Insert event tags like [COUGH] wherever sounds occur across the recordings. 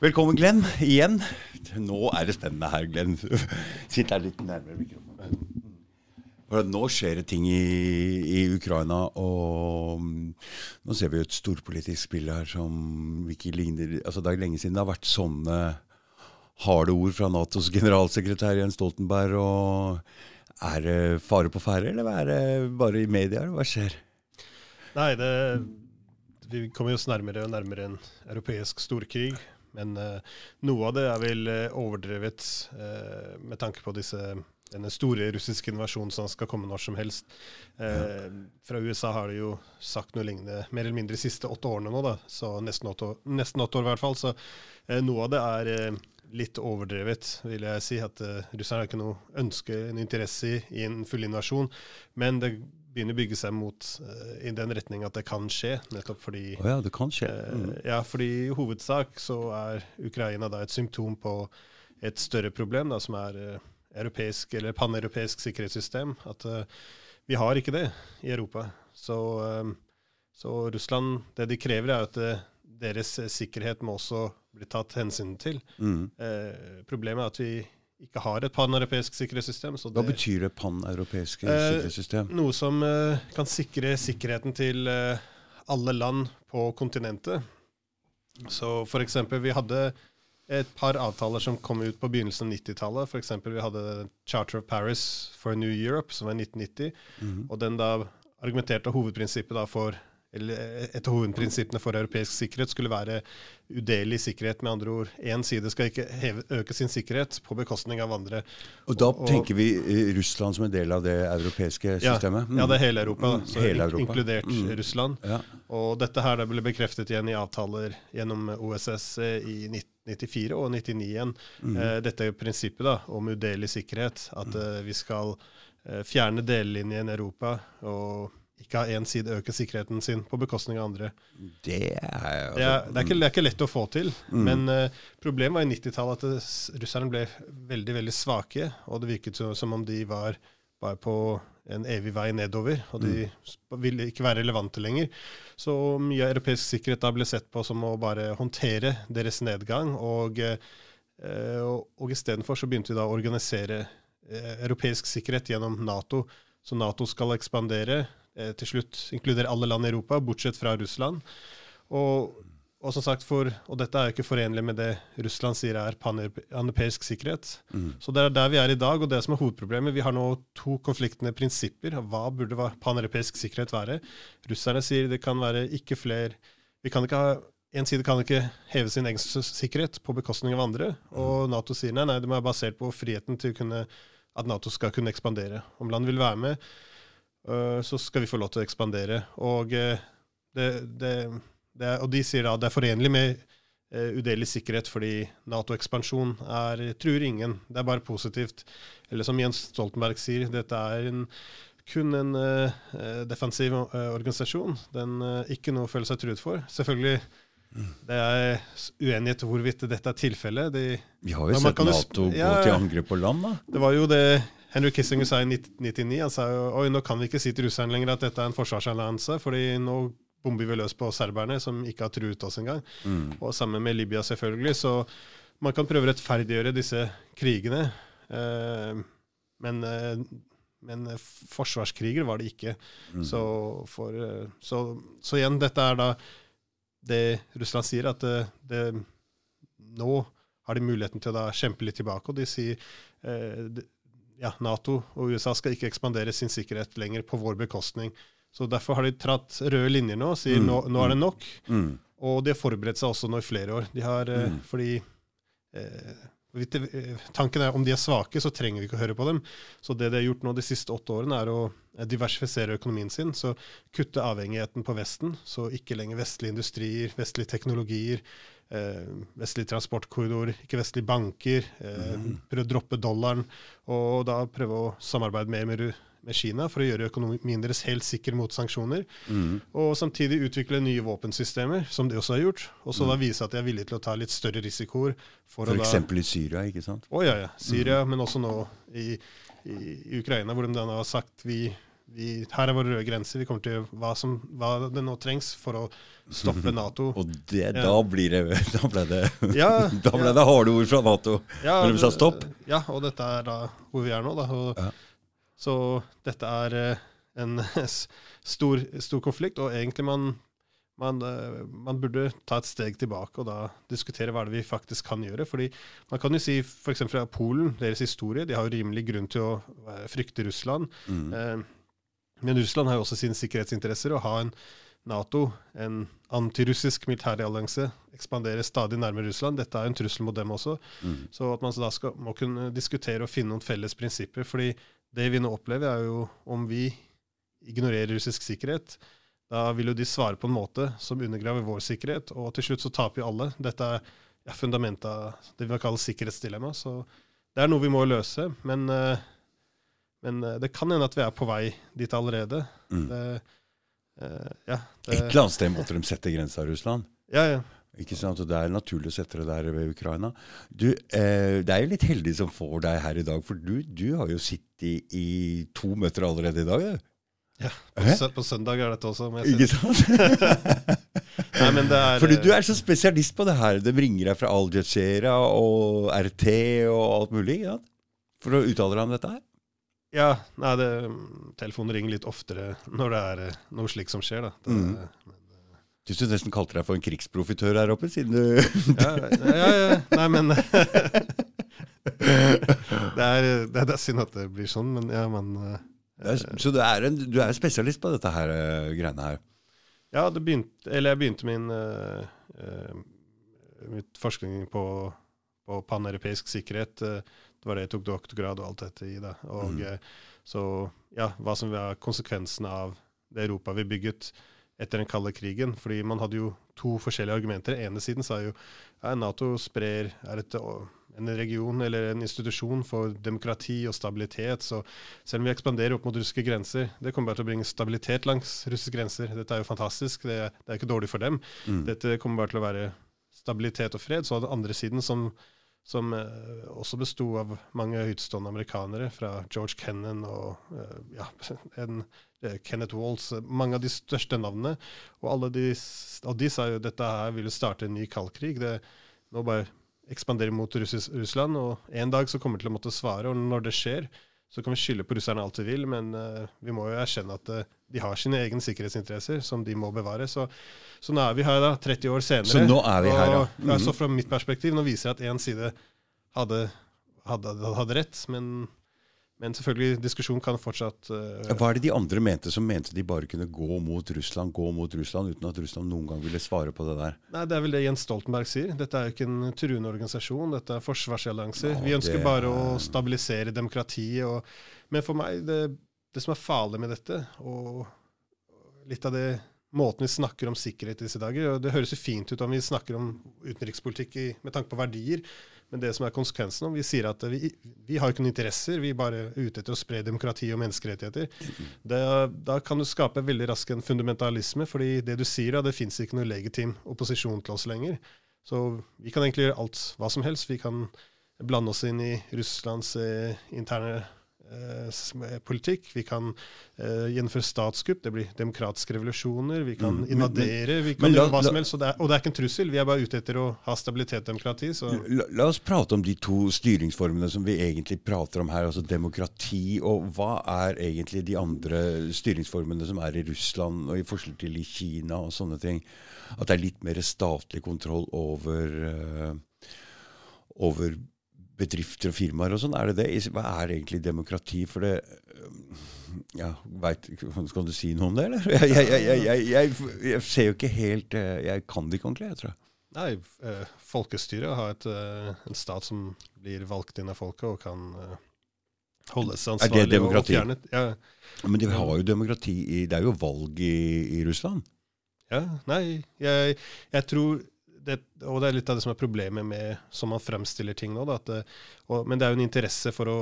Velkommen, Glenn, igjen. Nå er det spennende her, Glenn. [LAUGHS] Sitt her litt nærmere mikrofonen. Nå skjer det ting i, i, Ukraina, og nå ser vi jo et storpolitisk spill her som ikke ligner altså Det er lenge siden det har vært sånne harde ord fra Natos generalsekretær Jens Stoltenberg. og Er det fare på ferde, eller er det bare i media? Hva skjer? Nei, det, vi kommer oss nærmere og nærmere en europeisk storkrig. Men uh, noe av det er vel uh, overdrevet uh, med tanke på disse, denne store russiske invasjonen som skal komme når som helst. Ja. Fra USA har de jo sagt noe lignende mer eller mindre de siste åtte årene nå, da. Så nesten åtte, nesten åtte år i hvert fall. Så noe av det er litt overdrevet, vil jeg si. At russerne har ikke noe ønske, en interesse i, i en full invasjon. Men det begynner å bygge seg mot uh, i den retning at det kan skje. Nettopp fordi oh ja, det kan skje. Eh, mm. Uh, ja, fordi i hovedsak så er Ukraina da et symptom på et større problem, da, som er uh, europeisk eller paneuropeisk sikkerhetssystem. At vi har ikke det i Europa. Så, så, Russland, det de krever, er at deres sikkerhet må også bli tatt hensyn til. Mm. problemet er at vi ikke har et paneuropeisk sikkerhetssystem. Hva betyr det paneuropeiske eh, sikkerhetssystem? Noe som eh, kan sikre sikkerheten til eh, alle land på kontinentet. Så eksempel, vi hadde et par avtaler som kom ut på begynnelsen av 90-tallet. F.eks. vi hadde Charter of Paris for New Europe, som var 1990. Mm -hmm. Og den da argumenterte hovedprinsippet da for eller et av hovedprinsippene for europeisk sikkerhet skulle være udelig sikkerhet. Med andre ord, én side skal ikke heve, øke sin sikkerhet på bekostning av andre. Og da og, tenker vi eh, Russland som en del av det europeiske systemet? Ja, ja det er hele Europa. Mm. så hele Europa. Inkludert mm. Russland. Ja. Og dette her det ble bekreftet igjen i avtaler gjennom OSS i 1994 og 1999 igjen. Mm. Eh, dette prinsippet da, om udelig sikkerhet. At mm. eh, vi skal eh, fjerne delelinjen i Europa. og ikke ha én side øke sikkerheten sin på bekostning av andre. Det er, jo... det, er, det, er ikke, det er, ikke, lett å få til. Mm. Men uh, problemet var i 90-tallet at russerne ble veldig veldig svake. Og det virket som om de var bare på en evig vei nedover. Og de mm. ville ikke være relevante lenger. Så mye av europeisk sikkerhet da ble sett på som å bare håndtere deres nedgang. Og, uh, og, og istedenfor så begynte vi da å organisere uh, europeisk sikkerhet gjennom Nato. Så Nato skal ekspandere. Eh, til slutt inkludere alle land i Europa, bortsett fra Russland. Og, og som sagt, for, og dette er jo ikke forenlig med det Russland sier er paneuropeisk sikkerhet. Mm. Så det er der vi er i dag, og det som er hovedproblemet. Vi har nå to konfliktende prinsipper. Hva burde paneuropeisk sikkerhet være? Russerne sier det kan være ikke flere vi kan ikke ha en side kan ikke heve sin egen sikkerhet på bekostning av andre. Og mm. Nato sier nei, nei, det må være basert på friheten til kunne, at Nato skal kunne ekspandere. Om land vil være med, så skal vi få lov til å ekspandere. Og, eh, det, det, det, og de sier da det er forenlig med uh, udelelig sikkerhet fordi Nato-ekspansjon truer ingen. Det er bare positivt. Eller som Jens Stoltenberg sier, dette er en, kun en uh, defensiv uh, organisasjon. Den ikke noe å føle seg truet for. Selvfølgelig det er uenighet hvorvidt dette er tilfellet. De, vi har jo sett Nato gå ja, til angrep på land, da. Det var jo det Henry Kissinger sa i 1999 han sa jo, oi, nå kan vi ikke si til russerne lenger at dette er en forsvarsallianse, fordi nå bomber vi løs på serberne, som ikke har truet oss engang. Mm. Og sammen med Libya, selvfølgelig. Så man kan prøve å rettferdiggjøre disse krigene. Eh, men, eh, men, forsvarskriger var det ikke. Mm. Så, for, eh, så, så, igjen, dette er da det Russland sier, at det, det, nå har de muligheten til å da kjempe litt tilbake. Og de sier eh, ja, Nato og USA skal ikke ekspandere sin sikkerhet lenger på vår bekostning. Så Derfor har de tratt røde linjer nå og sier mm. nå, nå, er det mm. nok. Mm. Og de har forberedt seg også nå i flere år. De har, eh, mm. Fordi eh, Tanken er om de er svake, så trenger vi ikke å høre på dem. Så det de har gjort nå de siste åtte årene, er å diversifisere økonomien sin. Så kutte avhengigheten på Vesten. Så ikke lenger vestlige industrier, vestlige teknologier, eh, vestlige transportkorridor ikke vestlige banker. Eh, mm. Prøve å droppe dollaren, og da prøve å samarbeide mer med, med Kina for å gjøre økonomien deres helt sikker mot sanksjoner. Mm. Og samtidig utvikle nye våpensystemer, som de også har gjort. Og så mm. da vise at de er villige til å ta litt større risikoer. For F.eks. i Syria, ikke sant? Å ja, ja. Syria, mm. men også nå i, i, i, Ukraina, hvor de da har sagt vi vi, her er våre røde grenser. Vi kommer til hva, som, hva det nå trengs for å stoppe Nato. Og det, da, blir det, [LAUGHS] da ble det Ja, [LAUGHS] Da ble ja. det harde ord fra Nato. Ja, Når de sa stopp. Ja, og dette er da hvor vi er nå. Og, Ja. Så dette er eh, en [LAUGHS] stor, stor konflikt, og egentlig man, man, eh, man burde ta et steg tilbake og da diskutere hva det vi faktisk kan gjøre. fordi Man kan jo si f.eks. fra Polen, deres historie, de har jo rimelig grunn til å eh, frykte Russland. Mm. Eh, Men Russland har jo også sine sikkerhetsinteresser. Å ha en Nato, en antirussisk militærallianse, ekspanderer stadig nærmere Russland. Dette er jo en trussel mot dem også. Mm. Så at man da skal, må kunne diskutere og finne noen felles prinsipper. fordi det vi nå opplever, er jo om vi ignorerer russisk sikkerhet, da vil jo de svare på en måte som undergraver vår sikkerhet, og til slutt så taper jo alle. Dette er ja, fundamentet av det vi kaller sikkerhetsdilemma. Så det er noe vi må løse. Men, eh, men eh, det kan hende at vi er på vei dit allerede. Mm. Det, eh, ja, Et eller annet sted måtte de sette grensa, Russland. ja, ja. Ikke sant? Og Det er naturlig å sette det der ved Ukraina. Du, eh, Det er jo litt heldig som får deg her i dag, for du, du har jo sittet i, to møter allerede i dag. du. ja. På, på søndag er dette også. Ikke sant? [LAUGHS] Nei, men det er, Fordi du er så spesialist på det her. De ringer deg fra Al Jazeera og RT og alt mulig. Ja? For å uttale deg om dette her. Ja, nei, det, telefonen ringer litt oftere når det er eh, noe slikt som skjer. da. Det, Mm. Du syns nesten kalte deg for en krigsprofitør her oppe, siden du ja, ja, ja, nei, men [LAUGHS] det, er, det, er, det synd at det blir sånn, men ja, man eh, er- Så du er, en, du er spesialist på dette her uh, greiene her. Ja, det begynte, eller jeg begynte min uh, eh, mitt forskning på, på paneuropeisk sikkerhet. Det var det jeg tok doktorgrad og alt dette i. da. Og Mhm. eh, Så ja, hva som var konsekvensene av det Europa vi bygget etter den kalde krigen. Fordi man hadde jo to forskjellige argumenter. Den ene siden sa jo ja, Nato sprer er et, en region eller en institusjon for demokrati og stabilitet. Så selv om vi ekspanderer opp mot russiske grenser, det kommer bare til å bringe stabilitet langs russiske grenser. Dette er jo fantastisk. Det, er- det er ikke dårlig for dem. Mm. Dette kommer bare til å være stabilitet og fred. Så hadde andre siden, som, som eh, også besto av mange høytstående amerikanere, fra George Kennan og eh, ja, [LAUGHS] en, eh, Kenneth Walls, mange av de største navnene. Og alle de, og de sa jo dette her ville starte en ny kaldkrig. Det nå bare ekspanderer mot Russland, og en dag så kommer de til å måtte svare. Og når det skjer, så kan vi skylde på russerne alt vi vil, men uh, vi må jo erkjenne at uh, de har sine egne sikkerhetsinteresser som de må bevare. Så, så nå er vi her da, 30 år senere. Så nå er vi her, ja. Og, altså fra mitt perspektiv, nå viser jeg at én side hadde, hadde, hadde rett, men, men selvfølgelig, diskusjonen kan fortsatt uh, Hva er det de andre mente som mente de bare kunne gå mot Russland, gå mot Russland, uten at Russland noen gang ville svare på det der? Nei, Det er vel det Jens Stoltenberg sier. Dette er jo ikke en truende organisasjon, dette er forsvarsallianser. Vi ønsker det bare å er- stabilisere demokratiet. Og, men for meg, det, det som er farlig med dette, og litt av det måten vi snakker om sikkerhet i disse dager og Det høres jo fint ut om vi snakker om utenrikspolitikk i, med tanke på verdier, men det som er konsekvensen om vi sier at vi, vi har ikke noen interesser, vi er bare ute etter å spre demokrati og menneskerettigheter, det, da kan du skape veldig raskt en fundamentalisme, fordi det du sier, da, det fins ikke noe legitim opposisjon til oss lenger. Så vi kan egentlig gjøre alt, hva som helst. Vi kan blande oss inn i Russlands eh, interne politikk. Vi kan uh, gjennomføre statskupp, det blir demokratiske revolusjoner. Vi kan Mm, invadere, vi kan la- gjøre hva som helst. Og det, er, og det er ikke en trussel. Vi er bare ute etter å ha stabilitet og demokrati. Så La, la oss prate om de to styringsformene som vi egentlig prater om her, altså demokrati. Og hva er egentlig de andre styringsformene som er i Russland og i forskjell til i Kina og sånne ting? At det er litt mer statlig kontroll over, uh, over bedrifter og firmaer og sånn. Er det det? Hva er egentlig demokrati? For det ja, vet, Skal du si noe om det, eller? [LAUGHS] Jeg, jeg, jeg, jeg, ser jo ikke helt eh, Jeg kan det ikke ordentlig, jeg tror jeg. nei, eh, folkestyret har et, eh, en stat som blir valgt inn av folket og kan eh, holde seg Er det ansvarlig. demokrati? Ja, Men de har jo demokrati i Det er jo valg i, i Russland. Ja, nei, jeg, jeg tror det, Og det er litt av det som er problemet med som man fremstiller ting nå. Da, det- og, men det er jo en interesse for å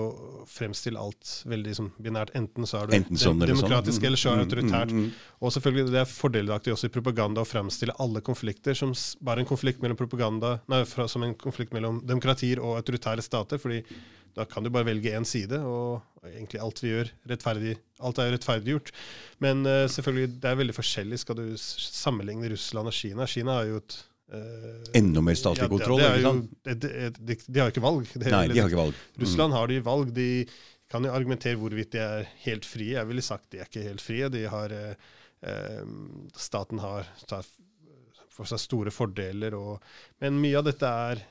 fremstille alt veldig sånn binært. Enten så er du sånn sånn. demokratisk, eller så er du Mm, autoritært. mm, mm. Og selvfølgelig, det er fordelaktig også i propaganda å fremstille alle konflikter som bare en konflikt mellom propaganda, nei, fra, som en konflikt mellom demokratier og autoritære stater. fordi da kan du bare velge én side, og egentlig alt vi gjør, rettferdig, alt er rettferdiggjort. Men uh, selvfølgelig, det er veldig forskjellig. Skal du sammenligne Russland og Kina? Kina har jo et Enda mer statlig ja, kontroll? Det, det jo, de, de, de, har ikke valg. Det, Nei, de har ikke valg. Mm. Russland har de valg. De kan jo argumentere hvorvidt de er helt frie. Jeg ville sagt de er ikke helt frie. De har, uh, staten har tar for seg store fordeler. Og, men mye av dette er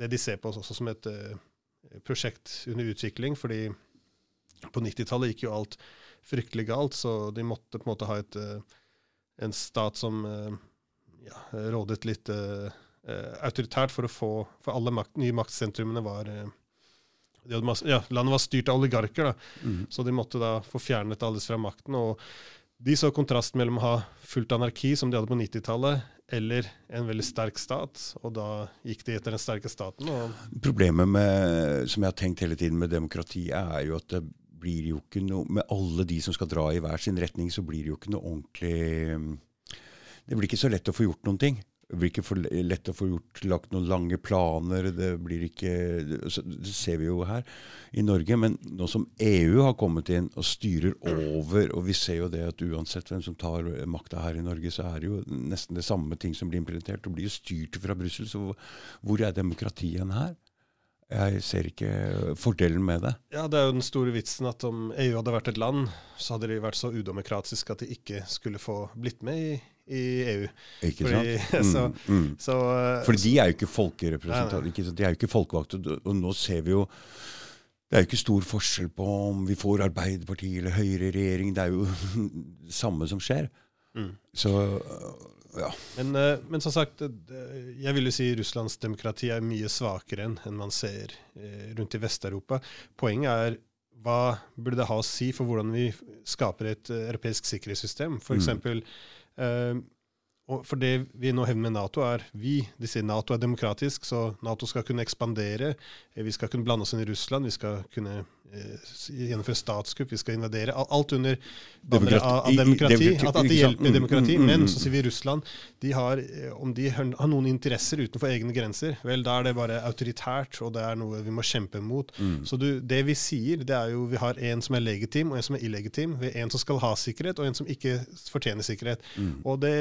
det de ser på også som et prosjekt under utvikling. fordi på 90-tallet gikk jo alt fryktelig galt, så de måtte på en måte ha et, uh, en stat som eh, ja, rådet litt uh, autoritært for å få For alle makt, nye maktsentrumene var uh, ja, Landet var styrt av oligarker, da, mm. så de måtte da få fjernet alles fra makten. og de så kontrasten mellom å ha fullt anarki, som de hadde på 90-tallet, eller en veldig sterk stat, og da gikk de etter den sterke staten. Problemet med, som jeg har tenkt hele tiden med demokrati, er jo at det blir jo ikke noe Med alle de som skal dra i hver sin retning, så blir det jo ikke noe ordentlig Det blir ikke så lett å få gjort noen ting. Det blir ikke for lett å få gjort, lagt noen lange planer. Det blir ikke Det ser vi jo her i Norge. Men nå som EU har kommet inn og styrer over, og vi ser jo det at uansett hvem som tar makta her i Norge, så er det jo nesten det samme ting som blir implementert. Det blir jo styrt fra Brussel. Så hvor er demokratiet her? Jeg ser ikke fordelen med det. Ja, Det er jo den store vitsen at om EU hadde vært et land, så hadde de vært så udemokratiske at de ikke skulle få blitt med i, i EU. Ikke Fordi, sant? [LAUGHS] Så, mm, mm. Så, Fordi For de er jo ikke folkerepresentanter. De er jo ikke folkevalgte. Og nå ser vi jo det er jo ikke stor forskjell på om vi får Arbeiderpartiet eller Høyre i regjering. Det er jo det [LAUGHS] samme som skjer. Mm. Så ja. Men, eh, men, som sagt, jeg vil jo si Russlands demokrati er mye svakere enn man ser eh, rundt i Vest-Europa. Poenget er hva burde det ha å si for hvordan vi skaper et eh, europeisk sikkerhetssystem? For mm. eksempel, mm. For det vi nå hevder med Nato, er vi de sier Nato er demokratisk, så Nato skal kunne ekspandere. Vi skal kunne blande oss inn i Russland. Vi skal kunne Eh, gjennomføre statskupp, vi skal invadere. Alt under banner av, av, demokrati. At, at, det hjelper mm, demokrati. Mm, mm, men så sier vi Russland de har, eh, om de har noen interesser utenfor egne grenser, vel, da er det bare autoritært, og det er noe vi må kjempe mot. Mm. Så du, det vi sier, det er jo vi har en som er legitim, og en som er illegitim. Vi har en som skal ha sikkerhet, og en som ikke fortjener sikkerhet. Mm. Det,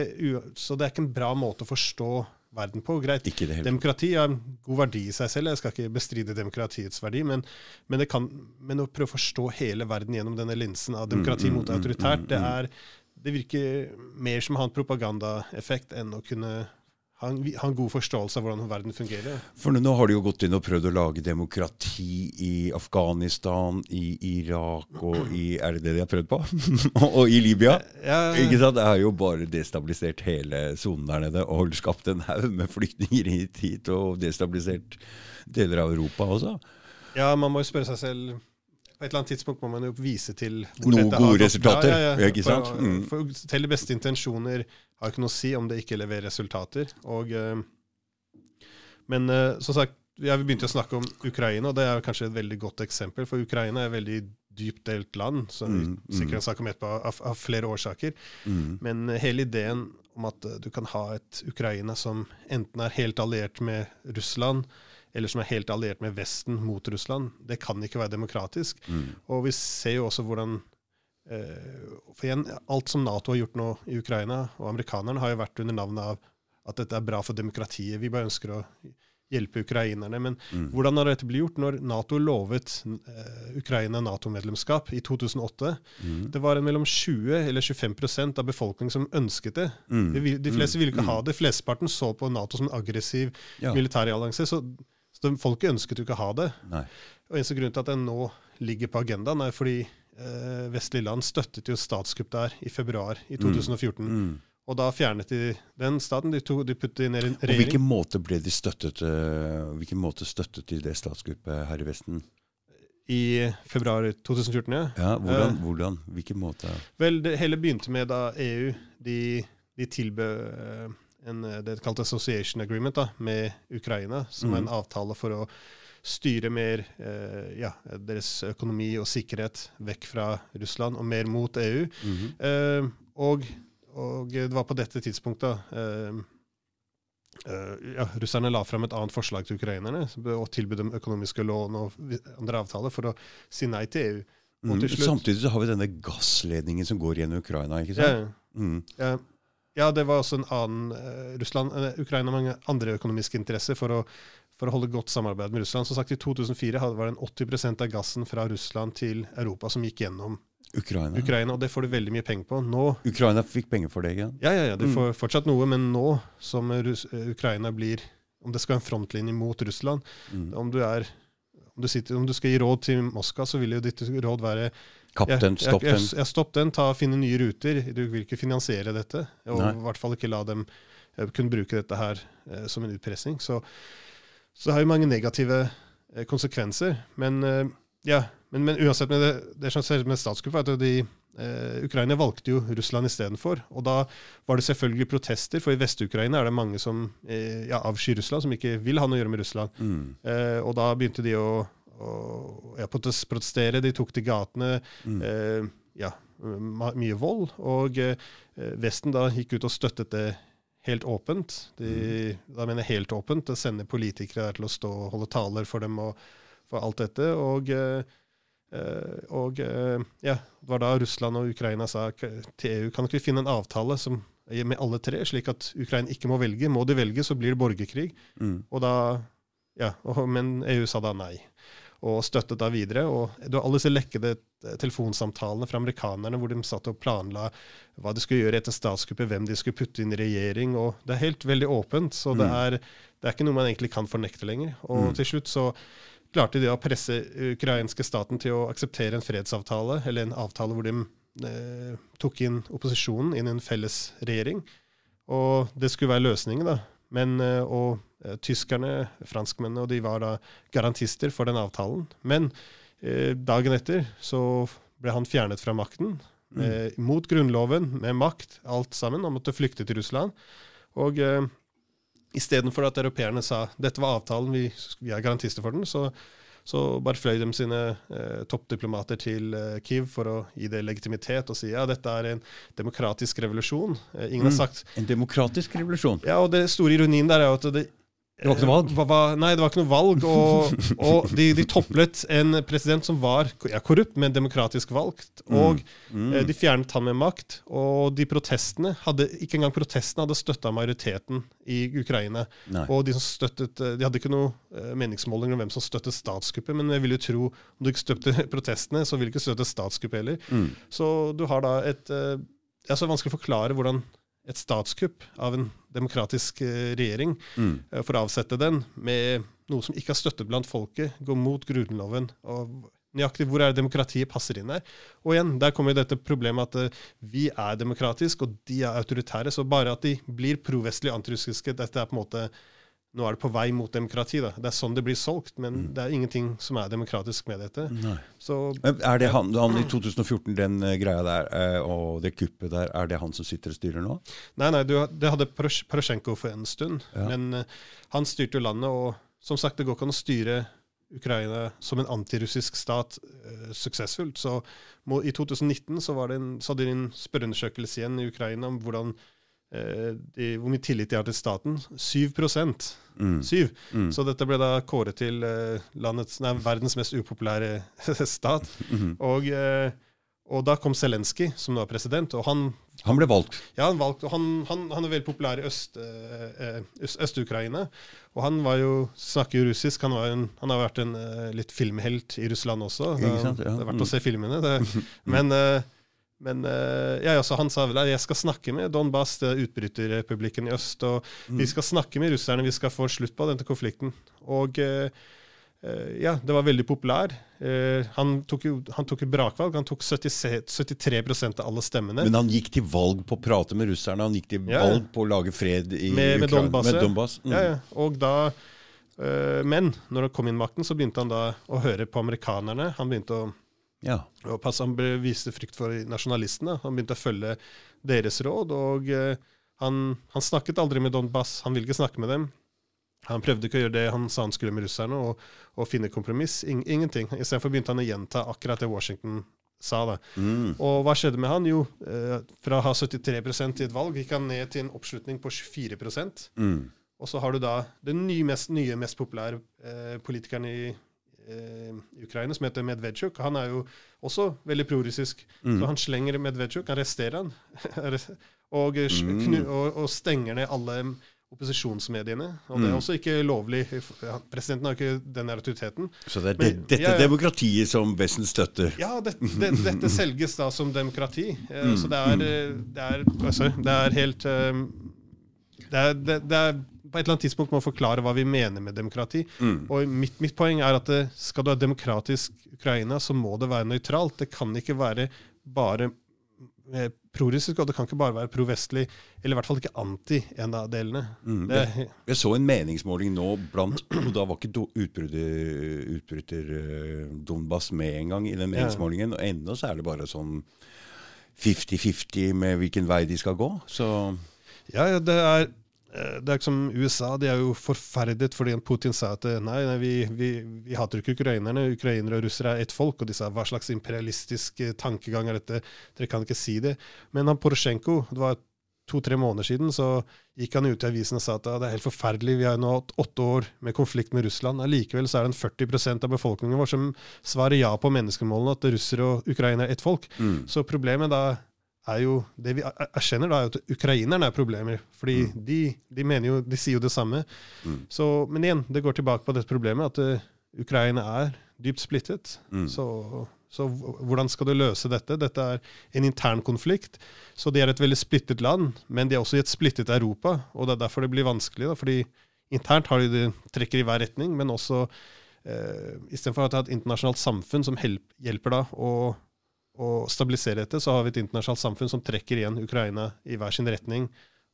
så det er ikke en bra måte å forstå verden på. Greit, demokrati har god verdi i seg selv, jeg skal ikke bestride demokratiets verdi, men, men, kan, men, å prøve å forstå hele verden gjennom denne linsen av demokrati mm, mm mot mm, autoritært, det, er, det virker mer som å ha en propagandaeffekt enn å kunne ha en, ha en, god forståelse av hvordan verden fungerer. For nå har de jo gått inn og prøvd å lage demokrati i Afghanistan, i Irak og i Er det det de har prøvd på? [LAUGHS] og i Libya. Ja, Ikke sant? Det har jo bare destabilisert hele sonen der nede og skapt en haug med flyktninger hit og destabilisert deler av Europa også. Ja, man må jo spørre seg selv på et eller annet tidspunkt må man jo vise til Noen gode resultater. Ja, ja, ikke sant? For, mm. for, til de beste intensjoner har ikke noe å si om det ikke leverer resultater. Og, uh, men uh, som sagt, ja, vi begynte å snakke om Ukraina, og det er kanskje et veldig godt eksempel. For Ukraina er et veldig dypt delt land, som vi mm, mm. sikkert har snakket om etterpå, av, av flere årsaker. Mm. Men hele ideen om at du kan ha et Ukraina som enten er helt alliert med Russland, eller som er helt alliert med Vesten mot Russland. Det kan ikke være demokratisk. Mm. Og vi ser jo også hvordan eh, For igjen, alt som Nato har gjort nå i Ukraina, og amerikanerne, har jo vært under navnet av at dette er bra for demokratiet. Vi bare ønsker å hjelpe ukrainerne. Men mm. hvordan har dette blitt gjort når Nato lovet eh, Ukraina Nato-medlemskap i 2008? Mm. Det var en mellom 20 eller 25% av befolkningen som ønsket det. Mm. De, de, fleste ville ikke mm. ha det. Flesteparten så på Nato som en aggressiv ja. militærallianse. Så så folket ønsket jo ikke å ha det. Nei. Og Eneste grunn til at den nå ligger på agendaen, er fordi eh, vestlige land støttet jo statskupp der i februar i 2014. Mm. Mm. Og da fjernet de den staten. De, to, de puttet ned en regjering. Og Hvilken måte ble de støttet uh, hvilken måte støttet de det statskuppet her i Vesten? I februar 2014, ja. ja hvordan, uh, hvordan? Hvilken måte? Vel, det hele begynte med da EU de, de tilbød uh, en, eh, det er kalt association agreement da, med Ukraina, som mm. er en mm. avtale for å styre mer eh, ja, deres økonomi og sikkerhet vekk fra Russland og mer mot EU. Mm -hmm. eh, og, og, det var på dette tidspunktet eh, eh, ja, russerne la frem et annet forslag til ukrainerne og tilbød dem økonomiske lån og andre avtaler for å si nei til EU. Mm. Samtidig så har vi denne gassledningen som går gjennom Ukraina. ikke ja, ja. Mm. ja, ja, det var også en annen eh, Russland, eh, Ukraina mange andre økonomiske interesser for å, for å holde godt samarbeid med Russland. Som sagt, I 2004 hadde- var det en 80% av gassen fra Russland til Europa som gikk gjennom Ukraina. Ukraina, og det får du veldig mye penger på. Nå Ukraina fikk penger for det, igjen? Ja, ja, ja, de Mm. får fortsatt noe, men nå som Rus eh, Ukraina blir Om det skal være en frontlinje mot Russland, Mm. om du er om du, sitter, om du skal gi råd til Moskva, så vil jo ditt råd være Kapp den, stopp den. ja, stopp den, ta, finne nye ruter. Du vil ikke finansiere dette. Og Nei. i hvert fall ikke la dem eh, kunne bruke dette her eh, som en utpressing. Så, så det har jo mange negative eh, konsekvenser. Men, eh, ja, men, men uansett med det, det som skjer med statskuppet, er at de, eh, Ukraina valgte jo Russland istedenfor. Og da var det selvfølgelig protester, for i Vest-Ukraina er det mange som eh, ja, avskyr Russland, som ikke vil ha noe å gjøre med Russland. Mm. Eh, og da begynte de å, å ja, protes- protestere, de tok til gatene. Mm. Eh, ja, mye vold. Og eh, Vesten da gikk ut og støttet det helt åpent. De, Da mener jeg helt åpent. Det sender politikere der til å stå og holde taler for dem og for alt dette. Og, eh, eh, og eh, ja, det var da Russland og Ukraina sa til EU kan ikke vi finne en avtale som med alle tre, slik at Ukraina ikke må velge. Må de velge, så blir det borgerkrig. Mm. Og da, ja, og, men EU sa da nei, og støttet da videre. Og du har alle disse lekkede eh, telefonsamtalene fra amerikanerne hvor de satt og planla hva de skulle gjøre etter statskuppet, hvem de skulle putte inn i regjering. og Det er helt veldig åpent, så det, Mm. er, det er ikke noe man egentlig kan fornekte lenger. Og Mm. til slutt så klarte de å presse ukrainske staten til å akseptere en fredsavtale, eller en avtale hvor de eh, tok inn opposisjonen inn i en felles regjering. Og det skulle være løsningen, da. Men, eh, og eh, tyskerne, franskmennene, og de var da garantister for den avtalen. Men eh, dagen etter så ble han fjernet fra makten. Mm. Eh, mot grunnloven, med makt, alt sammen. Han måtte flykte til Russland. Og eh, istedenfor at europeerne sa dette var avtalen, vi, vi er garantister for den, så, så bare fløy de sine eh, toppdiplomater til eh, Kiev for å gi det legitimitet og si ja, dette er en demokratisk revolusjon. Eh, ingen Mm. har sagt En demokratisk revolusjon. ja, og det store ironien der er jo at det Det var ikke noe valg? Hva, hva, nei, det var ikke noe valg. Og, [LAUGHS] og de, de toplet en president som var ja, korrupt, men demokratisk valgt. Og Mm. Mm. de fjernet han med makt. Og de protestene hadde, ikke engang protestene hadde støtta majoriteten i Ukraina. Nei. Og de som støttet, eh, de hadde ikke noe eh, meningsmålinger om hvem som støttet statskuppet, men jeg vil jo tro om du ikke støtter [LAUGHS] protestene, så vil du ikke støtte statskuppet heller. Mm. Så du har da et eh, Det er så vanskelig å forklare hvordan et statskupp av en demokratisk eh, regjering, Mm. eh, for å avsette den, med noe som ikke er støttet blant folket, går mot grunnloven. og Nøyaktig hvor er det demokratiet passer inn der. Og igjen, der kommer jo dette problemet at eh, vi er demokratiske, og de er autoritære. Så bare at de blir provestlige antirussiske, dette er på en måte Nå er det på vei mot demokrati. da. Det er sånn det blir solgt, men det er ingenting som er demokratisk med dette. Så Er det han, han i 2014, den eh, greia der, eh, og det kuppet der, er det han som sitter og styrer nå? Nei, nei, du, det hadde Porosjenko for en stund. Ja. Men eh, han styrte jo landet, og som sagt, det går ikke an å styre Ukraina som en antirussisk stat uh, suksessfullt. Så må, i 2019 så, var det en, så hadde de en spørreundersøkelse igjen i Ukraina om hvordan, de, hvor mye tillit de har til staten. 7 Mm. Syv. Mm. Så dette ble da kåret til eh, landets, nei, verdens mest upopulære [LAUGHS] stat. Mm. Og, eh, og da kom Zelenskyj, som nå er president, og han Han ble valgt. ja, han, valgt, og han, han, han er veldig populær i Øst-Ukraina. Øst- og han var jo, snakker jo russisk. Han, en, han har vært en eh, litt filmhelt i Russland også. Det, sant, ja. det er verdt å Mm. se filmene. Det. [LAUGHS] Men, eh, men uh, ja, altså, han sa vel at jeg skal snakke med Donbas, er utbryterrepublikken i øst. og Vi skal snakke med russerne, vi skal få slutt på denne konflikten. Og uh, uh, ja, det var veldig populær. Han tok jo han tok brakvalg. Han tok 70, 73% av alle stemmene. Men han gikk til valg på å prate med russerne, han gikk til Ja, valg på å lage fred i Med- med. Donbass, Med. Donbass. Mm. Ja, ja. Og da, men når han kom inn makten, så begynte han da å høre på amerikanerne. Han begynte å, Ja. Og passe, han viste frykt for nasjonalistene. Han begynte å følge deres råd. Og øh, han, han snakket aldri med Donbas. Han ville ikke snakke med dem. Han prøvde ikke å gjøre det han sa han skulle med russerne, og, og finne kompromiss. In, ingenting. Istedenfor begynte han å gjenta akkurat det Washington sa. da. Mm. Og hva skjedde med han? Jo, eh, fra å ha 73% i et valg gikk han ned til en oppslutning på 24 Mm. Og så har du da den nye, mest, nye, mest populære eh, politikeren i, eh, i Ukraina, som heter Medvedsjuk. Han er jo også veldig prorussisk. Mm. Så han slenger Medvedsjuk, arresterer han, [LAUGHS] og, eh, Mm. og, og stenger ned alle opposisjonsmediene. Og det er Mm. også ikke lovlig. Presidenten har ikke den autoriteten. Så det er Men- dette ja, ja. demokratiet som Vesten støtter. Ja, det, det, dette [LAUGHS] selges da som demokrati. Eh, Mm. Så det er, eh, det er altså, Det er helt eh, det er, det, det er På et eller annet tidspunkt må forklare hva vi mener med demokrati. Mm. Og mitt, mitt poeng er at det, skal du ha demokratisk Ukraina, så må det være nøytralt. Det kan ikke være bare eh, prorussisk, og det kan ikke bare være provestlig, eller i hvert fall ikke anti en av delene. Mm. Det, Jeg så en meningsmåling nå blant [CLEARS THROAT] og Da var ikke do- utbruddet- utbryter uh, Donbas med en gang i den Ja. meningsmålingen. Og ennå så er det bare sånn 50-50 med hvilken vei de skal gå. Så Ja, ja, det er eh, det er som USA. De er jo forferdet fordi Putin sa at eh, nei, nei vi, vi, vi hater ikke ukrainerne. Ukrainere og russere er ett folk. Og de sa hva slags imperialistisk eh, tankegang er dette? Dere kan ikke si det. Men han Porosjenko, det var to-tre måneder siden, så gikk han ut i avisen og sa at det er helt forferdelig. Vi har nå hatt åtte år med konflikt med Russland. Allikevel så er det en 40% av befolkningen vår som svarer ja på menneskemålene, at russere og ukrainere er ett folk. mm. Så problemet da er jo Det vi er- erkjenner, da, er at ukrainerne er problemer. Fordi de, de mener jo De sier jo det samme. Mm. Så, men igjen, det går tilbake på dette problemet at uh, Ukraina er dypt splittet. Mm. Så, så hvordan skal du løse dette? Dette er en intern konflikt. Så de er et veldig splittet land, men de er også i et splittet Europa. Og det er derfor det blir vanskelig. Da, fordi internt har de det trekker i hver retning, men også eh, istedenfor at det er et internasjonalt samfunn som hjelper da å å stabilisere dette, så har vi et internasjonalt samfunn som trekker igjen Ukraina i hver sin retning.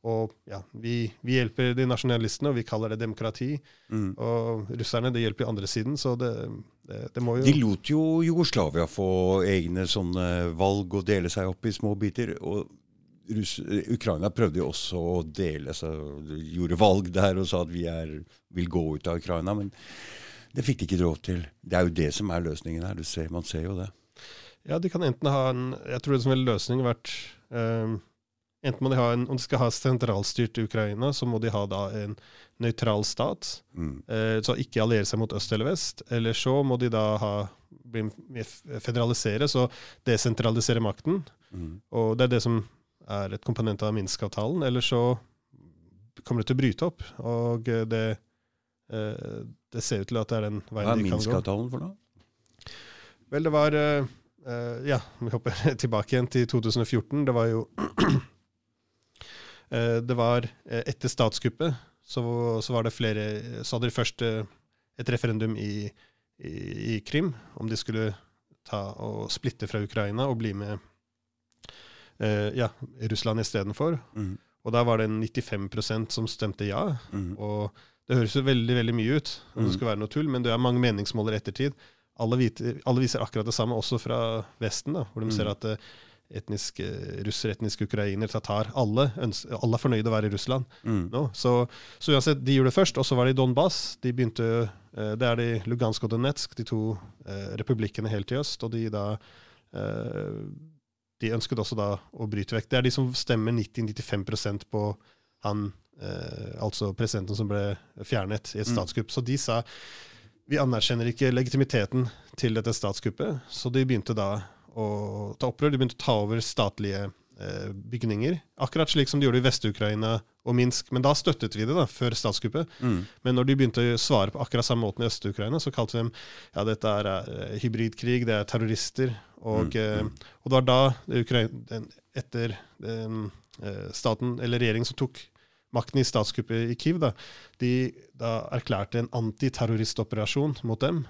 Og ja, vi, vi hjelper de nasjonalistene, og vi kaller det demokrati. Mm. Og russerne, det hjelper andre siden, så det, det, det må jo De lot jo Jugoslavia få egne sånne valg og dele seg opp i små biter. og Russ Ukraina prøvde jo også å dele seg, gjorde valg der og sa at vi er, vil gå ut av Ukraina. Men det fikk de ikke råd til. Det er jo det som er løsningen her. Du ser, man ser jo det. Ja, de kan enten ha en Jeg tror det som en løsning har vært um, Enten må de ha en Om de skal ha sentralstyrt Ukraina, så må de ha da en nøytral stat. Mm. Uh, så ikke alliere seg mot øst eller vest. Eller så må de da ha bli federalisere, så desentralisere makten. Mm. Og det er det som er et komponent av Minsk-avtalen. Eller så kommer det til å bryte opp. Og eh, det, uh, det ser ut til at det er den veien de kan gå. Hva er Minsk-avtalen for noe? Vel, det var eh, eh, Ja, vi hopper [LAUGHS] tilbake igjen til 2014. Det var jo uh, [CLEARS THROAT] Det var uh, etter statskuppet, så, så var det flere Så hadde de først et referendum i, i, i Krim om de skulle ta og splitte fra Ukraina og bli med ja, Russland istedenfor. Mm. Og da var det 95% som stemte ja. Mm. Og det høres jo veldig veldig mye ut, om Mm. det skulle være noe tull, men det er mange meningsmåler i ettertid. Alle, vite, alle viser akkurat det samme, også fra Vesten, da, hvor de Mm. ser at etnisk etniske etnisk etniske ukrainer, tatar, alle, ønsker, alle er fornøyde å være i Russland Mm. nå. Så, så uansett, de gjorde det først, og så var det i Donbas. De begynte, eh, Det er de Lugansk og Donetsk, de to eh, republikkene helt i øst, og de da eh, De ønsket også da å bryte vekk. Det er de som stemmer 90-95% på han, eh, altså presidenten som ble fjernet i et Mm. Så de sa vi anerkjenner ikke legitimiteten til dette statskuppet, så de begynte da å ta opprør. De begynte å ta over statlige eh, bygninger, akkurat slik som de gjorde i Vest-Ukraina og Minsk. Men da støttet vi det, da, før statskuppet. Mm. Men når de begynte å svare på akkurat samme måten i Øst-Ukraina, så kalte vi dem ja, dette er eh, hybridkrig, det er terrorister. Og, Mm, mm. og det var da, det Ukra- den, etter den, eh, staten, eller regjeringen som tok makten i statskuppet i Kiev, da, de da erklærte en antiterroristoperasjon mot dem.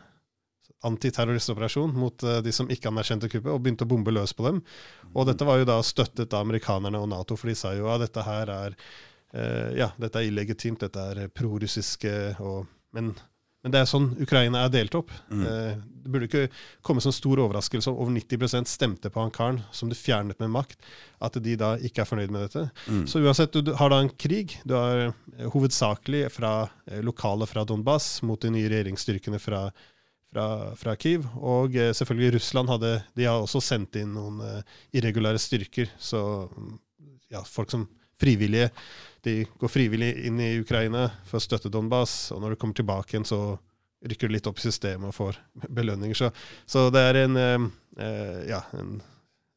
Antiterroristoperasjon mot uh, de som ikke anerkjente kuppet, og begynte å bombe løs på dem. Og dette var jo da støttet av amerikanerne og Nato, for de sa jo at dette her er uh, ja, dette er illegitimt, dette er prorussiske og men, men det er sånn Ukraina er delt opp. Mm. Eh, det burde ikke komme som stor overraskelse om over 90% stemte på han karen som du fjernet med makt, at de da ikke er fornøyd med dette. Mm. Så uansett, du, har da en krig. Du har eh, hovedsakelig fra eh, lokale fra Donbas mot de nye regjeringsstyrkene fra, fra, fra Kiev. Og selvfølgelig Russland hadde De har også sendt inn noen irregulære styrker. Så mm, ja, folk som frivillige. De går frivillig inn i Ukraina for å støtte Donbas, og når de kommer tilbake igjen, så rykker de litt opp i systemet og får belønninger. Så, så det er en eh, eh ja, en,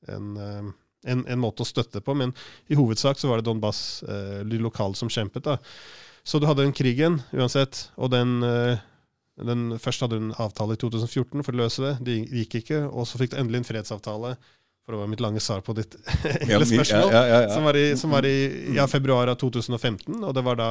en, eh, en, en, måte å støtte på, men i hovedsak så var det Donbas, eh, lokale, som kjempet. da. Så du hadde den krigen uansett, og den eh, den, først hadde du en avtale i 2014 for å løse det. Det gikk ikke. Og så fikk du endelig en fredsavtale for det var mitt lange svar på ditt [LAUGHS] enkle spørsmål, ja, ja, ja, som var, i, som var i februar av 2015. Og det var da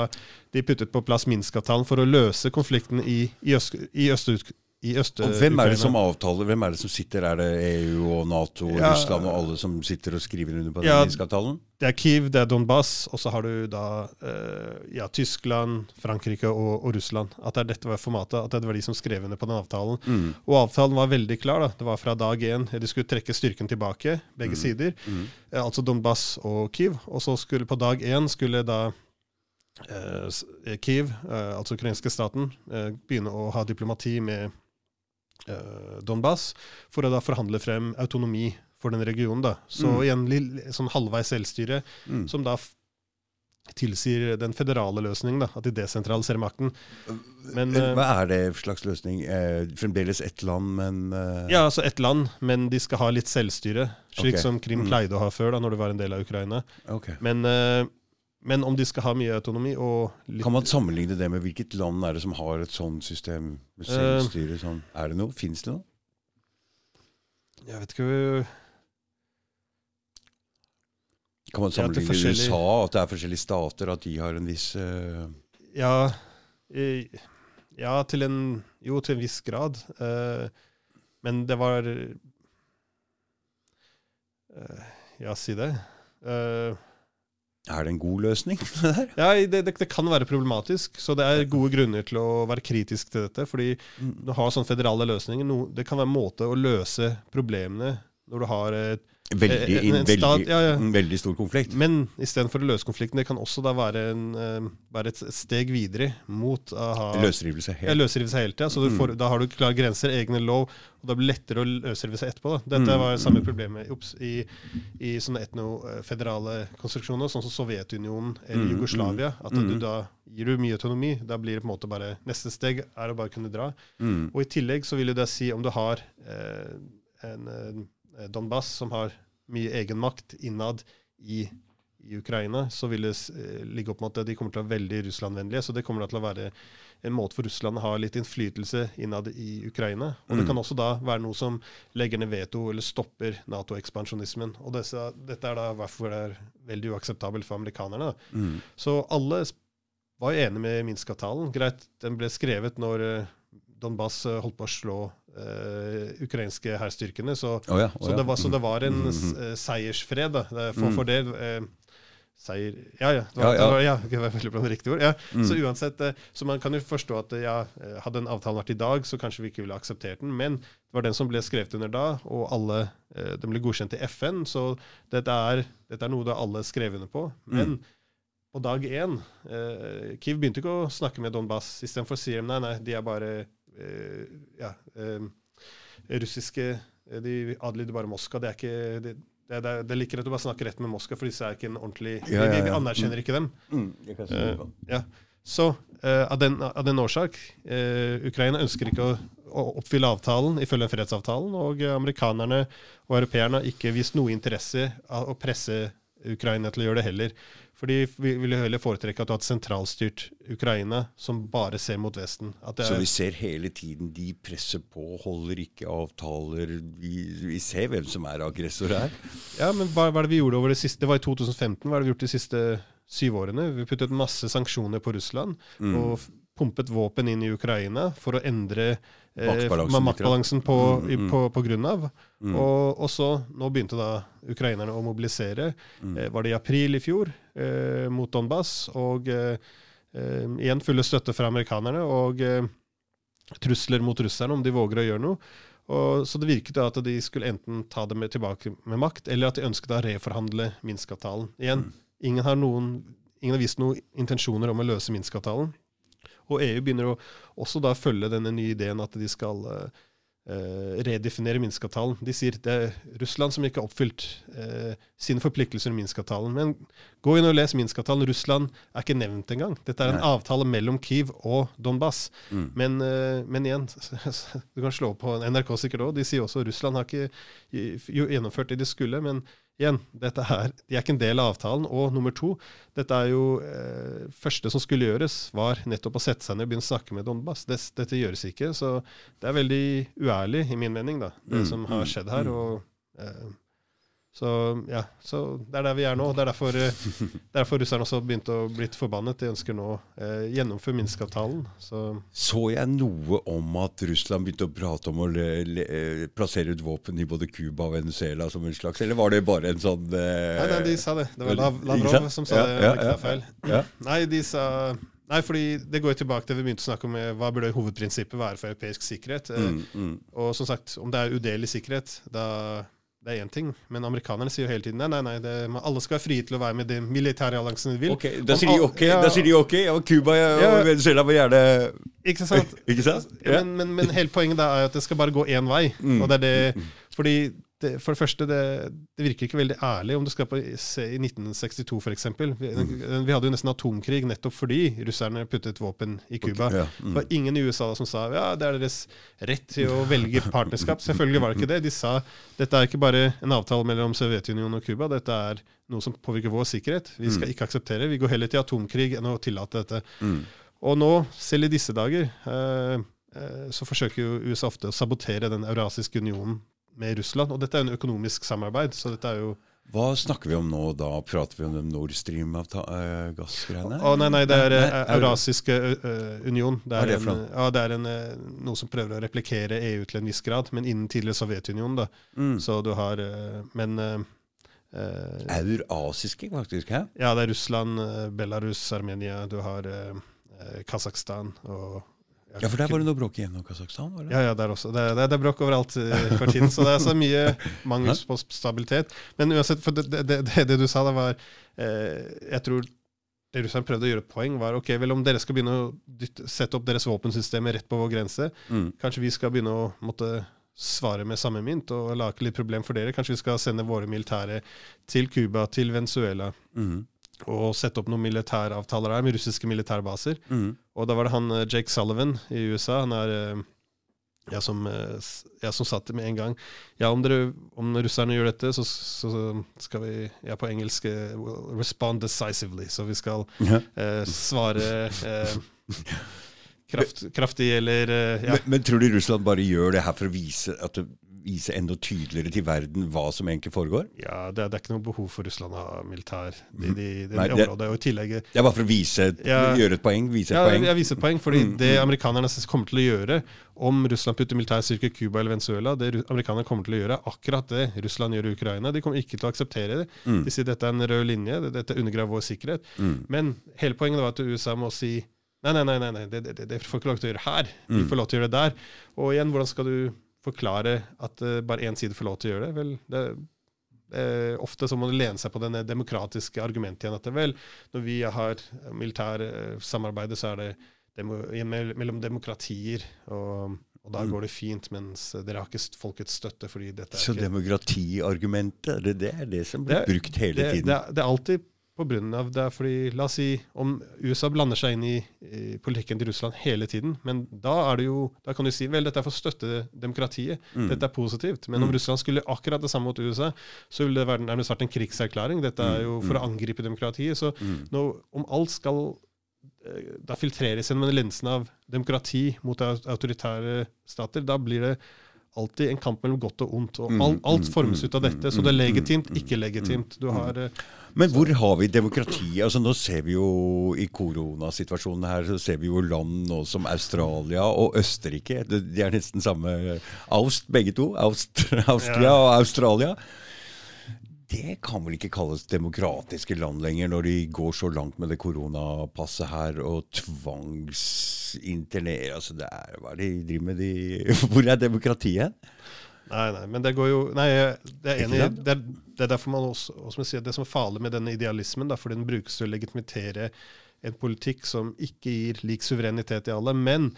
de puttet på plass Minsk-avtalen for å løse konflikten i, i, øst, i øst, i Øst og Hvem er det som avtaler? Hvem er det som sitter? Er det EU og Nato og ja, Russland og alle som sitter og skriver under på den ja, avtalen? Det er Kiev, det er Donbas, og så har du da uh, ja, Tyskland, Frankrike og, og, Russland. At det dette var formatet, at det var de som skrev under på den avtalen. Mm. Og avtalen var veldig klar. da. Det var fra dag én. De skulle trekke styrken tilbake, begge mm. sider. Mm. Uh, altså Donbas og Kiev. Og så skulle på dag én skulle da uh, Kiev, altså ukrainske staten, begynne å ha diplomati med Eh, Donbas, for å da forhandle frem autonomi for den regionen. da. Så mm. igjen sånn halvveis selvstyre, mm. som da tilsier den federale løsningen, da, at de desentraliserer makten. Men, eh, Hva er det slags løsning? Eh, fremdeles ett land, men eh... Ja, altså ett land, men de skal ha litt selvstyre. Slik okay. som Krim mm. pleide å ha før, da når det var en del av Ukraina. Okay. Men eh, men om de skal ha mye autonomi og Kan man sammenligne det med hvilket land er det som har et sånt system? med selvstyre, uh, sånn? Er det noe? Fins det noe? Jeg vet ikke Kan man sammenligne med USA, at det er forskjellige stater, at de har en viss uh... ja, ja, til en Jo, til en viss grad. Uh, men det var Ja, si det. Uh, er det en god løsning? [LAUGHS] ja, det, det, det, kan være problematisk. Så det er gode grunner til å være kritisk til dette. fordi mm. du har sånne federale løsninger. No, det kan være en måte å løse problemene når du har et Veldig, en, en veldig, stat, ja, ja. en veldig stor konflikt. Men istedenfor å løse konflikten, det kan også da være, en, uh, være et steg videre mot å ha Løsrivelse helt. Ja, løsrivelse helt, ja. Så mm. får, da har du klare grenser, egne lov, og da blir det lettere å løsrive seg etterpå. Da. Dette mm. var samme problemet ups, i, i sånne etnoføderale konstruksjoner, sånn som Sovjetunionen eller mm. Jugoslavia. At mm. du da gir du mye autonomi, da blir det på en måte bare Neste steg er å bare kunne dra. Mm. Og i tillegg så vil jo det si om du har eh, en, Eh, Donbass, som har mye egenmakt innad i, i, Ukraina, så vil det eh, ligge opp mot at de kommer til å være veldig Russland-vennlige. Så det kommer til å være en måte for Russland å ha litt innflytelse innad i Ukraina. Og mm. det kan også da være noe som legger ned veto eller stopper Nato-ekspansjonismen. Og disse, dette er da hvorfor det er veldig uakseptabelt for amerikanerne. Mm. Så alle var jo enige med Minsk-avtalen. Greit, den ble skrevet når eh, Donbas holdt på å slå uh, ukrainske hærstyrkene. Så, oh ja, oh så, det så, det var en uh, seiersfred da, for, for det. Uh, seier Ja, ja. Det var, ja, ja. Det var, veldig var riktig ord. Ja. Mm. Så uansett, så man kan jo forstå at ja, hadde den avtalen vært i dag, så kanskje vi ikke ville akseptert den. Men det var den som ble skrevet under da, og alle, den ble godkjent i FN. Så dette er, dette er noe da alle skrev under på. Men mm. på dag én eh, Kiev begynte ikke å snakke med Donbas. Istedenfor å si nei, nei, de er bare Eh, ja, eh, russiske eh, De adlyder bare Moskva. Det er ikke det, det, det, er liker at du bare snakker rett med Moskva, for disse er ikke en ordentlig Vi, ja. Vi, anerkjenner ikke dem. Mm, uh, ja. Så av, den, av, den, årsak Ukraina ønsker ikke å, å, oppfylle avtalen ifølge fredsavtalen, og amerikanerne og europeerne har ikke vist noe interesse av å presse Ukraina til å gjøre det heller. Fordi vi vil heller foretrekke at du har et sentralstyrt Ukraina som bare ser mot Vesten. så vi ser hele tiden de presser på, holder ikke avtaler. Vi, vi ser hvem som er aggressor her. Ja, men hva, hva er det vi gjorde over det siste? Det var i 2015. Hva er det vi gjort de siste syv årene? Vi puttet masse sanksjoner på Russland. Mm. og pumpet våpen inn i Ukraina for å endre maktbalansen, maktbalansen på, mm, mm. på, på, grunn av. Mm. Og, og, så, nå begynte da ukrainerne å mobilisere. Mm. Eh, var det i april i fjor eh, mot Donbas? Og eh, eh igjen fulle støtte fra amerikanerne og eh, trusler mot russerne om de våger å gjøre noe. Og, så det virket da at de skulle enten ta det med, tilbake med makt, eller at de ønsket å reforhandle Minsk-avtalen. Igjen, mm. ingen har, noen, ingen har vist noen intensjoner om å løse Minsk-avtalen. Og EU begynner å også da følge denne nye ideen at de skal eh, redefinere Minsk-avtalen. De sier det er Russland som ikke har oppfylt eh, sine forpliktelser i Minsk-avtalen. Men gå inn og les Minsk-avtalen. Russland er ikke nevnt engang. Dette er en Nei. avtale mellom Kiev og Donbas. Mm. Men, eh, men igjen, [LAUGHS] du kan slå på NRK sikkert òg. De sier også at Russland har ikke gjennomført det de skulle. Men igjen, dette her, de er ikke en del av avtalen. Og nummer to, dette er jo eh, første som skulle gjøres, var nettopp å sette seg ned og begynne å snakke med Donbas. Det, dette gjøres ikke. Så det er veldig uærlig, i min mening, da, det Mm, som mm, har skjedd her. mm. og eh, så ja, så det er der vi er nå. Det er derfor, eh, derfor russerne også begynte å blitt forbannet. De ønsker nå eh, gjennomføre Minsk-avtalen. Så Så jeg noe om at Russland begynte å prate om å le, le, eh, plassere ut våpen i både Cuba og Venezuela som en slags Eller var det bare en sånn eh, Nei, nei, de sa det. Det var Lav, Lavrov som sa Ja, det. ja, ja, feil. Ja. [CLEARS THROAT] Nei, de sa Nei, fordi det går tilbake til vi begynte å snakke om med hva burde hovedprinsippet være for europeisk sikkerhet. Eh, Mm, mm. Og som sagt, om det er udelelig sikkerhet, da det er én ting. Men amerikanerne sier jo hele tiden nei, nei, nei, det, alle skal være frie til å være med i den militære alliansen de vil. Ok, Da sier de ok, ja, da sier de ok, ja, og Cuba ja, Ja. og Venezuela må gjerne Ikke sant? [LAUGHS] Ikke sant? Ja. Men, men, men hele poenget da er at det skal bare gå én vei. Mm. Og det er det, fordi det, For det første, det, det virker ikke veldig ærlig om du skal på, se i 1962 f.eks. Vi, Mm. vi hadde jo nesten atomkrig nettopp fordi russerne puttet våpen i Cuba. Ja, Det mm. var ingen i USA som sa ja, det er deres rett til å velge partnerskap. Selvfølgelig var det ikke det. De sa dette er ikke bare en avtale mellom Sovjetunionen og Cuba, dette er noe som påvirker vår sikkerhet. Vi skal ikke akseptere. Vi går heller til atomkrig enn å tillate dette. Mm. Og nå, selv i disse dager, eh, eh, så forsøker jo USA ofte å sabotere den eurasiske unionen med Russland. Og dette er jo en økonomisk samarbeid, så dette er jo Hva snakker vi om nå? Da prater vi om den Nord Stream-gassgreiene? Å nei, nei, det er Nei, eh, Eurasiske union. Det er det en, ja, det er en, eh, noe som prøver å replikere EU til en viss grad, men innen tidligere Sovjetunionen. da. Mm. Så du har eh, Men eh, Eurasiske, faktisk. Hæ? ja, det er Russland, Belarus, Armenia, du har eh, Kasakhstan og Ja, for der var det noe bråk igjen om Kasakhstan? var det? Ja, ja, der også. Det, det, det er bråk overalt eh, for tiden. Så det er så mye [LAUGHS] mangel på stabilitet. Men uansett, for det, det, det, det du sa da, var eh, Jeg tror det russerne prøvde å gjøre et poeng, var ok, vel om dere skal begynne å dytte, sette opp deres våpensystemer rett på vår grense, Mm. kanskje vi skal begynne å måtte svare med samme mynt og lage litt problem for dere. Kanskje vi skal sende våre militære til Cuba, til Venezuela, Mm. Og sette opp noen militæravtaler der med russiske militærbaser. Mm. Og da var det han eh, Jake Sullivan i USA. Han er jeg som, jeg som satt med en gang Ja, om, dere, om russerne gjør dette, så, så skal vi ja, på engelsk eh, we'll respond decisively. Så vi skal Ja. eh, svare eh, kraft, kraftig eller eh, ja. Men, men tror du Russland bare gjør det her for å vise, at det, vise enda tydeligere til verden hva som egentlig foregår? ja det, det er ikke noe behov for Russland å ha militær i de det- området. Og i tillegg Det er bare for å vise, Ja. gjøre et poeng? Vise et Ja, poeng? jeg viser et poeng, fordi Mm, det mm. amerikanerne kommer til å gjøre om Russland putter militærstyrker i Cuba eller Venezuela, det amerikanerne kommer til å gjøre, er akkurat det Russland gjør i Ukraina. De kommer ikke til å akseptere det. Mm. De sier dette er en rød linje, dette undergraver vår sikkerhet. Mm. Men hele poenget var at USA må si nei, nei, nei, nei, nei det, det, det får ikke lov til å gjøre her. Vi Mm. får lov til å gjøre det der. Og igjen, hvordan skal du forklare at eh, bare én side får lov til å gjøre det? Vel, det eh, ofte så må du lene seg på det demokratiske argumentet igjen. At det, vel, når vi har militær eh, samarbeid, så er det demo, mellom demokratier, og, og da Mm. går det fint, mens dere har ikke folkets støtte. fordi dette er Så ikke... demokratiargumentet, det, det er det som blir Det brukt hele det, tiden? det, er, det er alltid av det. fordi, La oss si om USA blander seg inn i, i politikken til Russland hele tiden, men da er det jo, da kan du si vel, dette er for å støtte demokratiet. Mm. Dette er positivt. Men om Mm. Russland skulle akkurat det samme mot USA, så ville det vært, nærmest vært en krigserklæring. Dette er Mm, jo for mm. å angripe demokratiet. Så Mm. nå, om alt skal eh, da filtreres gjennom linsen av demokrati mot autoritære stater, da blir det alltid en kamp mellom godt og ondt. Og Mm, alt, alt mm, formes mm, ut av dette. Så det er legitimt, ikke legitimt. Du har eh, Men hvor har vi demokratiet? Altså Nå ser vi jo i koronasituasjonen her, så ser vi jo land nå som Australia og Østerrike. De de er nesten samme Aust, begge to. Aust, [LAUGHS] Austria og Australia. Det kan vel ikke kalles demokratiske land lenger, når de går så langt med det koronapasset her og tvangsinternere altså det er, Hva er det de driver med? De, [LAUGHS] hvor er demokratiet? Nei, nei, men det går jo Nei, det er enig. Det det er derfor man også, også sier, det som er farlig med denne idealismen, da, fordi den brukes til å legitimitere en politikk som ikke gir lik suverenitet til alle. Men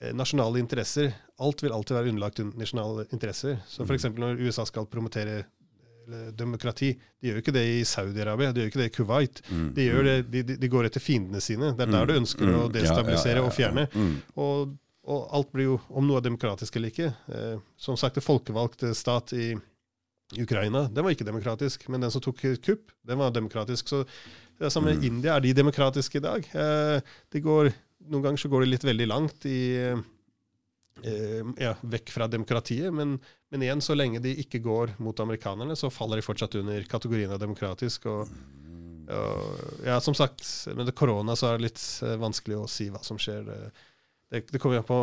eh, nasjonale interesser. Alt vil alltid være underlagt nasjonale interesser. Så f.eks. når USA skal promotere demokrati. De gjør ikke det i Saudi-Arabia, de gjør ikke det i Kuwait. Mm. De, gjør det, de, de- de går etter fiendene sine. Det er der du ønsker å Mm. destabilisere Ja, ja, ja, og fjerne. Mm. Og, og alt blir jo, om noe er demokratisk eller ikke eh, Som sagt, det folkevalgte stat i Ukraina, den var ikke demokratisk. Men den som tok kupp, den var demokratisk. Så det er samme med Mm. India. Er de demokratiske i dag? Eh, de går, noen ganger så går det litt veldig langt i eh, ja, vekk fra demokratiet. Men, men igjen, så lenge de ikke går mot amerikanerne, så faller de fortsatt under kategorien av demokratisk. Og, og ja, som sagt, med det korona så er det litt eh, vanskelig å si hva som skjer. Det, det, kommer an på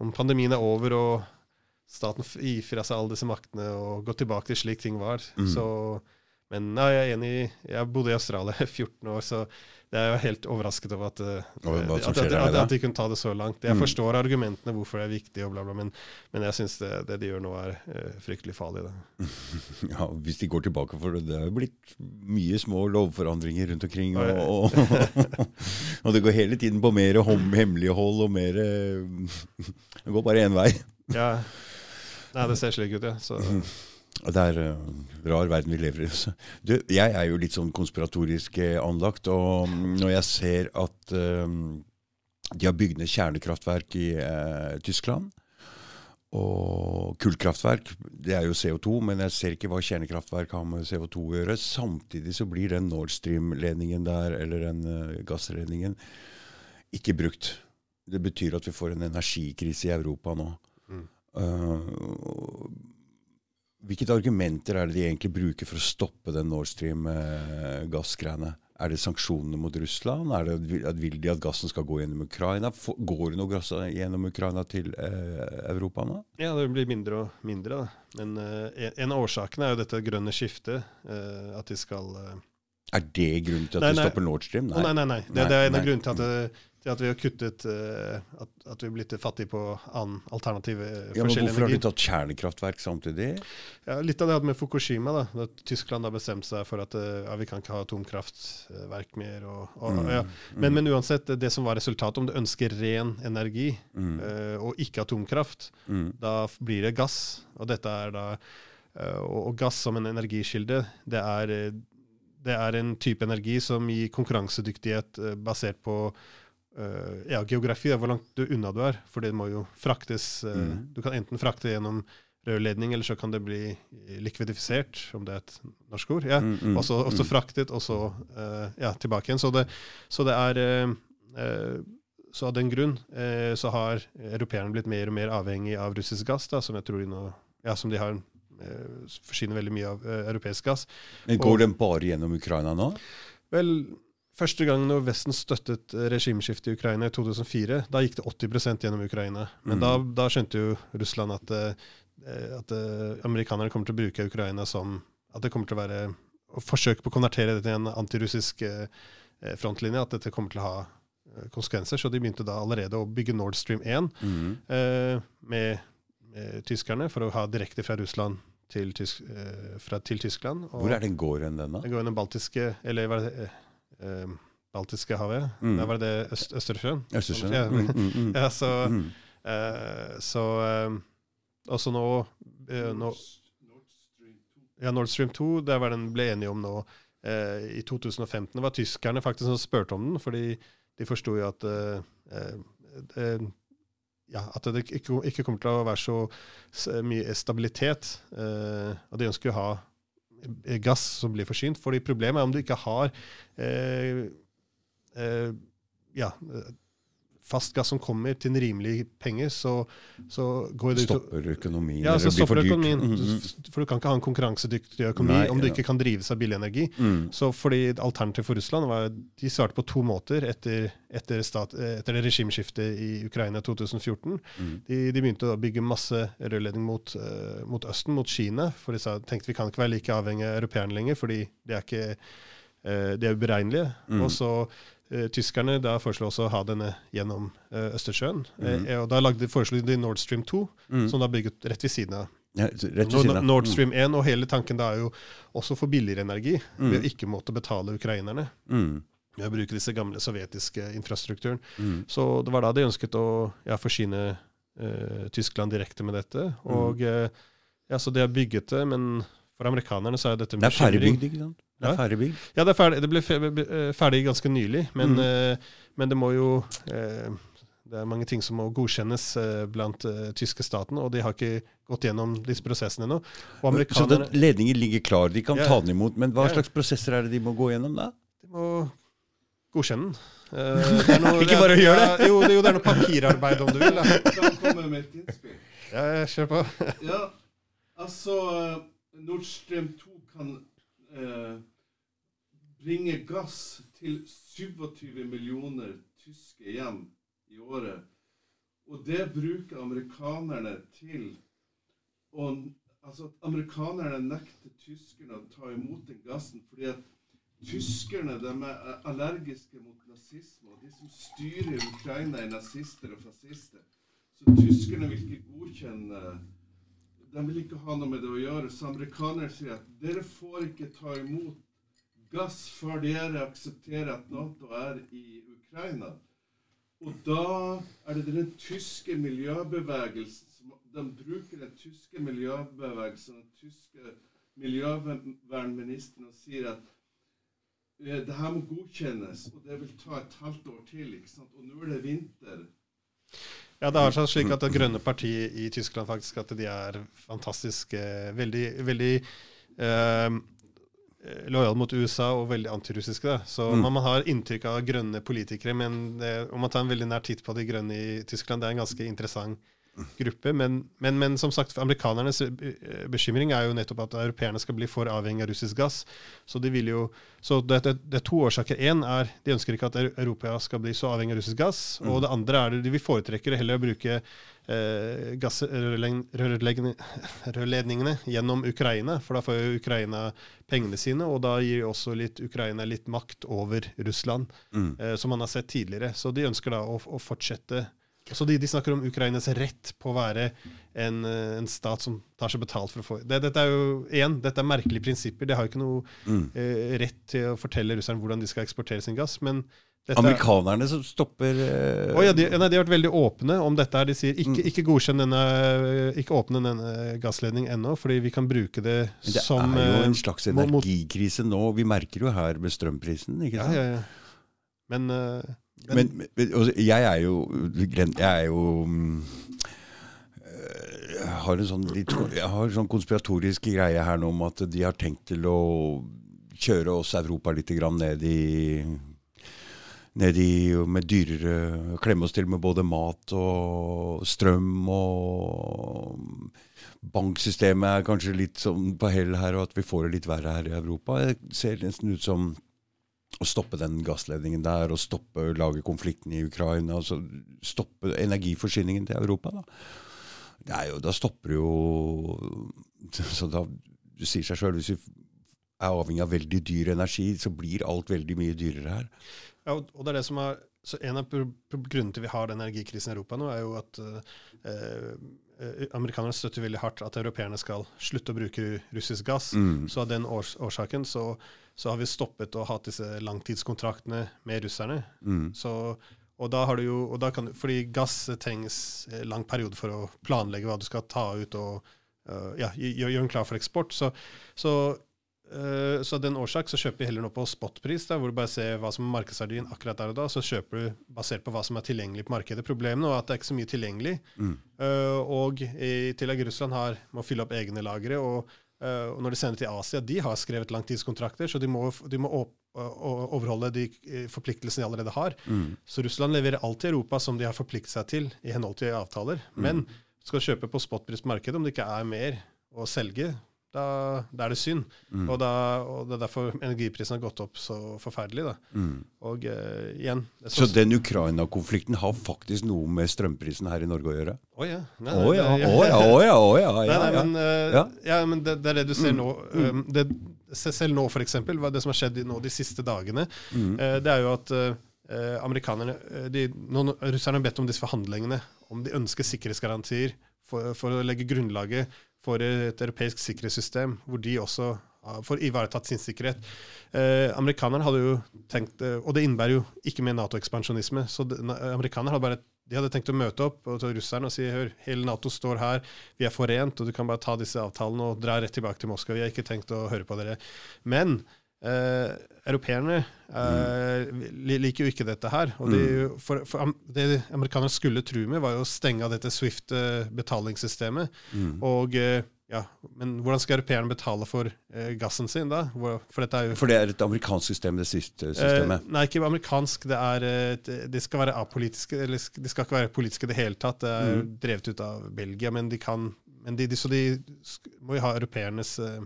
om pandemien er over og staten gir fra seg alle disse maktene og går tilbake til slik ting var. Mm. Så, men ja, jeg er enig. Jeg bodde i Australia i [LAUGHS] 14 år, så jeg er jo helt overrasket over at, eh, at, at, at, de kunne ta det så langt. Jeg Mm. forstår argumentene hvorfor det er viktig, og bla, bla, men, men jeg syns det, det de gjør nå, er eh, fryktelig farlig. [LAUGHS] Ja, Hvis de går tilbake, for det er jo blitt mye små lovforandringer rundt omkring. Og, og, [LAUGHS] og det går hele tiden på mer hemmelighold og mer [LAUGHS] Det går bare én vei. Ja. Nei, det ser slik ut, ja. Så, Det er en rar verden vi lever i. [LAUGHS] Du, jeg er jo litt sånn konspiratorisk eh, anlagt, og når jeg ser at uh, de har bygd ned kjernekraftverk i uh, Tyskland og kullkraftverk, det er jo CO2, men jeg ser ikke hva kjernekraftverk har med CO2 å gjøre. Samtidig så blir den Nord Stream-ledningen der, eller den uh, gassledningen, ikke brukt. Det betyr at vi får en energikrise i Europa nå. Mm. Uh, hvilke argumenter er det de egentlig bruker for å stoppe den Nord Stream-gassgreiene? Er det sanksjonene mot Russland? Er det, at vil de at gassen skal gå gjennom Ukraina? Går det noe gass gjennom Ukraina til eh, Europa nå? ja, det blir mindre og mindre. Da. Men eh, en- en av årsakene er jo dette grønne skiftet. eh, at de skal eh, Er det grunnen til at Nei, de stopper Nord Stream? Å, Nei, nei, nei. Det, Nei, det er en av grunnene til at, det, til at vi har kuttet uh, at, at vi er blitt fattige på annen alternative Ja, men hvorfor har de tatt kjernekraftverk samtidig? Ja, litt av det hadde med Fukushima. da, da Tyskland har bestemt seg for at uh, ja, vi kan ikke ha atomkraftverk mer. Og, og, Mm, ja. men, men uansett, det som var resultatet, om du ønsker ren energi Mm, uh, og ikke atomkraft, mm, da blir det gass. Og dette er da og, og gass som en energikilde, det er, det er en type energi som gir konkurransedyktighet basert på ja, geografi, hvor langt du unna du er. For det må jo fraktes eh, Mhm. Du kan enten frakte gjennom rørledning, eller så kan det bli likvidifisert, om det er et norsk ord. Ja. mm, mm, Og så mm. fraktet, og så uh, ja, tilbake igjen. Så det, så det er uh, uh, Så av den grunn eh, så har europeerne blitt mer og mer avhengig av russisk gass, da, som jeg tror de nå ja, som de har eh, forsyner veldig mye av eh, europeisk gass. Men og- Går den bare gjennom Ukraina nå? Vel, første gang når Vesten støttet eh, regimeskiftet i Ukraina i 2004, da gikk det 80% gjennom Ukraina. Men Mm. da, da skjønte jo Russland at, eh, at eh, amerikanerne kommer til å bruke Ukraina som At det kommer til å være å forsøke på å konvertere det til en antirussisk frontlinje. At dette kommer til å ha konsekvenser. Så de begynte da allerede å bygge Nord Stream 1 Mm. eh, med, med tyskerne for å ha direkte fra Russland til, Tysk, eh, fra, til Tyskland. Og- Hvor er den går hen, den da? Den går den Baltiske Eller hva er det eh, Baltiske havet? Mm. Da var det det Øst, Østersjøen? Østersjøen? Ja, Mm, mm, mm. [LAUGHS] ja, så, Mm. eh, så eh, Også nå, eh, nå Ja, Nord Stream 2, det var den ble enige om nå eh, i 2015. Det var tyskerne faktisk som spurte om den, fordi de forsto jo at eh, eh, ja, at det ikke, ikke kommer til å være så mye stabilitet. Eh, og de ønsker jo å ha gass som blir forsynt. fordi problemet er om du ikke har eh, eh, ja, eh, fast gass som kommer til en rimelig penge, så, så går det ut Stopper økonomien? ja, så stopper økonomien. Mm, mm. For du kan ikke ha en konkurransedyktig økonomi Nei, om du ikke kan drives av billig energi. Mm. Så fordi Alternativet for Russland var de svarte på to måter etter, etter, stat, etter det regimeskiftet i Ukraina 2014. Mm. De, de begynte å bygge masse rørledning mot, uh, mot Østen, mot Kina. For de sa, tenkte vi kan ikke være like avhengig av europeerne lenger, fordi de er ikke uh, de er uberegnelige. Mm. Og så tyskerne da foreslo også å ha denne gjennom eh, Østersjøen. Mm. Eh, og da lagde, foreslo de Nord Stream 2, Mm. som da bygget rett ved siden av. Ja, rett ved siden av. Nord Stream 1, og hele tanken da er jo også for billigere energi, Mm. ved å ikke måtte betale ukrainerne. Mm. å bruke disse gamle sovjetiske infrastrukturen. Mm. Så det var da de ønsket å ja, forsyne eh, Tyskland direkte med dette. Og eh, ja, så de har bygget det, men for amerikanerne så er dette en Det er ferdigbygd, ikke sant? Det Ja. ferdig bygd? Ja, det, er ferdig, det ble eh, ferdig ganske nylig, men, Mm. eh, men det må jo eh, Det er mange ting som må godkjennes eh, blant eh, tyske staten, og de har ikke gått gjennom disse prosessene ennå. Så den ledningen ligger klar, de kan Ja. ta den imot. Men hva Ja. slags prosesser er det de må gå gjennom da? de må godkjenne den. Eh, det er [LAUGHS] noe- Ikke bare gjøre det. Ja, jo, det, jo, det er noe papirarbeid, om du vil. Da. [LAUGHS] kommer det med et innspill. Ja, kjør på. Ja, altså Nord Stream 2 kan eh, bringe gass til 27 millioner tyske hjem i året. Og det bruker amerikanerne til å Altså at amerikanerne nekter tyskerne å ta imot den gassen fordi at tyskerne de er allergiske mot nazisme. Og de som styrer Ukraina, er nazister og fascister. Så tyskerne vil ikke godkjenne De vil ikke ha noe med det å gjøre. Så amerikanerne sier at dere får ikke ta imot gass før dere aksepterer at Nato er i Ukraina. Og da er det den tyske miljøbevegelsen De bruker den tyske miljøbevegelsen, den tyske miljøvernministeren, og sier at eh, det her må godkjennes, og det vil ta et halvt år til. ikke sant? Og nå er det vinter. Ja, det er seg slik at Det grønne partiet i Tyskland faktisk at de er fantastisk eh, veldig, veldig eh, lojale mot USA og veldig antirussiske. da. Så Mm. man, man har inntrykk av grønne politikere, men det, om man tar en veldig nær titt på de grønne i Tyskland, det er en ganske interessant gruppe. Men, men, men som sagt, amerikanernes eh, bekymring er jo nettopp at europeerne skal bli for avhengig av russisk gass. Så de vil jo, så det, det, det er to årsaker. Én er de ønsker ikke at Europa skal bli så avhengig av russisk gass. Og det andre er de vil foretrekke heller å bruke eh, gassrørledningene gjennom Ukraina, for da får jo Ukraina pengene sine, og da gir også litt Ukraina litt makt over Russland, Mm. eh, som man har sett tidligere. Så de ønsker da å, å fortsette så de, de snakker om Ukrainas rett på å være en, eh, en stat som tar seg betalt for å få det, Dette er jo igjen, dette er merkelige prinsipper. De har jo ikke noe Mm. eh, rett til å fortelle russerne hvordan de skal eksportere sin gass. men dette er- Amerikanerne som stopper eh, oh, ja, de, nei, de har vært veldig åpne om dette. her. De sier Mm. ikke, ikke godkjenn denne, ikke åpne denne gassledningen ennå, fordi vi kan bruke det, som... det er jo eh, en slags energikrise nå. Vi merker jo her med strømprisen. ikke sant? ja, ja. ja. Men, eh, men, Men, men altså, jeg er jo Jeg er jo mm, øh, Jeg har en sånn, litt, jeg en sånn konspiratorisk greie her nå om at de har tenkt til å kjøre oss Europa litt ned i ned i med dyrere Klemme oss til med både mat og strøm og Banksystemet er kanskje litt sånn på hell her, og at vi får det litt verre her i Europa. Det ser nesten ut som å stoppe den gassledningen der, og stoppe lage konflikten i Ukraina, altså stoppe energiforsyningen til Europa. Da, det jo, da stopper det jo så da, Du sier seg sjøl, hvis vi er avhengig av veldig dyr energi, så blir alt veldig mye dyrere her. ja, og det er det som er så En av grunnene til vi har den energikrisen i Europa nå, er jo at eh, eh, amerikanerne støtter veldig hardt at europeerne skal slutte å bruke russisk gass. Mm. Så av den års årsaken så, så har vi stoppet å ha disse langtidskontraktene med russerne. Mm. Så, og da har du jo, og da kan, fordi gass trengs en lang periode for å planlegge hva du skal ta ut og uh, ja, gjøre gjør den klar for eksport. Så, så, uh, så den årsak så kjøper vi heller nå på spotpris, da, hvor du bare ser hva som er markedsverdien akkurat der og da. Så kjøper du basert på hva som er tilgjengelig på markedet. Problemet nå er at det er ikke så mye tilgjengelig. Mm. Uh, og i tillegg Russland har, må fylle opp egne lagre. og Uh, og når de sender til Asia, de har skrevet langtidskontrakter, så de må, de må opp, uh, overholde de uh, forpliktelsene de allerede har. Mm. Så Russland leverer alt til Europa som de har forpliktet seg til i henhold til avtaler. Men skal kjøpe på spotpris på markedet, om det ikke er mer å selge, da, da er det synd. Mm. Og, da, og det er derfor energiprisen har gått opp så forferdelig. Da. Mm. Og uh, igjen er Så den Ukraina-konflikten har faktisk noe med strømprisen her i Norge å gjøre? Å ja. Å ja, å ja, å ja, å ja. Ja, nei, ja. men, uh, Ja. ja, men det, det er det du ser nå. um, det, selv nå, for hva det som har skjedd nå de siste dagene, Mm. eh, det er jo at amerikanerne de, nå- Russerne har bedt om disse forhandlingene, om de ønsker sikkerhetsgarantier for, for å legge grunnlaget for et europeisk sikkerhetssystem, hvor de også får ivaretatt sin sikkerhet. Eh, amerikanerne hadde jo tenkt, eh, Og det innebærer jo ikke mer Nato-ekspansjonisme. Så amerikanerne hadde bare de hadde tenkt å møte opp og til russerne og si hør, hele Nato står her, vi er forent, og du kan bare ta disse avtalene og dra rett tilbake til Moskva. Vi har ikke tenkt å høre på dere. Men eh, europeerne eh, liker jo ikke dette her. og de, for, for, Det amerikanerne skulle true med, var jo å stenge av dette Swift-betalingssystemet. Mm. og eh, ja, Men hvordan skal europeerne betale for eh, gassen sin, da? For, dette er jo, For det er et amerikansk system, det siste systemet? Eh, nei, ikke amerikansk. Det, er, eh, det skal være apolitiske, eller de skal ikke være politiske i det hele tatt. Det er Mm. drevet ut av Belgia, men de kan men de, de, Så de må jo ha europeernes eh,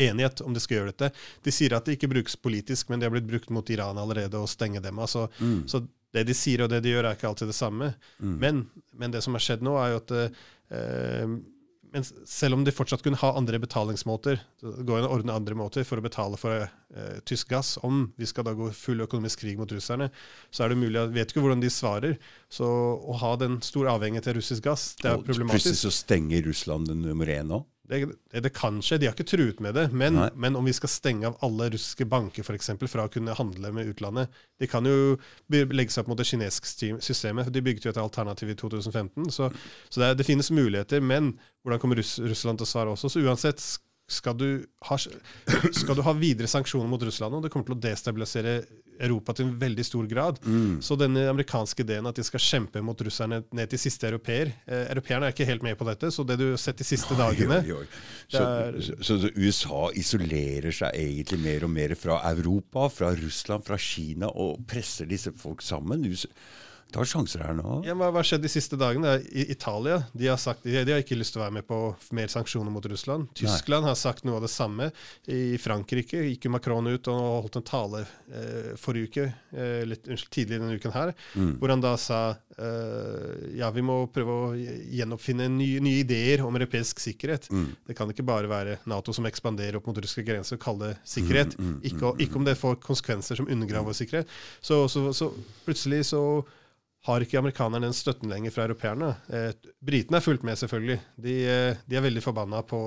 enighet om de skal gjøre dette. De sier at det ikke brukes politisk, men det har blitt brukt mot Iran allerede, å stenge dem. Altså, Mm. Så det de sier og det de gjør, er ikke alltid det samme. Mm. Men, men det som har skjedd nå, er jo at eh, selv om de fortsatt kunne ha andre betalingsmåter, det gå inn og ordne andre måter for å betale for eh, tysk gass, om vi skal da gå full økonomisk krig mot russerne, så er det mulig at vet ikke hvordan de svarer. Så å ha den store avhengighet av russisk gass, det er Og Plutselig så stenger Russland den nummer én nå? Det, det, kan skje, de har ikke truet med det. Men, men om vi skal stenge av alle russiske banker for eksempel, fra å kunne handle med utlandet De kan jo legge seg opp mot det kinesiske systemet. De bygget jo et alternativ i 2015. Så, så det, det finnes muligheter. Men hvordan kommer Russ, Russland til å svare også? Så uansett skal du, ha, skal du ha videre sanksjoner mot Russland, og det kommer til å destabilisere Europa til en veldig stor grad. Mm. Så denne amerikanske ideen at de skal kjempe mot russerne ned til siste europeer eh, Europeerne er ikke helt med på dette, så det du har sett de siste dagene Oi, oi, oi. Så, er- så, så USA isolerer seg egentlig mer og mer fra Europa, fra Russland, fra Kina, og presser disse folk sammen? US tar sjanser her nå? Ja, hva har skjedd de siste dagene? I Italia de har, sagt, de, de har ikke lyst til å være med på mer sanksjoner mot Russland. Tyskland har sagt noe av det samme. I Frankrike gikk jo Macron ut og holdt en tale eh, forrige uke, eh, litt tidligere denne uken her, hvor han da sa eh, ja, vi må prøve å gjenoppfinne nye, nye ideer om europeisk sikkerhet. Det kan ikke bare være Nato som ekspanderer opp mot russiske grenser og kalle det sikkerhet. Ikke, ikke om det får konsekvenser som undergraver sikkerhet. Så, så, så plutselig så har ikke amerikanerne den støtten lenger fra europeerne. Eh, Britene er fulgt med, selvfølgelig. De, eh, de er veldig forbanna på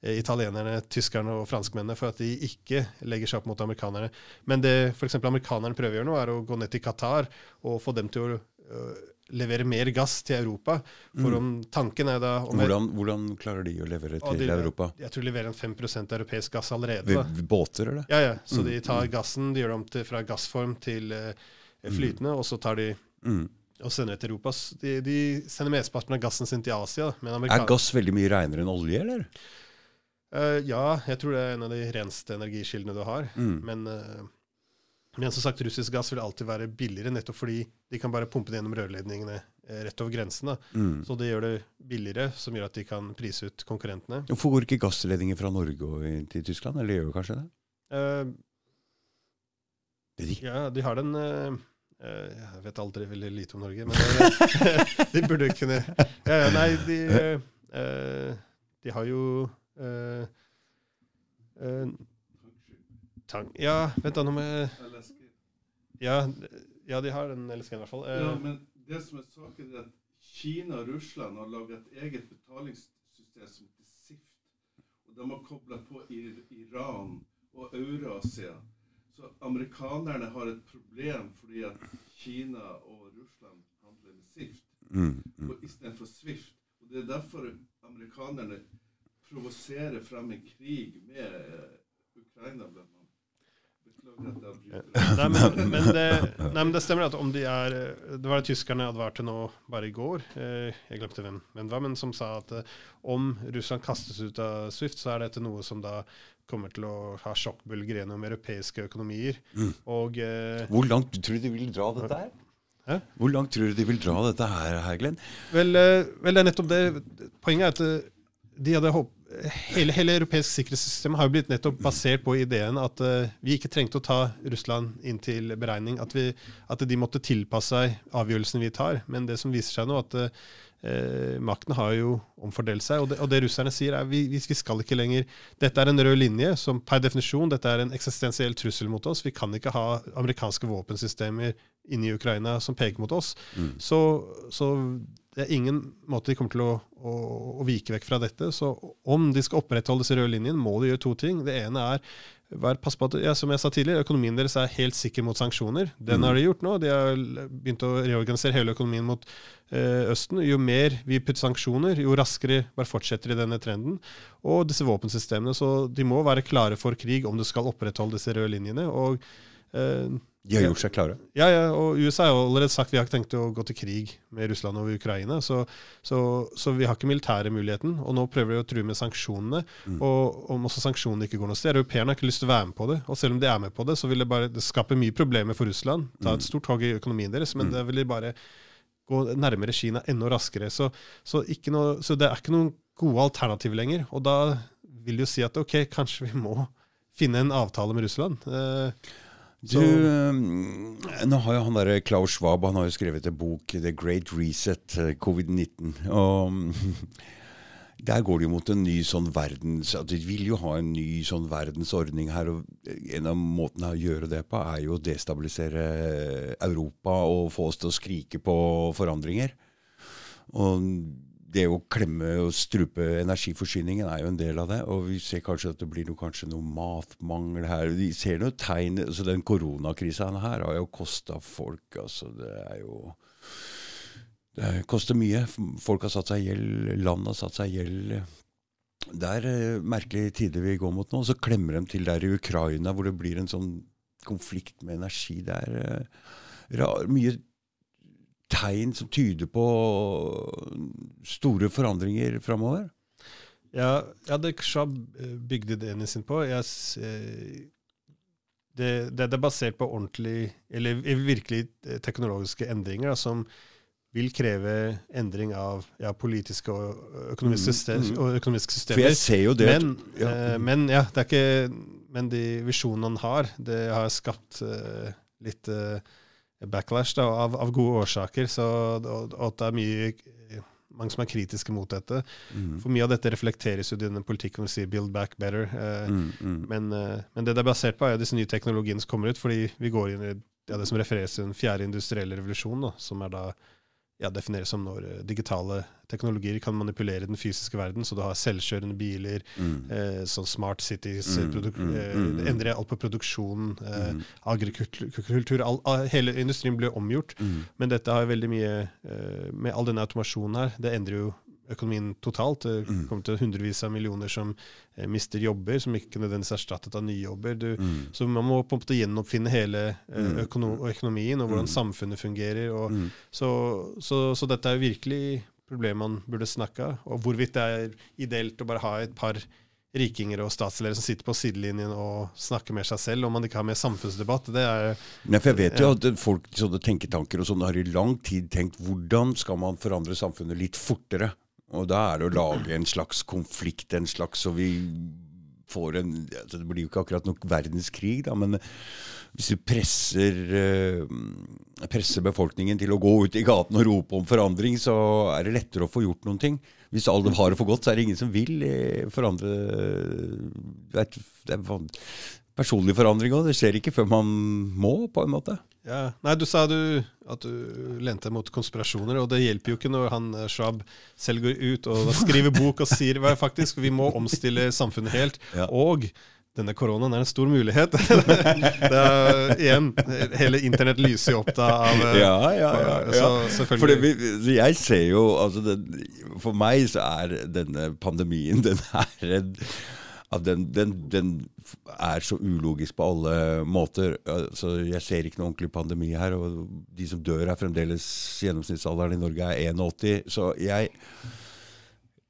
eh, italienerne, tyskerne og franskmennene for at de ikke legger seg opp mot amerikanerne. Men det f.eks. amerikanerne prøver å gjøre nå, er å gå ned til Qatar og få dem til å øh, levere mer gass til Europa. For om tanken er da om Hvordan, hvordan klarer de å levere til de- Europa? Jeg tror de leverer en 5 europeisk gass allerede. Ved båter, eller? Ja, ja. Så de tar gassen, de gjør det om til, fra gassform til eh, flytende, og så tar de Mm. og sender det til Europa. De, de sender mesteparten av gassen sin til Asia. Er gass veldig mye renere enn olje, eller? Uh, ja, jeg tror det er en av de reneste energikildene du har. Mm. Men, uh, men som sagt, russisk gass vil alltid være billigere, nettopp fordi de kan bare pumpe det gjennom rørledningene eh, rett over grensen. Mm. Så det gjør det billigere, som gjør at de kan prise ut konkurrentene. Hvorfor går ikke gassledninger fra Norge til Tyskland? Eller gjør det kanskje det? Uh, ja, de har den Jeg vet aldri veldig lite om Norge, men eh, [LAUGHS] de burde kunne Nei, de, eh, de har jo eh, eh, tang, Ja, vent da, nå må jeg ja, de har den LSG-en i hvert fall. Eh, Ja, men det som er saken, er at Kina og Russland har laget et eget betalingssystem som heter SIFT. Og de har kobla på Iran og Eurasia. Så amerikanerne har et problem fordi at Kina og Russland handler med SIFT Mm. Mm. istedenfor SWIFT. Og Det er derfor amerikanerne provoserer frem en krig med eh, Ukraina, blant annet. Beklager at jeg avbryter. Nei, men, men, det, nei, men det stemmer at om de er Det var det tyskerne advarte nå bare i går. Eh, jeg glemte hvem, hvem var, men som sa at eh, om Russland kastes ut av Swift, så er dette noe som da kommer til å ha sjokkbølger gjennom europeiske økonomier. Mm. Og eh, Hvor langt tror du de vil dra dette her? Hæ? Hvor langt tror du de vil dra dette her, her Glenn? vel, vel, det er nettopp det. Poenget er at de hadde håpet hele, hele europeisk sikkerhetssystem har jo blitt nettopp basert på ideen at uh, vi ikke trengte å ta Russland inn til beregning. At, vi, at de måtte tilpasse seg avgjørelsene vi tar. Men det som viser seg nå, at eh, makten har jo omfordelt seg. Og det, og det russerne sier, er vi, vi skal ikke lenger Dette er en rød linje som per definisjon dette er en eksistensiell trussel mot oss. Vi kan ikke ha amerikanske våpensystemer inni Ukraina som peker mot oss. Så, så det er ingen måte de kommer til å, å, vike vekk fra dette. Så om de skal opprettholde disse røde linjene, må de gjøre to ting. Det ene er vær pass på at, ja, som jeg sa tidligere, økonomien deres er helt sikker mot sanksjoner. Den har de gjort nå. De har begynt å reorganisere hele økonomien mot eh, Østen. Jo mer vi putter sanksjoner, jo raskere bare fortsetter de denne trenden. Og disse våpensystemene. Så de må være klare for krig om du skal opprettholde disse røde linjene. og eh, de har gjort seg klare? Ja, ja, og USA har allerede sagt vi har ikke tenkt å gå til krig med Russland og Ukraina. Så, så, så vi har ikke militære muligheten. Og nå prøver de å true med sanksjonene. Mm. Og om også sanksjonene ikke går noe sted. Europeerne har ikke lyst til å være med på det. Og selv om de er med på det, så vil det bare det skape mye problemer for Russland. Ta et mm. stort hogg i økonomien deres. Men mm. det vil de bare gå nærmere Kina enda raskere. Så, så, noe, så det er ikke noen gode alternativer lenger. Og da vil de jo si at ok, kanskje vi må finne en avtale med Russland. Eh, du, um, nå har jo han der Klaus Schwab han har jo skrevet en bok, 'The Great Reset', eh, covid-19. og Der går det jo mot en ny sånn verdens at De vil jo ha en ny sånn verdensordning her. og En av måtene å gjøre det på er jo å destabilisere Europa og få oss til å skrike på forandringer. Og det å klemme og strupe energiforsyningen er jo en del av det. Og vi ser kanskje at det blir noe, noe matmangel her. Vi ser noen tegn så Den koronakrisa her har jo kosta folk. altså Det er jo Det koster mye. Folk har satt seg i gjeld. Land har satt seg i gjeld. Det er uh, merkelige tider vi går mot nå. Så klemmer de til der i Ukraina, hvor det blir en sånn konflikt med energi. Det er uh, mye tegn som tyder på store forandringer framover? Ja, ja, det Shab eh, bygde det inn sin på. Jeg, eh, det, det, er basert på ordentlig, eller virkelig eh, teknologiske endringer da, som vil kreve endring av ja, politiske og økonomiske, system, mm, mm. og økonomiske, systemer. For jeg ser jo det. Men ja, eh, men, ja det er ikke, men de visjonene han har, det har skapt eh, litt eh, backlash da, av, av, gode årsaker. Så, og, og, at det er mye, mange som er kritiske mot dette. Mm. For mye av dette reflekteres jo i denne politikken vil sier 'build back better'. Eh, mm, mm. Men, eh, men, det det er basert på, er disse nye teknologiene som kommer ut. Fordi vi går inn i ja, det som refereres til den fjerde industrielle revolusjonen, da, som er da ja, defineres som når eh, digitale teknologier kan manipulere den fysiske verden. Så du har selvkjørende biler, mm. eh, sånn smart cities mm, mm, mm, eh, mm, endrer alt på produksjon, eh, mm. agrikultur all, all, Hele industrien blir omgjort. Men dette har veldig mye eh, Med all denne automasjonen her, det endrer jo økonomien totalt. Det mm. kommer til hundrevis av millioner som eh, mister jobber, som ikke nødvendigvis er erstattet av nye jobber. Du, mm. Så man må på en måte gjenoppfinne hele eh, mm. økono økonomien og hvordan mm. samfunnet fungerer. Og, mm. så, så, så, dette er virkelig problemet man burde snakke av. Og hvorvidt det er ideelt å bare ha et par rikinger og statsledere som sitter på sidelinjen og snakker med seg selv, om man ikke har mer samfunnsdebatt. Det er Nei, for Jeg vet jo at folk sånne tenketanker og sånne har i lang tid tenkt hvordan skal man forandre samfunnet litt fortere? Og da er det å lage en slags konflikt, en slags så vi får en altså Det blir jo ikke akkurat nok verdenskrig, da, men hvis du presser, uh, presser befolkningen til å gå ut i gaten og rope om forandring, så er det lettere å få gjort noen ting. Hvis alle har det for godt, så er det ingen som vil eh, forandre det er, personlig forandring òg. Det skjer ikke før man må, på en måte. Ja. Nei, du sa du, at du lente mot konspirasjoner, og det hjelper jo ikke når han Shab selv går ut og skriver bok og sier hva faktisk vi må omstille samfunnet helt. Ja. Og denne koronaen er en stor mulighet. [LAUGHS] det er, igjen, hele internett lyser jo opp da av eh, Ja, ja, ja. ja. Så, jeg ser jo altså det, For meg så er denne pandemien den er en at den, den, den, er så ulogisk på alle måter. Altså, jeg ser ikke noe ordentlig pandemi her. Og de som dør, er fremdeles gjennomsnittsalderen i Norge er 81. Så jeg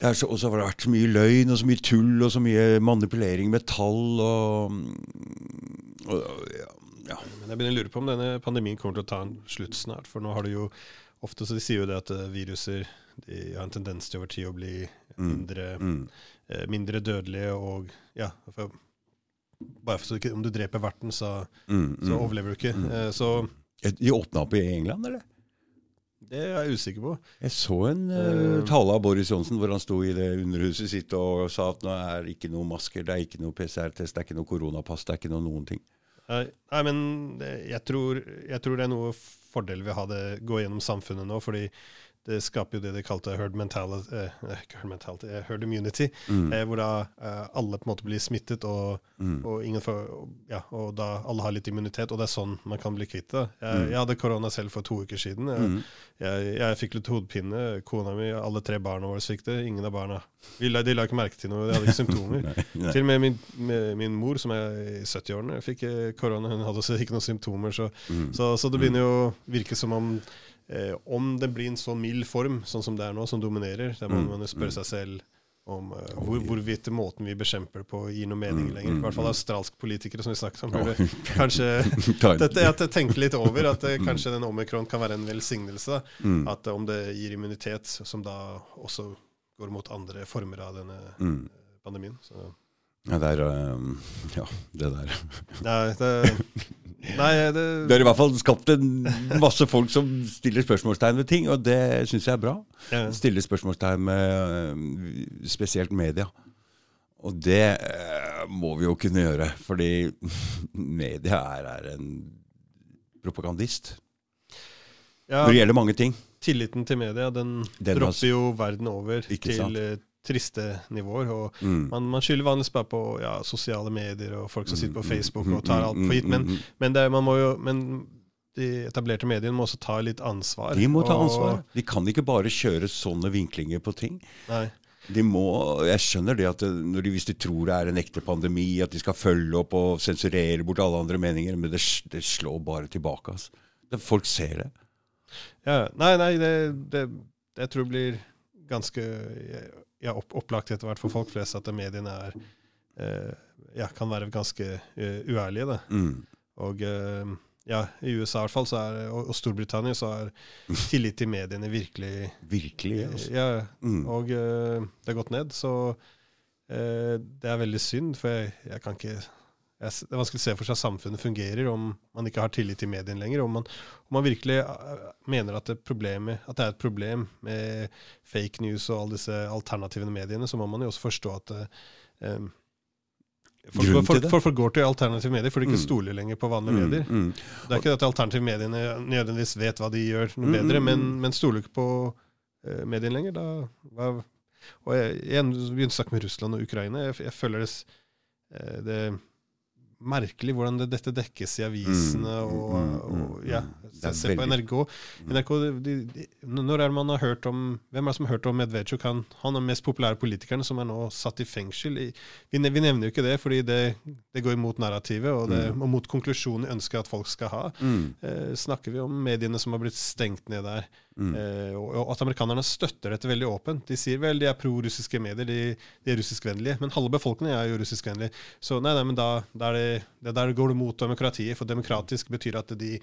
og så har det vært så mye løgn og så mye tull og så mye manipulering med tall og, og ja, ja. Men jeg begynner å lure på om denne pandemien kommer til å ta en slutt snart. For nå har du jo ofte så de sier jo det at eh, viruser de har en tendens til over tid å bli. Mindre mm. Mm Eh, mindre dødelige og ja, for, Bare for så om du dreper verten, så, mm, så mm, overlever du ikke. Mm. Eh, så De åpna opp i England, eller? Det er jeg usikker på. Jeg så en uh, tale av Boris Johnsen hvor han sto i det underhuset sitt og sa at nå er ikke noe masker, det er ikke noe PCR-test, det er ikke noe koronapass, det er ikke noe noen ting. Nei, nei men jeg tror, jeg tror, det er noe fordel ved å ha det, gå gjennom samfunnet nå. fordi det skaper jo det de kalte herd mentality, eh, ikke herd, mentality eh, herd immunity, Mm. eh, hvor da eh, alle på en måte blir smittet, og, Mm. og, ingen får, ja, og da alle har litt immunitet, og det er sånn man kan bli kvitt det. Jeg, Mm. jeg hadde korona selv for to uker siden. Jeg, Mm. jeg, jeg fikk litt hodepine, kona mi, alle tre barna våre fikk det, ingen av barna. Vi la, de la ikke merke til noe, de hadde ikke [LAUGHS] symptomer. Nei, nei. Til og med min, med min mor, som er i 70-årene, fikk eh, korona. Hun hadde også ikke noen symptomer. Så, Mm. så, så det begynner jo å virke som om eh, om det blir en så mild form, sånn som det er nå, som dominerer, der må Mm, man spørre mm. seg selv om eh, hvor, hvorvidt måten vi bekjemper på, gir noe mening Mm, lenger. I mm, hvert fall mm. australske politikere, som vi snakket om. Burde kanskje [LAUGHS] dette, at jeg tenker litt over at eh, kanskje den omikron kan være en velsignelse. Mm. At eh, om det gir immunitet, som da også går mot andre former av denne Mm. pandemien. Så Ja, det er Ja, det der. Nei, det, [LAUGHS] nei, det, Det har i hvert fall skapt en masse folk som stiller spørsmålstegn ved ting, og det syns jeg er bra. ja. Stiller spørsmålstegn med um, spesielt media. Og det eh, må vi jo kunne gjøre, fordi [LAUGHS] media er, er en propagandist. ja, Når det gjelder mange ting. tilliten til media, den, Den dropper jo verden over til eh, triste nivåer. og Mm. Man, man skylder vanligvis bare på ja, sosiale medier og folk som sitter på Mm, Facebook mm, og tar mm, alt for gitt. Men, mm, mm. men, det, man må jo, men de etablerte mediene må også ta litt ansvar. De må ta og- ansvar. De kan ikke bare kjøre sånne vinklinger på ting. Nei. De må, jeg skjønner det at når de, hvis de tror det er en ekte pandemi, at de skal følge opp og sensurere bort alle andre meninger, men det, det slår bare tilbake. Altså. Det, folk ser det. Ja, nei, nei, det, det, det jeg tror blir ganske ja, opp, opplagt etter hvert for folk flest at mediene er eh, ja, kan være ganske eh, uærlige. Mm. Og eh, ja, i USA i hvert fall, så er, og, og Storbritannia, så er [LAUGHS] tillit til mediene virkelig Virkelig. Altså. Ja, Mm. og det har gått ned, så det er veldig synd, for jeg, jeg kan ikke Det er vanskelig å se for seg at samfunnet fungerer om man ikke har tillit til mediene lenger. Om man, om man virkelig eh, mener at det, at det er et problem med fake news og alle disse alternative mediene, så må man jo også forstå at um, folk, folk, folk, folk går til alternative medier fordi de ikke Mm. stoler lenger på vanlige Mm, medier. mm. Det er ikke at alternative mediene nødvendigvis vet hva de gjør noe Mm, bedre, mm, men, men stoler ikke på uh, mediene lenger. Da, hva, og jeg, igjen, begynte å snakke med Russland og Ukraina. Jeg, jeg føler det, det merkelig hvordan det, dette dekkes i avisene. Mm, og, mm, og ja, mm. Det er Se på NRK. NRK de, de, når er man har hørt om Hvem er det som har hørt om Medvedsjuk? Han, han er den mest populære politikeren som er nå satt i fengsel. I, vi, vi nevner jo ikke det, fordi det, det går imot narrativet og, det, og mot konklusjonen vi ønsker at folk skal ha. Mm, Eh, snakker vi om mediene som har blitt stengt ned der. Mm. Eh, og, at amerikanerne støtter dette veldig åpent. De sier vel de er pro-russiske medier, de, de er russiskvennlige. Men halve befolkningen er jo russiskvennlig. Så nei, nei, men da, er det, det, der går det mot demokratiet. For demokratisk betyr at de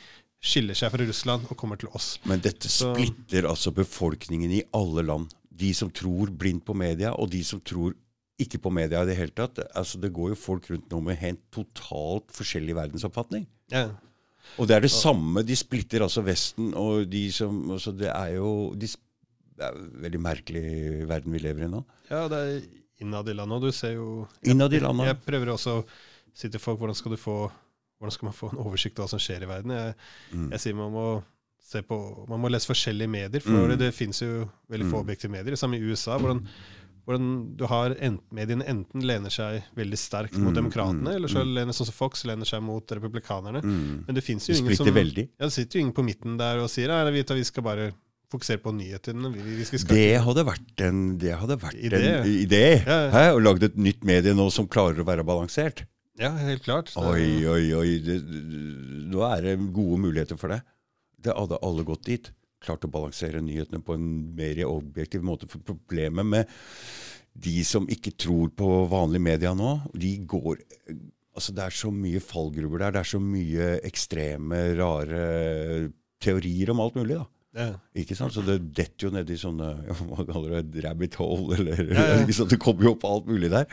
skiller seg fra Russland og kommer til oss. Men dette Så- splitter altså befolkningen i alle land. De som tror blindt på media, og de som tror ikke på media i det hele tatt. Altså, det går jo folk rundt nå med helt totalt forskjellig verdensoppfatning. Ja. Og det er det samme. De splitter altså Vesten, og de som altså Det er jo de, Det er en veldig merkelig verden vi lever i nå. Ja, det er innad i landet. Og du ser jo Innad i landet. Jeg prøver også å si til folk hvordan skal du få hvordan skal man få en oversikt over hva som skjer i verden. Jeg, Mm. jeg sier man må se på, man må lese forskjellige medier, for Mm. det, det finnes jo veldig få Mm. objektive medier. Det samme i USA, hvordan, hvordan du har enten, mediene enten lener seg veldig sterkt mot Mm, demokratene, mm, eller så mm. lener sånn som Fox lener seg mot republikanerne. Mm. Men det fins jo ingen som veldig. ja, Det sitter jo ingen på midten der og sier at vi, vi skal bare fokusere på nyhetene. Det hadde vært en, det hadde vært Idé. en idé. Ja, ja. Hæ? Og lagd et nytt medie nå som klarer å være balansert. Ja, helt klart. Det- Oi, oi, oi. Det, nå er det gode muligheter for det. Det hadde alle gått dit. Klart å balansere nyhetene på en mer objektiv måte. For problemet med de som ikke tror på vanlige media nå, de går Altså, det er så mye fallgruver der. Det er så mye ekstreme, rare teorier om alt mulig, da. ja. Ikke sant? Så det detter jo nedi sånne hva kaller det, rabbit hole, eller Ja, ja. Det kommer jo opp alt mulig der.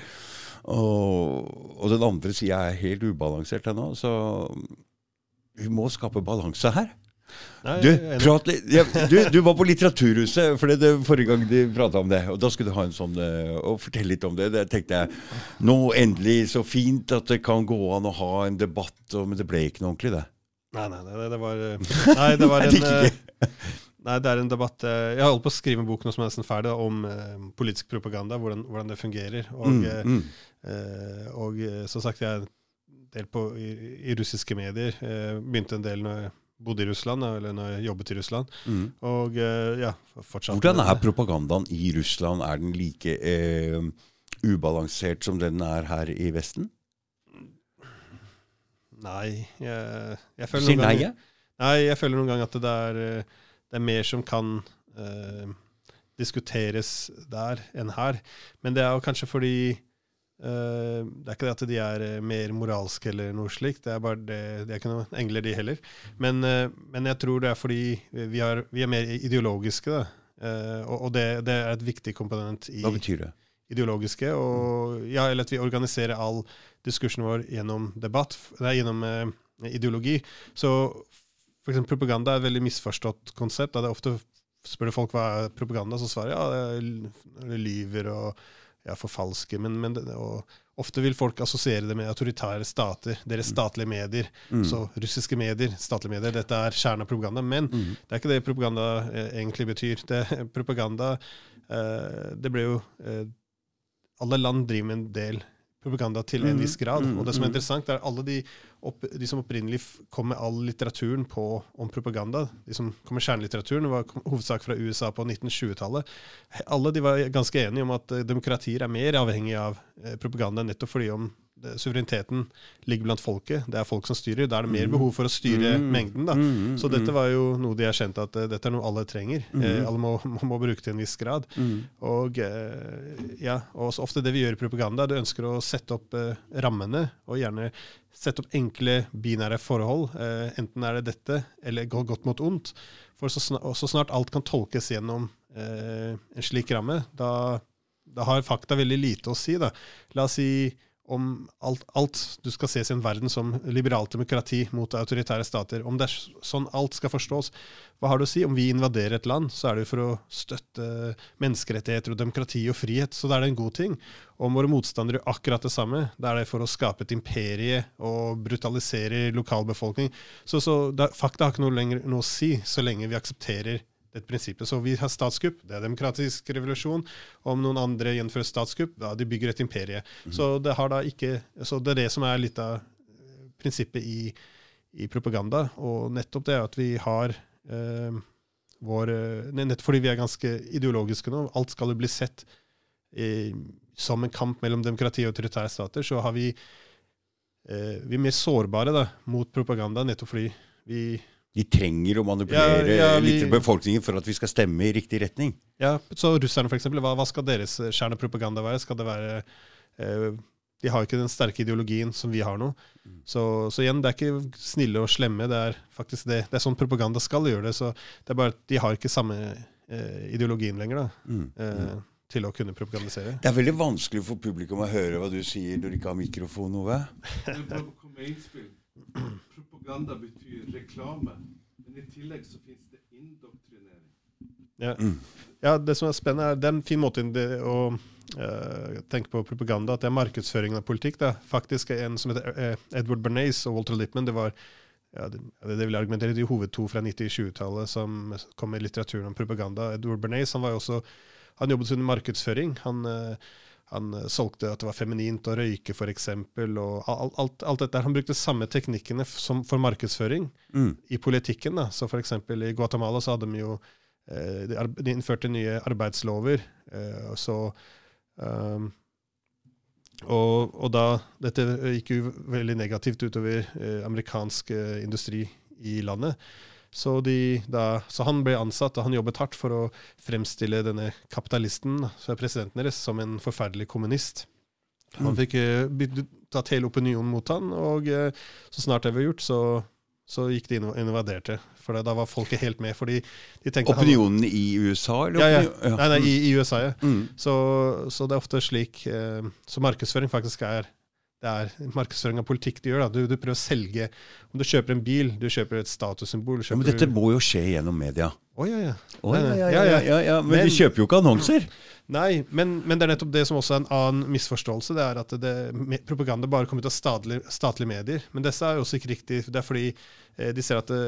Og, og den andre sida er helt ubalansert ennå, så vi må skape balanse her. Nei, Du, prat du, du var på Litteraturhuset for det, det, forrige gang de prata om det. Og da skulle du ha en sånn eh, og fortelle litt om det. Det tenkte jeg Nå endelig, så fint at det kan gå an å ha en debatt, men det ble ikke noe ordentlig, det. Nei, nei, nei, det var eh, Nei, det var [LAUGHS] en eh, Nei, det er en debatt eh, Jeg har holdt på å skrive en bok nå som er nesten ferdig, om eh, politisk propaganda, hvordan, hvordan det fungerer. Og, Mm, eh, mm. eh, og eh, som sagt, jeg er en del på, i, i russiske medier. Eh, begynte en del når jeg bodde i Russland, eller når jeg jobbet i Russland. Mm. Og eh, ja, fortsatt Hvordan er propagandaen i Russland? Er den like eh, ubalansert som den er her i Vesten? Nei, jeg, jeg føler sier nei, ja? Nei, jeg føler noen ganger at det er, eh, det er mer som kan eh, diskuteres der enn her. Men det er jo kanskje fordi Det er ikke det at de er eh, mer moralske eller noe slikt. Det er bare det, de er ikke noen engler, de heller. Men, eh, men jeg tror det er fordi vi, har, vi er mer ideologiske. Da. Eh, og det, det er et viktig komponent i Hva betyr det? ideologiske, og ja, eller at vi organiserer all diskursen vår gjennom debatt, nei, gjennom eh, ideologi. Så for eksempel propaganda er et veldig misforstått konsept. Da det er ofte spør du folk hva er propaganda, så svarer ja, det lyver og ja, forfalsker. Men, men det, ofte vil folk assosiere det med autoritære stater, deres statlige medier. Mm. Så russiske medier, statlige medier, dette er kjernen av propaganda. Men Mm. det er ikke det propaganda eh, egentlig betyr. Det, propaganda eh, Det ble jo eh, Alle land driver med en del propaganda til en Mm, viss grad. Og det som er mm. interessant, er alle de, opp, de som opprinnelig kom med all litteraturen på, om propaganda, de som kom med kjernelitteraturen, var hovedsak fra USA på 1920-tallet. Alle de var ganske enige om at eh, demokratier er mer avhengig av eh, propaganda nettopp fordi om det, suvereniteten ligger blant folket. Det er folk som styrer. Da er det mer behov for å styre Mm. mengden. da. Mm, Så dette var jo noe de erkjente at uh, dette er noe alle trenger. Eh, alle må, må, [LAUGHS] må bruke til en viss grad. mm. Og uh, ja, og ofte det vi gjør i propaganda, du ønsker å sette opp uh, rammene, og gjerne sette opp enkle binære forhold. Eh, enten er det dette, eller gå godt mot ondt. For så snart, så snart alt kan tolkes gjennom eh, en slik ramme, da, da har fakta veldig lite å si. Da. La oss si om alt, alt du skal ses i en verden som liberalt demokrati mot autoritære stater. Om det er sånn alt skal forstås, hva har det å si? Om vi invaderer et land, så er det jo for å støtte menneskerettigheter og demokrati og frihet, så da er det en god ting. Om våre motstandere gjør akkurat det samme, da er det for å skape et imperie og brutalisere lokalbefolkning. Så, så da, fakta har ikke noe, lenger, noe å si, så lenge vi aksepterer dette prinsippet. Så vi har statskupp, det er demokratisk revolusjon. Om noen andre gjennomfører statskupp, da de bygger et imperie. Så det har da ikke, så det er det som er litt av eh, prinsippet i, i propaganda. Og nettopp det at vi har eh, vår eh, Nettopp fordi vi er ganske ideologiske nå, alt skal jo bli sett eh, som en kamp mellom demokrati og autoritære stater, så har vi eh, Vi er mer sårbare da, mot propaganda, nettopp fordi vi De trenger å manipulere Ja, ja, vi- litt befolkningen for at vi skal stemme i riktig retning. Ja, så russerne for eksempel, hva, hva skal deres eh, kjernepropaganda være? Skal det være eh, De har ikke den sterke ideologien som vi har nå. Så, så igjen, det er ikke snille og slemme. Det er faktisk det, det er sånn propaganda skal gjøre det. Så det er bare at de har ikke samme eh, ideologien lenger da, Mm. eh, til å kunne propagandisere. Det er veldig vanskelig for publikum å høre hva du sier når du ikke har mikrofon, Ove. Propaganda betyr reklame. Men i tillegg så finnes det indoktrinering. Ja. Ja, det som er spennende, er det er en fin måte det- å uh, tenke på propaganda, at det er markedsføringen av politikk. Faktisk er en som heter eh, Edward Bernays og Walter Lippmann, det var ja, det, det vil argumentere de hovedto fra 90-20-tallet som kom med litteraturen om propaganda. Edward Bernays han var jo også, han jobbet under markedsføring. Han, eh, han eh, solgte at det var feminint å røyke, f.eks. Og alt, alt, alt dette. Han brukte samme teknikkene som for markedsføring Mm. i politikken. Da. Så eksempel i Guatemala så hadde de jo eh, de, innførte nye arbeidslover. Eh, så um, og, og da Dette gikk jo veldig negativt utover amerikansk industri i landet. Så, de, da, så han ble ansatt, og han jobbet hardt for å fremstille denne kapitalisten, som er presidenten deres, som en forferdelig kommunist. Han Mm. fikk eh, tatt hele opinionen mot han, og eh, så snart det var gjort, så, så gikk de inn og invaderte. For da, var folket helt med. fordi de tenkte han- Opinionen i USA, eller? Ja, ja. Nei, nei, i, i USA, ja. Mm. Så, så det er ofte slik eh, Så markedsføring faktisk er det er markedsføring av politikk du gjør. Du, du prøver å selge Om du kjøper en bil, du kjøper et statussymbol Ja, men dette må jo skje gjennom media. Å, ja, ja. Men, de kjøper jo ikke annonser. Nei, men, men det er nettopp det som også er en annen misforståelse. Det er at det, propaganda bare kommer ut av statlige, statlige medier. Men disse er jo også ikke riktig. Det er fordi eh, de ser at det,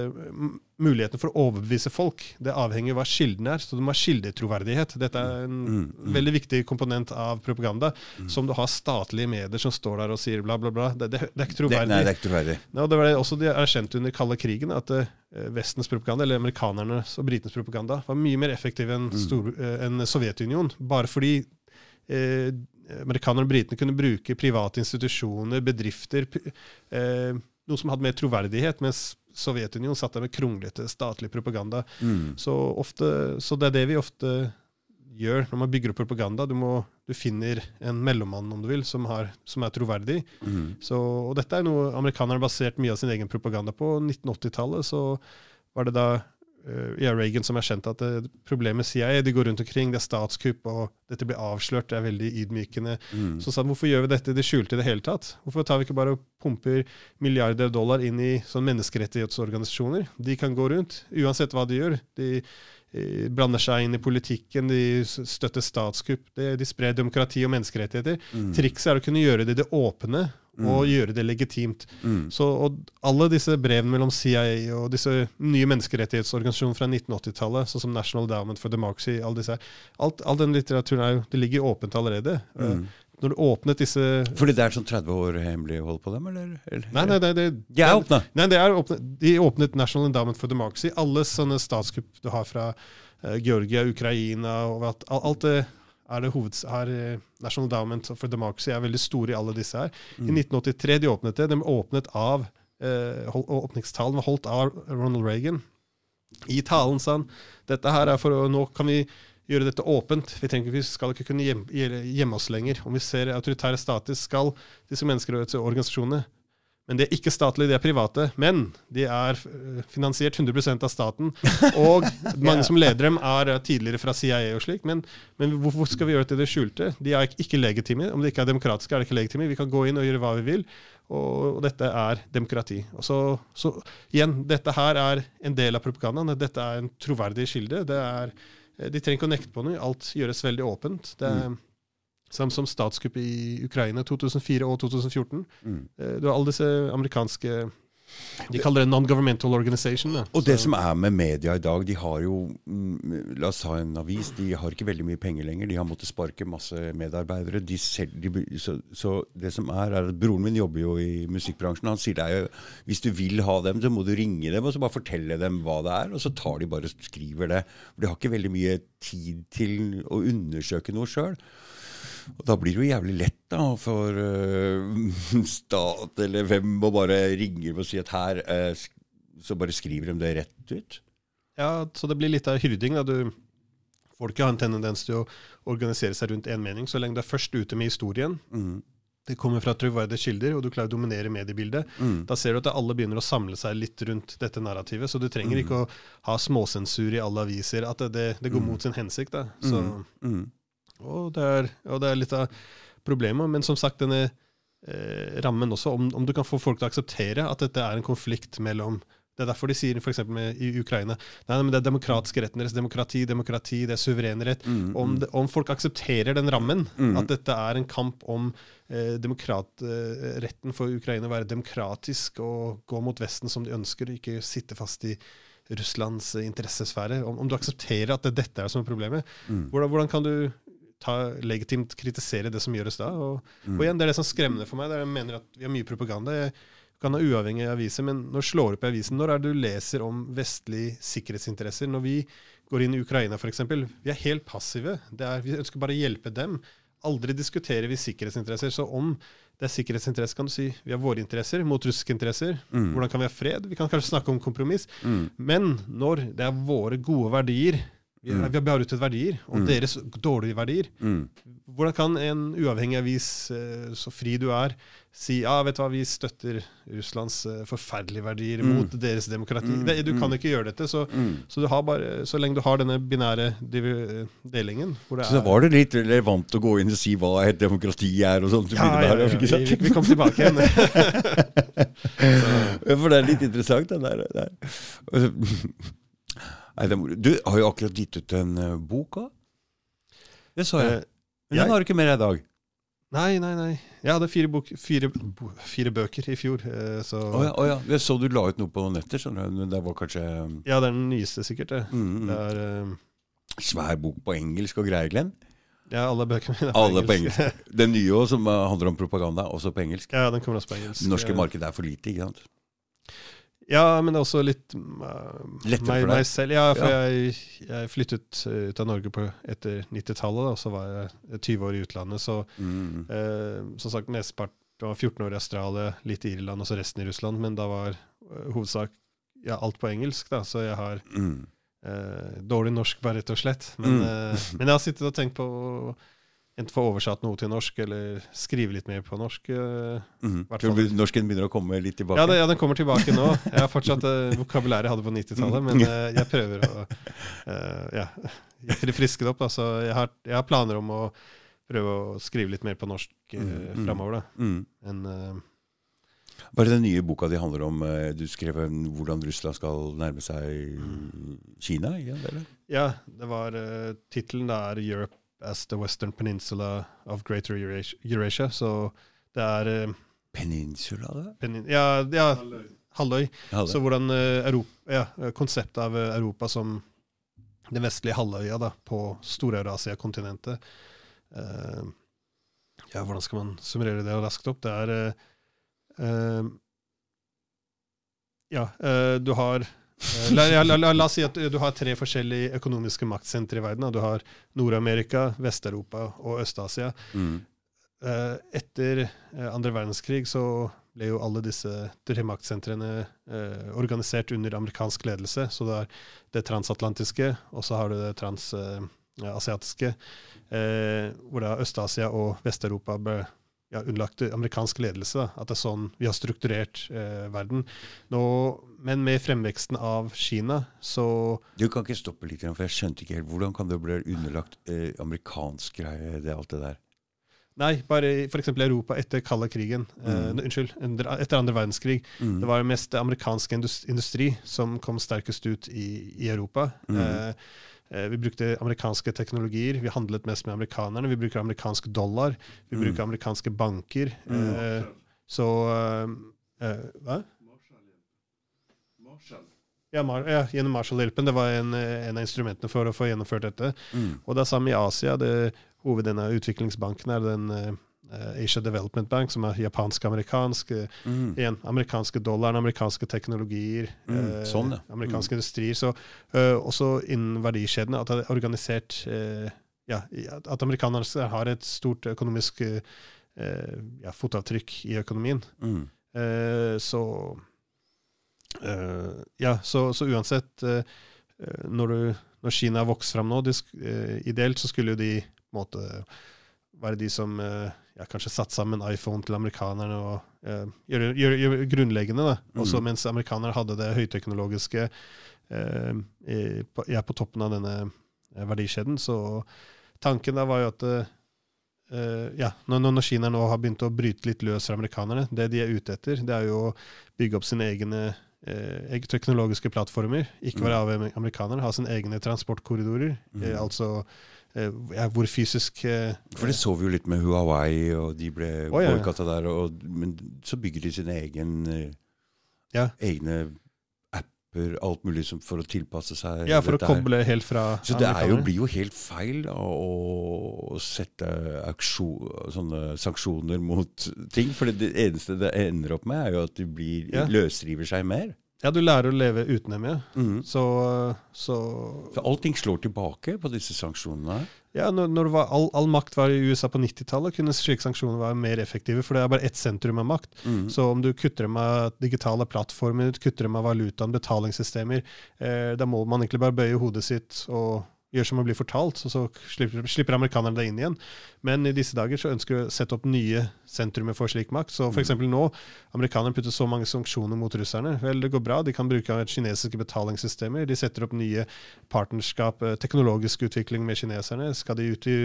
muligheten for å overbevise folk, det avhenger av hva kilden er. Så du må ha kildetroverdighet. Dette er en Mm, mm. veldig viktig komponent av propaganda. Som du har statlige medier som står der og sier bla, bla, bla. Det, det, det er ikke Det, troverdig. nei, det er ikke troverdig. Ja, det var det også de erkjente under kalde krigen, at eh, Vestens propaganda, eller amerikanernes og britenes propaganda, var mye mer effektiv enn mm. en Sovjetunionen. Bare fordi eh, amerikanerne og britene kunne bruke private institusjoner, bedrifter, eh, noe som hadde mer troverdighet, mens Sovjetunionen satt der med kronglete statlig propaganda. Mm. Så, ofte, så det er det vi ofte gjør når man bygger opp propaganda. Du, må, du finner en mellommann, om du vil, som, har, som er troverdig. Mm. Så, og dette er noe amerikanerne har basert mye av sin egen propaganda på. 1980-tallet så var det da ja, Reagan som erkjente at det, problemet med CIA de går rundt omkring, det er statskupp, og dette blir avslørt, det er veldig ydmykende. Mm. Så sa han hvorfor gjør vi dette i det skjulte i det hele tatt? Hvorfor tar vi ikke bare og pumper milliarder dollar inn i sånn menneskerettighetsorganisasjoner? De kan gå rundt, uansett hva de gjør. De eh, blander seg inn i politikken, de støtter statskupp, de, de sprer demokrati og menneskerettigheter. Mm. Trikset er å kunne gjøre det i det åpne, og gjøre det legitimt. Mm. Så, alle disse brevene mellom CIA og disse nye menneskerettighetsorganisasjonene fra 1980-tallet, sånn som National Endowment for Democracy, all disse, alt, all den litteraturen er jo, det ligger åpent allerede. Mm. Eh, Når du åpnet disse Fordi det er sånn 30 år hemmelighold på dem, eller? eller? Nei, nei, nei, det, De er åpne. Nei, det er åpnet, de åpnet National Endowment for Democracy. Alle sånne statskupp du har fra uh, Georgia, Ukraina og alt, alt det er det hoveds... Er, eh, National Endowment for Democracy er veldig store i alle disse her. I 1983 de åpnet det. De åpnet av uh, Åpningstalen var holdt av Ronald Reagan. I talen sa han dette her er for å Nå kan vi gjøre dette åpent. Vi tenker vi skal ikke kunne gjemme, gjemme oss lenger. Om vi ser autoritære stater, skal disse menneskerettighetsorganisasjonene men de er ikke statlige, de er private. Men de er eh, finansiert 100% av staten. [LAUGHS] Og mange som leder dem, er eh, tidligere fra CIA og slik. Men, men hvorfor skal vi gjøre det til det skjulte? De er ikke- legitime. Om de ikke er demokratiske, er de ikke legitime. Vi kan gå inn og gjøre hva vi vil. Og, og dette er demokrati. Og så, så igjen, dette her er en del av propagandaen. Dette er en troverdig kilde. Det er, de trenger ikke å nekte på noe. Alt gjøres veldig åpent. Det er, Samt som statskupp i Ukraina 2004 og 2014. Mm. Eh, Du har alle disse amerikanske De kaller det non-governmental organization. da. Og det som er med media i dag, de har jo mm, La oss ta en avis. De har ikke veldig mye penger lenger. De har måttet sparke masse medarbeidere. De selv, de, så, så det som er, er at Broren min jobber jo i musikkbransjen. Han sier det er jo hvis du vil ha dem, så må du ringe dem og så bare fortelle dem hva det er. Og så tar de bare og skriver det. For de har ikke veldig mye tid til å undersøke noe sjøl. Og da blir det jo jævlig lett da for uh, [LAUGHS] stat eller hvem å bare ringe og si at her uh, Så bare skriver de det rett ut. Ja, så det blir litt av hyrding. da. Du, folket har en tendens til å organisere seg rundt én mening. Så lenge du er først ute med historien, Mm. det kommer fra troverdige kilder, og du klarer å dominere mediebildet, Mm. da ser du at alle begynner å samle seg litt rundt dette narrativet. Så du trenger ikke å ha småsensur i alle aviser. At det, det, det går mot sin hensikt. da. Så... Mm. Og det, er, og det er litt av problemet. Men som sagt, denne eh, rammen også, om, om du kan få folk til å akseptere at dette er en konflikt mellom Det er derfor de sier f.eks. i Ukraina nei, men det er demokratiske retten deres. Demokrati, demokrati, det er suveren rett. Mm, Om, det, om folk aksepterer den rammen, Mm. at dette er en kamp om eh, demokrat, eh, retten for Ukraina å være demokratisk og gå mot Vesten som de ønsker, ikke sitte fast i Russlands interessesfære. Om, om du aksepterer at det dette er som er problemet, Mm. hvordan, hvordan kan du ta, legitimt kritisere det som gjøres da? Og, Mm. og igjen, Det er det som er skremmende for meg. det er Jeg mener at Vi har mye propaganda. Jeg kan ha uavhengige aviser, men når slår du opp i avisen, når er det du leser om vestlige sikkerhetsinteresser? Når vi går inn i Ukraina f.eks., vi er helt passive. Det er, vi ønsker bare å hjelpe dem. Aldri diskuterer vi sikkerhetsinteresser. Så om det er sikkerhetsinteresser, kan du si vi har våre interesser mot russiske interesser. Mm. Hvordan kan vi ha fred? Vi kan kanskje snakke om kompromiss. Mm. Men når det er våre gode verdier Vi, Mm. vi har bearbeidet verdier, og Mm. deres dårlige verdier. Mm. Hvordan kan en uavhengig avis, eh, så fri du er, si ja, vet du hva, vi støtter Russlands eh, forferdelige verdier Mm. mot deres demokrati? Mm, Det, du kan mm. ikke gjøre dette. Så, så, du har bare, så lenge du har denne binære delingen hvor det Så da er var det litt relevant å gå inn og si hva et demokrati er og sånt. Ja, ja, ja, ja, vi, vi kom tilbake igjen. [LAUGHS] For det er litt interessant, den der. der. Nei, det er moro. Du har jo akkurat gitt ut en uh, bok òg. Det så jeg. Eh, Men den har du ikke med deg i dag. Nei, nei, nei. Jeg hadde fire, bok, fire, fire bøker i fjor. eh, Så Oh, ja, oh, ja. Jeg så du la ut noe på noen skjønner du. Men det var kanskje ja, det er den nyeste, sikkert. det. mm, mm. Det er uh... svær bok på engelsk og greier, Glenn. Ja, alle bøkene mine er Alle på engelsk. [LAUGHS] Den nye også, som handler om propaganda, også på engelsk. Ja, den kommer også på engelsk. Det norske markedet er for lite, ikke sant? Ja, men det er også litt uh, Lettere meg, for deg? meg selv. Ja, for Ja. Jeg, jeg flyttet eh, ut av Norge på, etter 90-tallet, og så var jeg 20 år i utlandet. Så Mm. uh, som sagt, mesteparten var 14 år i Australia, litt i Irland og så resten i Russland. Men da var uh, hovedsak ja, alt på engelsk, da, så jeg har Mm. dårlig norsk, bare rett og slett. Men, Mm. [LAUGHS] men jeg har sittet og tenkt på enten få oversatt noe til norsk, eller skrive litt mer på norsk. Mm. Norsken begynner å komme litt tilbake? Ja, det, ja, den kommer tilbake nå. Jeg har fortsatt uh, vokabulæret jeg hadde på 90-tallet, men uh, jeg prøver å uh, ja, friske det opp. Altså, jeg, har, jeg har planer om å prøve å skrive litt mer på norsk uh, Mm, mm. framover. Da. Mm. Men, Uh, er den nye boka di handler om? Du skrev hvordan Russland skal nærme seg Kina? Sant, Eller? ja, det var uh, Tittelen er 'Europe as the Western Peninsula of Greater Eurasia'. Eurasia så det er eh, Peninsula? Det? penin ja, ja, Halvøy. halvøy. Så hvordan eh, Europa, ja, konseptet av eh, Europa som den vestlige halvøya da, på Stor-Eurasia-kontinentet uh, Ja, hvordan skal man summere det raskt opp? Det er uh, uh, Ja, du har la, ja, la, la, la oss si at du, du har tre forskjellige økonomiske maktsentre i verden. Du har Nord-Amerika, Vest-Europa og Øst-Asia. Mm. Eh, etter eh, andre verdenskrig så ble jo alle disse tre maktsentrene eh, organisert under amerikansk ledelse. Så det er det transatlantiske, og så har du det transasiatiske, eh, hvor da Øst-Asia og Vest-Europa ble ja, underlagt amerikansk ledelse. At det er sånn vi har strukturert eh, verden. Nå, men med fremveksten av Kina så Du kan ikke stoppe litt, for jeg skjønte ikke helt. Hvordan kan det bli underlagt eh, amerikansk greie, det, alt det der? Nei, bare f.eks. Europa etter kalde krigen. Eh, Mm. unnskyld, etter andre verdenskrig. Mm. Det var mest amerikansk industri som kom sterkest ut i, i Europa. Mm. Eh, eh, vi brukte amerikanske teknologier, vi handlet mest med amerikanerne. Vi bruker amerikansk dollar, vi Mm. bruker amerikanske banker. Mm. Eh, så eh, eh, Hva? Ja, Mar ja, gjennom Marshall-hjelpen. Det var en, eh, en av instrumentene for å få gjennomført dette. Mm. Og det er samme i Asia. Det, hoveden av utviklingsbanken er den eh, Asia Development Bank, som er japansk-amerikansk. eh, Mm. igjen, amerikanske dollaren, amerikanske teknologier, Mm, eh, sånn, ja. amerikanske industrier. Så uh, også innen verdikjedene, at det er organisert uh, ja, at amerikanerne har et stort økonomisk eh, eh, ja, fotavtrykk i økonomien. Mm. Eh, så eh, Ja, så, så uansett eh, eh, når, du, når Kina har vokst fram nå, de, eh, ideelt så skulle jo de på en måte være de som eh, ja, kanskje satt sammen iPhone til amerikanerne og eh, gjøre, gjøre, gjøre grunnleggende. da. Mm. Også mens amerikanere hadde det høyteknologiske eh, i, på, ja, på toppen av denne eh, verdikjeden. Så tanken da var jo at eh, eh, ja, når, når Kina nå har begynt å bryte litt løs fra amerikanerne, det de er ute etter, det er jo å bygge opp sine egne eh, teknologiske plattformer. Ikke være avhengig av amerikanerne, ha sine egne transportkorridorer. Mm. Eh, altså eh, ja, hvor fysisk eh, For det så vi jo litt med Huawei, og de ble Å, ja, boikotta der. Og, men så bygger de sine egen, eh, Ja. egne apper, alt mulig som, for å tilpasse seg Ja, for å koble her. helt fra Så det jo, blir jo helt feil å, å sette aksjon, sanksjoner mot ting. For det eneste det ender opp med, er jo at de blir, Ja. løsriver seg mer. Ja, du lærer å leve uten dem, ja. Mm. Så, så Så allting slår tilbake på disse sanksjonene. Ja, når, når var all, all makt var i USA på 90-tallet, kunne slike sanksjoner være mer effektive, for det er bare ett sentrum av makt. Mm. Så om du kutter dem av digitale plattformer, kutter dem av valutaen, betalingssystemer, eh, da må man egentlig bare bøye hodet sitt og gjøre som å blir fortalt, og så slipper, slipper amerikanerne det inn igjen. Men i disse dager så ønsker vi å sette opp nye sentrumer for slik makt. Så f.eks. nå, amerikanerne putter så mange sanksjoner mot russerne. Vel, det går bra, de kan bruke kinesiske betalingssystemer. De setter opp nye partnerskap, eh, teknologisk utvikling med kineserne. Skal de ut i,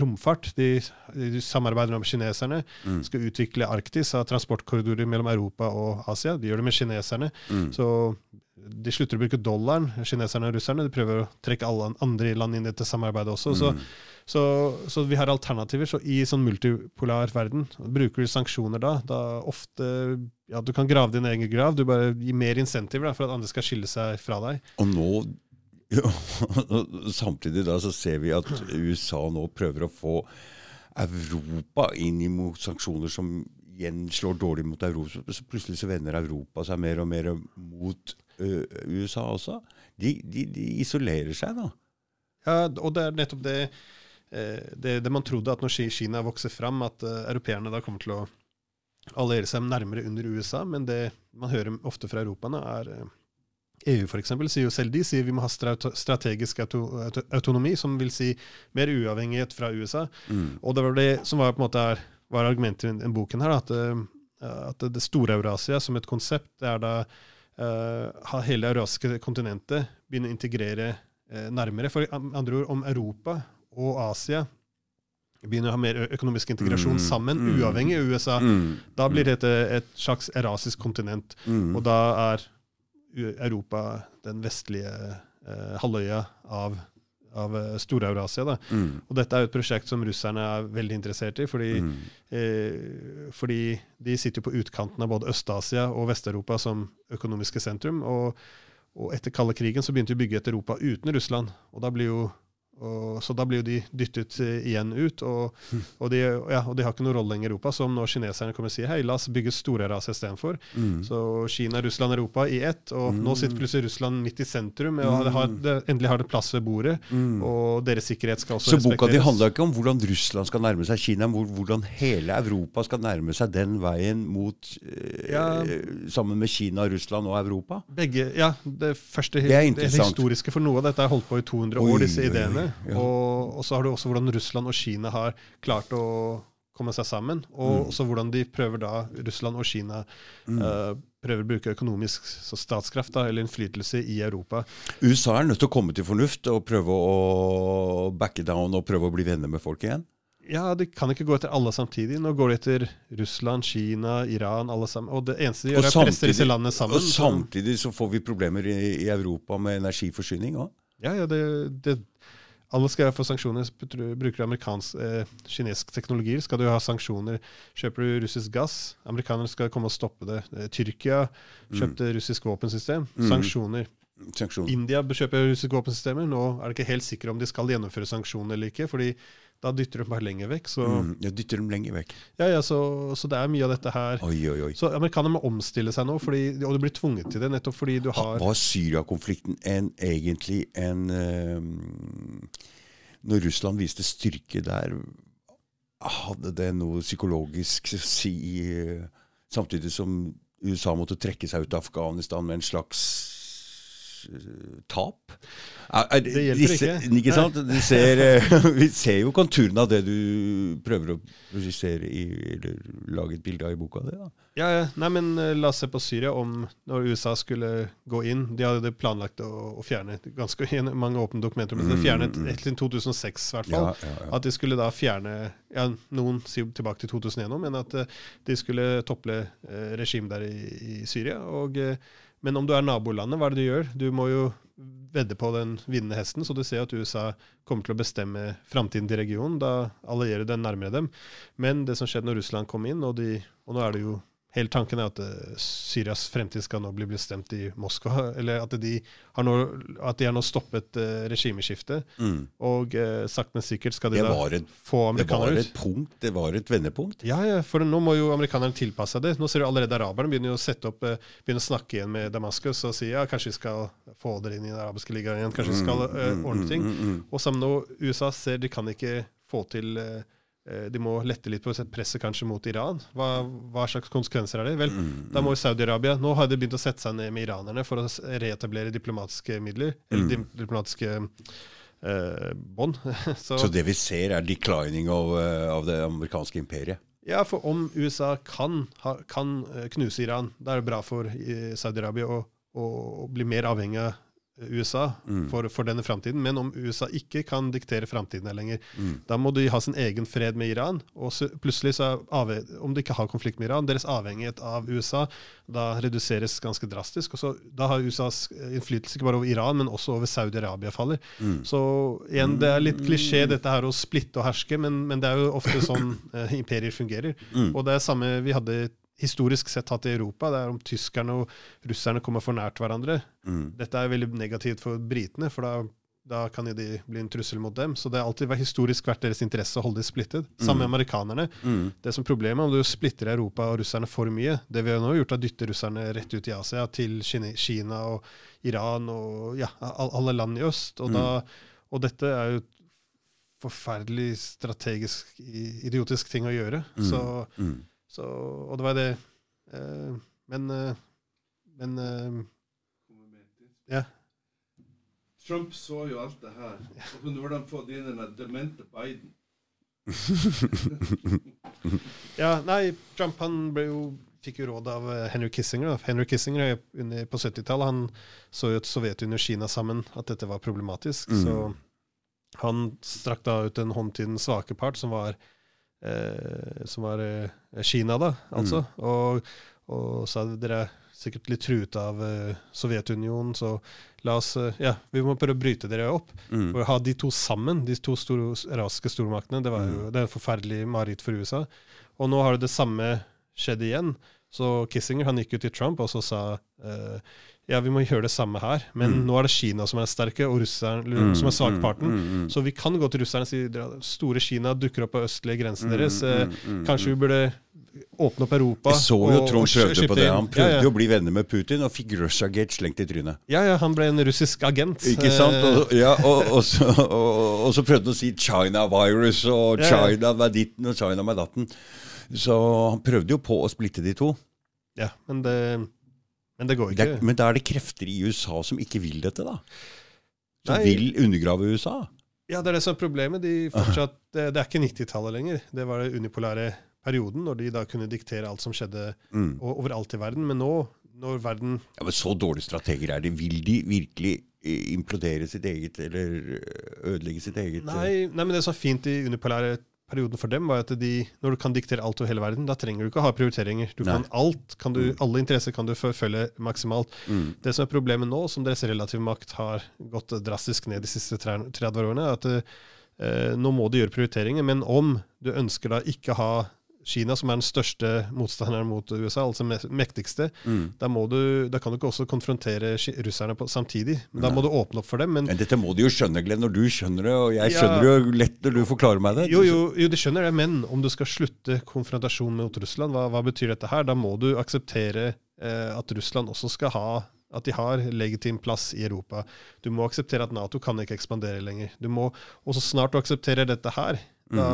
romfart? De, de samarbeider med kineserne Mm. skal utvikle Arktis, ha transportkorridorer mellom Europa og Asia. De gjør det med kineserne. Mm. Så de slutter å bruke dollaren, kineserne og russerne. De prøver å trekke alle andre land inn i dette samarbeidet også. Så, Mm. så, så vi har alternativer. Så i sånn multipolar verden, bruker du sanksjoner da, da ofte ja, Du kan grave din egen grav. Du bare gir mer insentiver da, for at andre skal skille seg fra deg. Og nå [LAUGHS] Samtidig da så ser vi at USA nå prøver å få Europa inn i sanksjoner som igjen slår dårlig mot Europa. Så plutselig så vender Europa seg mer og mer mot USA også. De, de, de isolerer seg, da. Ja, og det er nettopp det, eh, det, det man trodde, at når Kina vokser fram, at uh, europeerne da kommer til å alliere seg nærmere under USA. Men det man hører ofte fra Europa nå, er eh, EU for eksempel, sier jo selv de sier vi må ha strategisk auto, auto, autonomi, som vil si mer uavhengighet fra USA. Mm. Og det var det som var på en måte er, var argumentet i boken her, at, eh, at det store Eurasia som et konsept, det er da eh, ha hele eurasiske kontinentet begynne å integrere eh, nærmere. For andre ord, om Europa og Asia begynner å ha mer økonomisk integrasjon Mm, sammen, mm. uavhengig av USA, Mm. da blir dette et slags erasisk kontinent. Mm. Og da er Europa den vestlige eh, halvøya av, av eh, Stor-Eurasia. Mm. Og dette er jo et prosjekt som russerne er veldig interessert i, fordi, Mm. eh, fordi de sitter jo på utkanten av både Øst-Asia og Vest-Europa som økonomiske sentrum. Og, og etter kalde krigen så begynte de å bygge et Europa uten Russland. og da blir jo og, så da blir jo de dyttet eh, igjen ut, og, og, de, ja, og de har ikke noen rolle lenger i Europa. Så om nå kineserne kommer og sier hei, la oss bygge store ras istedenfor, Mm. så Kina, Russland, Europa i ett. Og nå sitter plutselig Russland midt i sentrum, og det har, det, endelig har det plass ved bordet. Mm. Og deres sikkerhet skal også Så boka di respekteres. handla ikke om hvordan Russland skal nærme seg Kina, men hvordan hele Europa skal nærme seg den veien mot øh, Ja. Sammen med Kina, Russland og Europa? Begge, ja, Det første Det det historiske for noe av dette er holdt på i 200 Oi, år, disse oi, oi, ja. Og, og så har du også hvordan Russland og Kina har klart å komme seg sammen. Og Mm. også hvordan de prøver da, Russland og Kina eh, prøver å bruke økonomisk så statskraft da, eller innflytelse i Europa. USA er nødt til å komme til fornuft og prøve å backe down og prøve å bli venner med folk igjen. Ja, de kan ikke gå etter alle samtidig. Nå går de etter Russland, Kina, Iran, alle sammen. Og det eneste de gjør, er å presse disse landene sammen. Og samtidig så får vi problemer i, i Europa med energiforsyning òg. Ja, ja, det, det, alle skal få sanksjoner. Bruker du amerikansk, eh, kinesisk teknologier, skal du ha sanksjoner. Kjøper du russisk gass, amerikanerne skal komme og stoppe det. Eh, Tyrkia kjøpte russisk våpensystem. Mm. Sanksjoner. Mm. India kjøper russiske våpensystemer. Nå er det ikke helt sikkert om de skal gjennomføre sanksjoner eller ikke, fordi da dytter de bare lenger vekk. Så, Mm. ja, dytter dem lenger vekk. ja, ja, så, så det er mye av dette her. Oi, oi, oi. Så amerikanerne må omstille seg nå, fordi, og du blir tvunget til det nettopp fordi du har Var Syria-konflikten en, egentlig en eh, Når Russland viste styrke der, hadde det noe psykologisk å si eh, Samtidig som USA måtte trekke seg ut av Afghanistan med en slags tap? Er, er, Det hjelper disse- ikke. ikke sant? Ser, eh, [LAUGHS] vi ser jo konturene av det du prøver å regissere i, eller lage et bilde av i boka di. Ja, ja. Nei, men eh, la oss se på Syria om når USA skulle gå inn. De hadde planlagt å, å fjerne ganske mange åpne dokumenter. Men de Mm, fjernet til 2006 i hvert fall. ja, ja. At de skulle da fjerne ja, Noen sier tilbake til 2001 nå, men at eh, de skulle tople eh, regimet der i, i Syria. Og, eh, men om du er nabolandet, hva er det du gjør? Du må jo vedde på den vinnende hesten, så du ser at USA kommer til å bestemme framtiden til regionen. Da allierer du den nærmere dem. Men det som skjedde når Russland kom inn, og, de, og nå er det jo Hele tanken er at eh, Syrias fremtid skal nå bli bestemt i Moskva. [LAUGHS] Eller at de har nå, de har nå stoppet uh, regimeskiftet. Mm. Og eh, sakte, men sikkert skal de da et få Det var et punkt, det var et vendepunkt. Ja, ja, for nå må jo amerikanerne tilpasse seg det. Nå ser du allerede araberne begynner å sette opp, eh, begynner å snakke igjen med Damaskus og si ja, kanskje vi skal få dere inn i den arabiske ligaen igjen, kanskje vi skal eh, ordne ting. Mm, mm, mm. Og sammen nå USA ser de kan ikke få til eh, eh, De må lette litt på presset kanskje mot Iran. Hva, hva slags konsekvenser er det? Vel, da må Saudi-Arabia Nå har de begynt å sette seg ned med iranerne for å reetablere diplomatiske midler, eller Mm. diplomatiske eh, bånd. [LAUGHS] Så, Så det vi ser, er declining av, eh, av det amerikanske imperiet. ja, for om USA kan, kan eh, knuse Iran, da er det bra for eh, Saudi-Arabia å, å bli mer avhengig av USA Mm. for, for denne framtiden. Men om USA ikke kan diktere framtiden lenger, Mm. da må de ha sin egen fred med Iran. Og så plutselig, så om de ikke har konflikt med Iran, deres avhengighet av USA da reduseres ganske drastisk. og så Da har USAs innflytelse ikke bare over Iran, men også over Saudi-Arabia faller. Mm. Så igjen, det er litt klisjé dette her å splitte og herske, men, men det er jo ofte sånn [COUGHS] eh, imperier fungerer. Mm. Og det er samme vi hadde historisk sett hatt i Europa. Det er om tyskerne og russerne kommer for nært hverandre. Mm. Dette er veldig negativt for britene, for da, da kan jo de bli en trussel mot dem. Så det har alltid vært historisk vært deres interesse å holde dem splittet. Samme med amerikanerne. Mm. Det som problemet er om du splitter Europa og russerne for mye. Det vi har nå gjort, er å dytte russerne rett ut i Asia, til Kina og Iran og ja, alle land i øst. Og, da, og dette er jo forferdelig strategisk idiotisk ting å gjøre. Mm. Så, Mm. Så, og det var det. Uh, men uh, men eh, kommer med til. Ja. Trump så jo alt det her. Og nå har de fått inn den demente Biden. [LAUGHS] Ja, nei, Trump han ble jo, fikk jo råd av Henry Kissinger. Da. Henry Kissinger er under, på 70-tallet han så jo at Sovjetunionen og Kina sammen, at dette var problematisk. Mm. Så han strakk da ut en hånd til den svake part, som var, eh, som var eh, Kina, da, altså. Og, og sa dere er sikkert litt truet av eh, Sovjetunionen, så la oss Ja, vi må prøve å bryte dere opp. Mm. For å ha de to sammen, de to store raske stormaktene, det, var jo, det er en forferdelig mareritt for USA. Og nå har det samme skjedd igjen. Så Kissinger han gikk ut til Trump og så sa eh, ja, vi må gjøre det samme her, men Mm. nå er det Kina som er sterke, og russeren Mm, som er svakparten. mm, mm, mm. Så vi kan gå til russerne og si at store Kina dukker opp på østlige grensen Mm, deres. Eh, mm, mm, kanskje mm. vi burde åpne opp Europa. Jeg så jo og- Trond prøvde på det. Han prøvde ja, ja. å bli venner med Putin, og fikk Russiagate slengt i trynet. Ja, ja, han ble en russisk agent. Ikke sant? Eh, Og, ja, og, og, så, og, så prøvde han å si 'China virus' og. 'China med ditten' og 'China med datten'. Så han prøvde jo på å splitte de to. ja, men det, men det går Det ikke. er, men da er det krefter i USA som ikke vil dette, da. Som Nei. vil undergrave USA. Ja, det er det som er problemet. De fortsatt, det, det er ikke 90-tallet lenger. Det var den unipolære perioden, når de da kunne diktere alt som skjedde Mm. overalt i verden. Men nå, når verden Ja, men Så dårlige strateger er de. Vil de virkelig eh, implodere sitt eget, eller eh, ødelegge sitt eget? eh? Nei, nei, men det som er fint i unipolære perioden for dem, var at de, når du kan diktere alt over hele verden, da trenger du ikke å ha prioriteringer. Du Nei. kan alt, kan du, Mm. Alle interesser kan du forfølge maksimalt. Mm. Det som er problemet nå, som deres relative makt har gått drastisk ned de siste 30 årene, er at eh, nå må du gjøre prioriteringer. Men om du ønsker da ikke ha Kina, som er den største motstanderen mot USA, altså me- mektigste, Mm. da, du, da kan du ikke også konfrontere russerne på, samtidig. Men da Nei. må du åpne opp for dem. Men Men dette må de jo skjønne, Glenn, når du skjønner det. Og jeg Ja. skjønner det jo lett når du forklarer meg det. jo, jo, jo, de skjønner det, men om du skal slutte konfrontasjon mot Russland, hva, hva betyr dette her? Da må du akseptere eh, at Russland også skal ha at de har legitim plass i Europa. Du må akseptere at Nato kan ikke ekspandere lenger. Du må, og så snart du aksepterer dette her, da,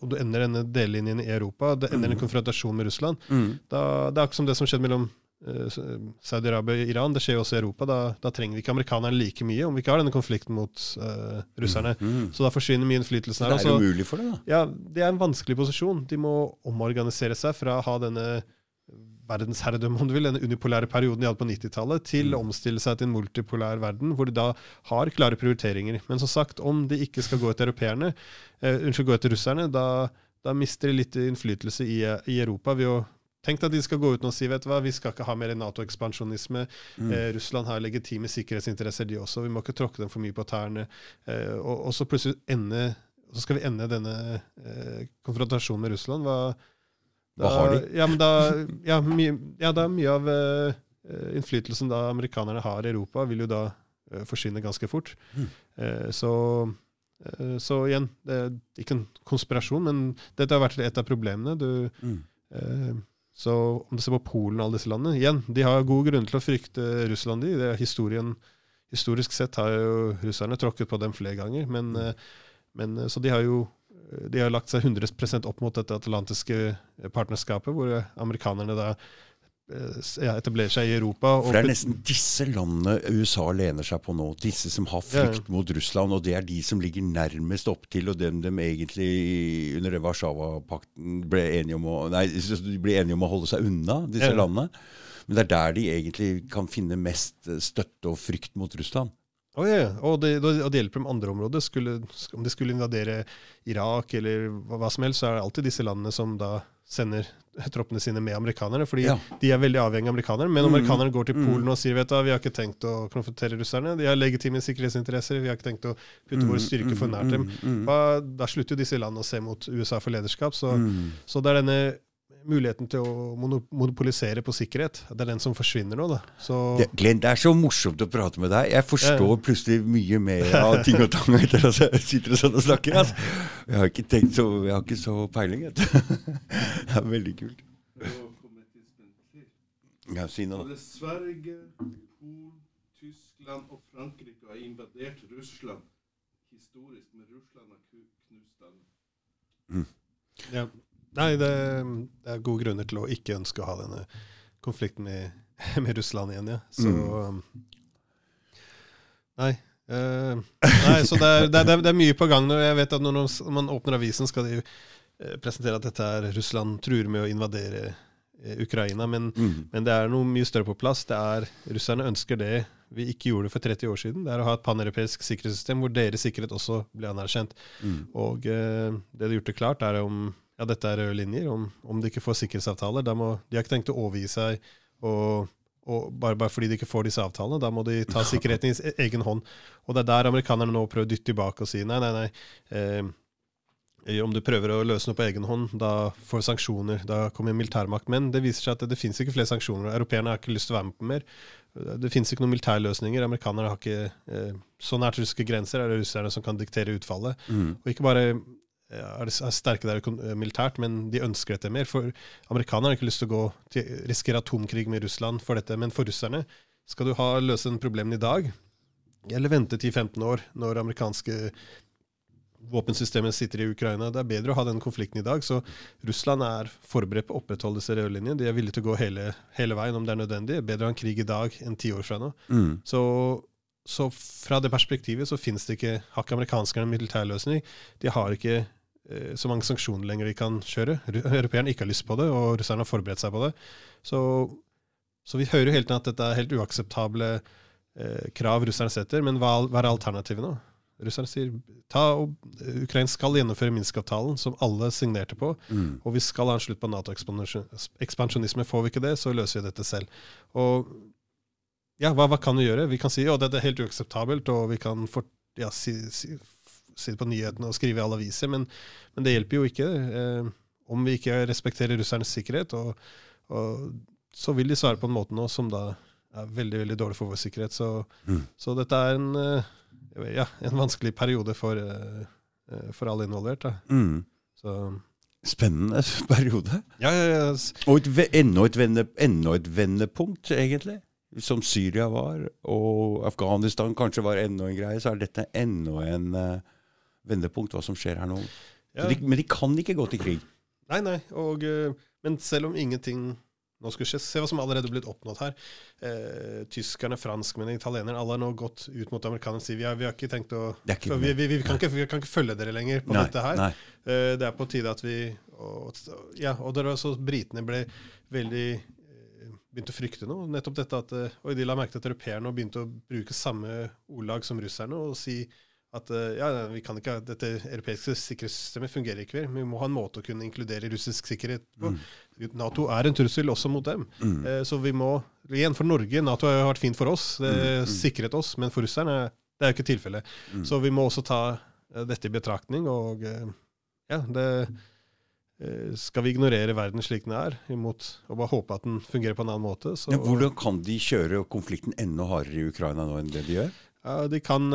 og du ender denne delelinjen i Europa, det ender en konfrontasjon med Russland, Mm. da, det er akkurat som det som skjedde mellom eh, Saudi-Arabia og Iran. Det skjer jo også i Europa. Da, da trenger vi ikke amerikanerne like mye om vi ikke har denne konflikten mot uh, russerne. Mm. Så da forsvinner mye innflytelsen her. Det er jo mulig umulig for det, da. ja, det er en vanskelig posisjon. De må omorganisere seg fra å ha denne verdensherredømme, om du vil, denne unipolære perioden de hadde på 90-tallet, til å omstille seg til en multipolær verden, hvor de da har klare prioriteringer. Men som sagt, om de ikke skal gå etter europeerne, eh, unnskyld, gå etter russerne, da, da mister de litt innflytelse i, i Europa ved å Tenk at de skal gå ut og si vet du hva, vi skal ikke ha mer Nato-ekspansjonisme. Mm. Eh, Russland har legitime sikkerhetsinteresser, de også. Vi må ikke tråkke dem for mye på tærne. Eh, og, og så plutselig ende, så skal vi ende denne eh, konfrontasjonen med Russland. Hva, Hva har de? Ja, men da, ja, my, ja, da mye av uh, innflytelsen da amerikanerne har i Europa, vil jo da uh, forsvinne ganske fort. Mm. Uh, så, eh, så igjen, det er ikke en konspirasjon, men dette har vært et av problemene. Du, Mm. eh, så om du ser på Polen og alle disse landene Igjen, de har god grunn til å frykte Russland. De. Det er historien, historisk sett har jo russerne tråkket på dem flere ganger. Men, eh, men, eh, så de har jo de har lagt seg 100% opp mot dette atlantiske partnerskapet, hvor amerikanerne da eh, ja, etablere seg i Europa. For det er nesten disse landene USA lener seg på nå. Disse som har frykt mot Russland, og det er de som ligger nærmest opptil, og dem de egentlig under Warszawa-pakten ble enige om å Nei, ble enige om å holde seg unna, disse ja. landene. Men det er der de egentlig kan finne mest støtte og frykt mot Russland. Oh, yeah. og, det, og det hjelper med andre områder. Skulle, om de skulle invadere Irak eller hva, hva, som helst, så er det alltid disse landene som da sender [LAUGHS] troppene sine med amerikanerne. fordi ja. de er veldig avhengige av amerikanerne. Men om mm. amerikanerne går til mm. Polen og sier vet du, vi har ikke tenkt å konfrontere russerne, de har legitime sikkerhetsinteresser, vi har ikke tenkt å putte mm, våre styrker for nært dem, da, da slutter jo disse landene å se mot USA for lederskap. Så, så det er denne muligheten til å monopolisere på sikkerhet. Det er den som forsvinner nå. da. Så det, Glenn, det er så morsomt å prate med deg. Jeg forstår ja. plutselig mye mer av ting og tang etter at jeg sitter sånn og snakker. Altså. Jeg har ikke tenkt så, jeg har ikke så peiling. det er veldig kult. Ja, si noe. Både Sverige, Polen, Tyskland og Frankrike har invadert Russland historisk, men Russland har knust alle. Mm. Ja. Nei, det, det, er gode grunner til å ikke ønske å ha denne konflikten med, [LAUGHS] med Russland igjen, ja. Så mm. Nei. Uh, nei, så det er, det, er, det er, mye på gang. nå. jeg vet at når man åpner avisen, skal de uh, presentere at dette er Russland truer med å invadere uh, Ukraina. Men, mm. men, det er noe mye større på plass. Det er, Russerne ønsker det vi ikke gjorde for 30 år siden. Det er å ha et paneuropeisk sikkerhetssystem hvor deres sikkerhet også blir anerkjent. Mm. Og det de har gjort det klart, er om ja, dette er røde linjer. Om, om, de ikke får sikkerhetsavtaler, må, de har ikke tenkt å overgi seg. og, og bare, bare, fordi de ikke får disse avtalene, da må de ta [LAUGHS] sikkerheten i egen hånd. Og det er der amerikanerne nå prøver å dytte tilbake og si nei, nei, nei. Eh, om du prøver å løse noe på egen hånd, da får sanksjoner. Da kommer militærmakt. Men det viser seg at det, det finnes ikke flere sanksjoner. Europeerne har ikke lyst til å være med på mer. Det finnes ikke noen militærløsninger. Amerikanerne har ikke eh, Så nært russiske grenser er det russerne som kan diktere utfallet. Mm. Og ikke bare er sterke der eh, militært, men de ønsker dette mer. For amerikanerne har ikke lyst til å gå til, risikere atomkrig med Russland for dette. Men for russerne, skal du ha løse den problemen i dag, eller vente 10-15 år når amerikanske våpensystemet sitter i Ukraina. Det er bedre å ha den konflikten i dag. Så Russland er forberedt på å opprettholde disse røde. De er villige til å gå hele, hele, veien om det er nødvendig. Bedre å ha en krig i dag enn ti år fra nå. Mm. Så, så, fra det perspektivet så finnes det ikke, har ikke amerikanskerne en militærløsning. De har ikke så mange sanksjoner lenger de kan kjøre. Europeerne ikke har lyst på det, og russerne har forberedt seg på det. Så, så vi hører jo hele tiden at dette er helt uakseptable eh, krav russerne setter. Men hva, hva er alternativet nå? Russerne sier ta og, Ukraina skal gjennomføre Minsk-avtalen, som alle signerte på. Mm. Og vi skal ha en slutt på Nato-ekspansjonisme. Får vi ikke det, så løser vi dette selv. Og ja, hva, hva kan vi gjøre? Vi kan si at dette er helt uakseptabelt, og vi kan for, ja, si, si sitte på nyhetene og skrive i alle aviser, men, men, det hjelper jo ikke. Eh, om vi ikke respekterer russernes sikkerhet, og, og, så vil de svare på en måte nå som da er veldig veldig dårlig for vår sikkerhet. Så, mm. så dette er en, eh, ja, en, vanskelig periode for, eh, for alle involvert. Mm. Spennende [LAUGHS] periode. Ja, ja, ja. Og et, enda, et vende, enda et vendepunkt, egentlig som Syria var, og Afghanistan kanskje var enda en greie, så er dette enda en uh, vendepunkt, hva som skjer her nå. Ja. De, men de kan ikke gå til krig. Nei, nei. Og, eh, men selv om ingenting nå skal vi Se hva som allerede er blitt oppnådd her. Eh, tyskerne, franskmennene, italienerne alle har nå gått ut mot amerikanerne og sier vi har, vi har ikke tenkt å vi, vi, vi, kan ikke, vi, kan ikke, følge dere lenger på nei, dette her. Eh, det er på tide at vi og, Ja, og det var så britene ble veldig eh, begynte å frykte noe. Nettopp dette at og Oi, de la merke til at europeerne begynte å bruke samme ordlag som russerne og si at eh, ja, vi kan ikke, dette europeiske sikkerhetssystemet fungerer ikke mer. Vi må ha en måte å kunne inkludere russisk sikkerhet på. Mm. Nato er en trussel også mot dem. Mm. Eh, så vi må Igjen, for Norge, Nato har vært fint for oss. Det mm. mm. sikret oss. Men for russerne det er jo ikke tilfellet. Mm. Så vi må også ta eh, dette i betraktning. Og ja, det skal vi ignorere verden slik den er, imot og bare håpe at den fungerer på en annen måte. Så, ja, hvordan kan de kjøre konflikten enda hardere i Ukraina nå enn det de gjør? Ja, De kan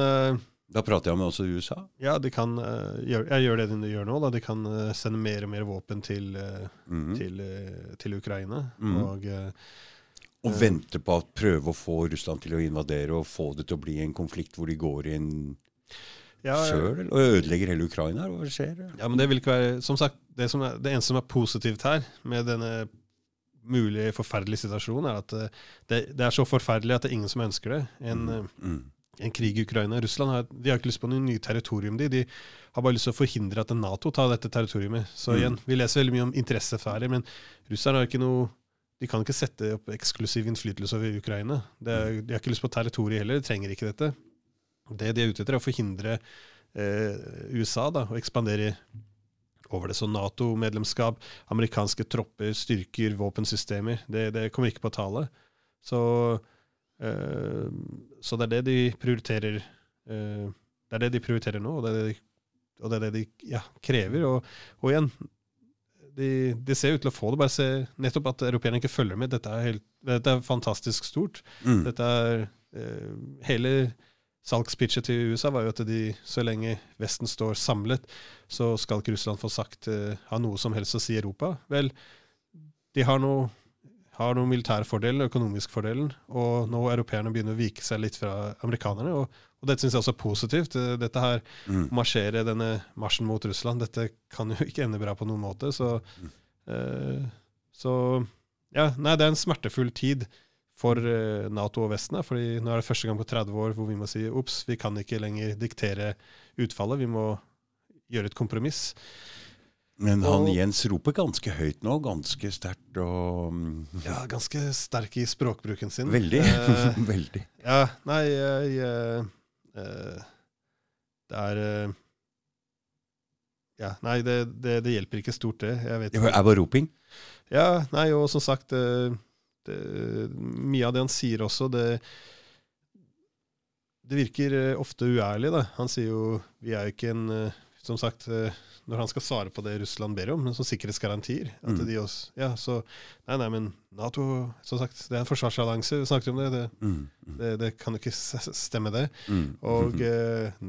da prater jeg med også USA? Ja, de kan gjør, jeg gjør det de gjør nå. Da. De kan uh, sende mer og mer våpen til, mm. til, til Ukraina. Mm. Og, og vente på å prøve å få Russland til å invadere og få det til å bli en konflikt hvor de går inn ja, sjøl og ødelegger hele Ukraina? Hva skjer? Ja, men Det vil ikke være, som sagt, det, som er, det eneste som er positivt her, med denne mulig forferdelige situasjonen, er at eh, det, det, er så forferdelig at det er ingen som ønsker det. En, mm. Mm. en krig i Ukraina. Russland har, de har ikke lyst på noe nye territorium. De, de har bare lyst til å forhindre at Nato tar dette territoriumet. Så mm. igjen, Vi leser veldig mye om interessesfærer, men russerne har ikke noe de kan ikke sette opp eksklusiv innflytelse over Ukraina. Er, de har ikke lyst på territoriet heller, de trenger ikke dette. Det de er ute etter, er å forhindre eh, USA da, å ekspandere over det. Så Nato-medlemskap, amerikanske tropper, styrker, våpensystemer, det, det, kommer ikke på tale. Så, så, det er det de prioriterer eh, Det er det de prioriterer nå, og det er det de, det, er det de ja, krever. Og, og igjen, de, de, ser ut til å få det. Bare se nettopp at europeerne ikke følger med. Dette er, helt, dette er fantastisk stort. Mm. Dette er eh, Hele salgspitchet til USA var jo at de, så lenge Vesten står samlet, så skal ikke Russland få sagt eh, ha noe som helst å si i Europa. Vel, de har noe har noen militære fordeler, økonomisk fordelen, og nå europeerne begynner å vike seg litt fra amerikanerne. og og dette syns jeg også er positivt. Eh, dette her, mm. marsjere denne marsjen mot Russland, dette kan jo ikke ende bra på noen måte. Så, mm. eh, så ja, nei, det er en smertefull tid for eh, Nato og Vesten. fordi nå er det første gang på 30 år hvor vi må si ops, vi kan ikke lenger diktere utfallet. Vi må gjøre et kompromiss. Men han og, Jens roper ganske høyt nå, ganske sterkt og mm. Ja, ganske sterk i språkbruken sin. Veldig. Eh, [LAUGHS] veldig. Ja, nei, jeg, jeg jeg, det er eh, Ja, nei, det, det, det, hjelper ikke stort, det. Jeg vet ikke. Er bare roping? Ja, nei, og som sagt det, Mye av det han sier også, det, det virker eh, ofte uærlig. da. Han sier jo vi er jo ikke en Som sagt, når han skal svare på det Russland ber om, men som sikkerhetsgarantier. At mm. de også, ja, så, Nei, nei, men Nato som sagt, det er en forsvarsallianse, vi snakket om det. Det, mm. Mm. det, det kan jo ikke stemme, det. Mm. Og eh,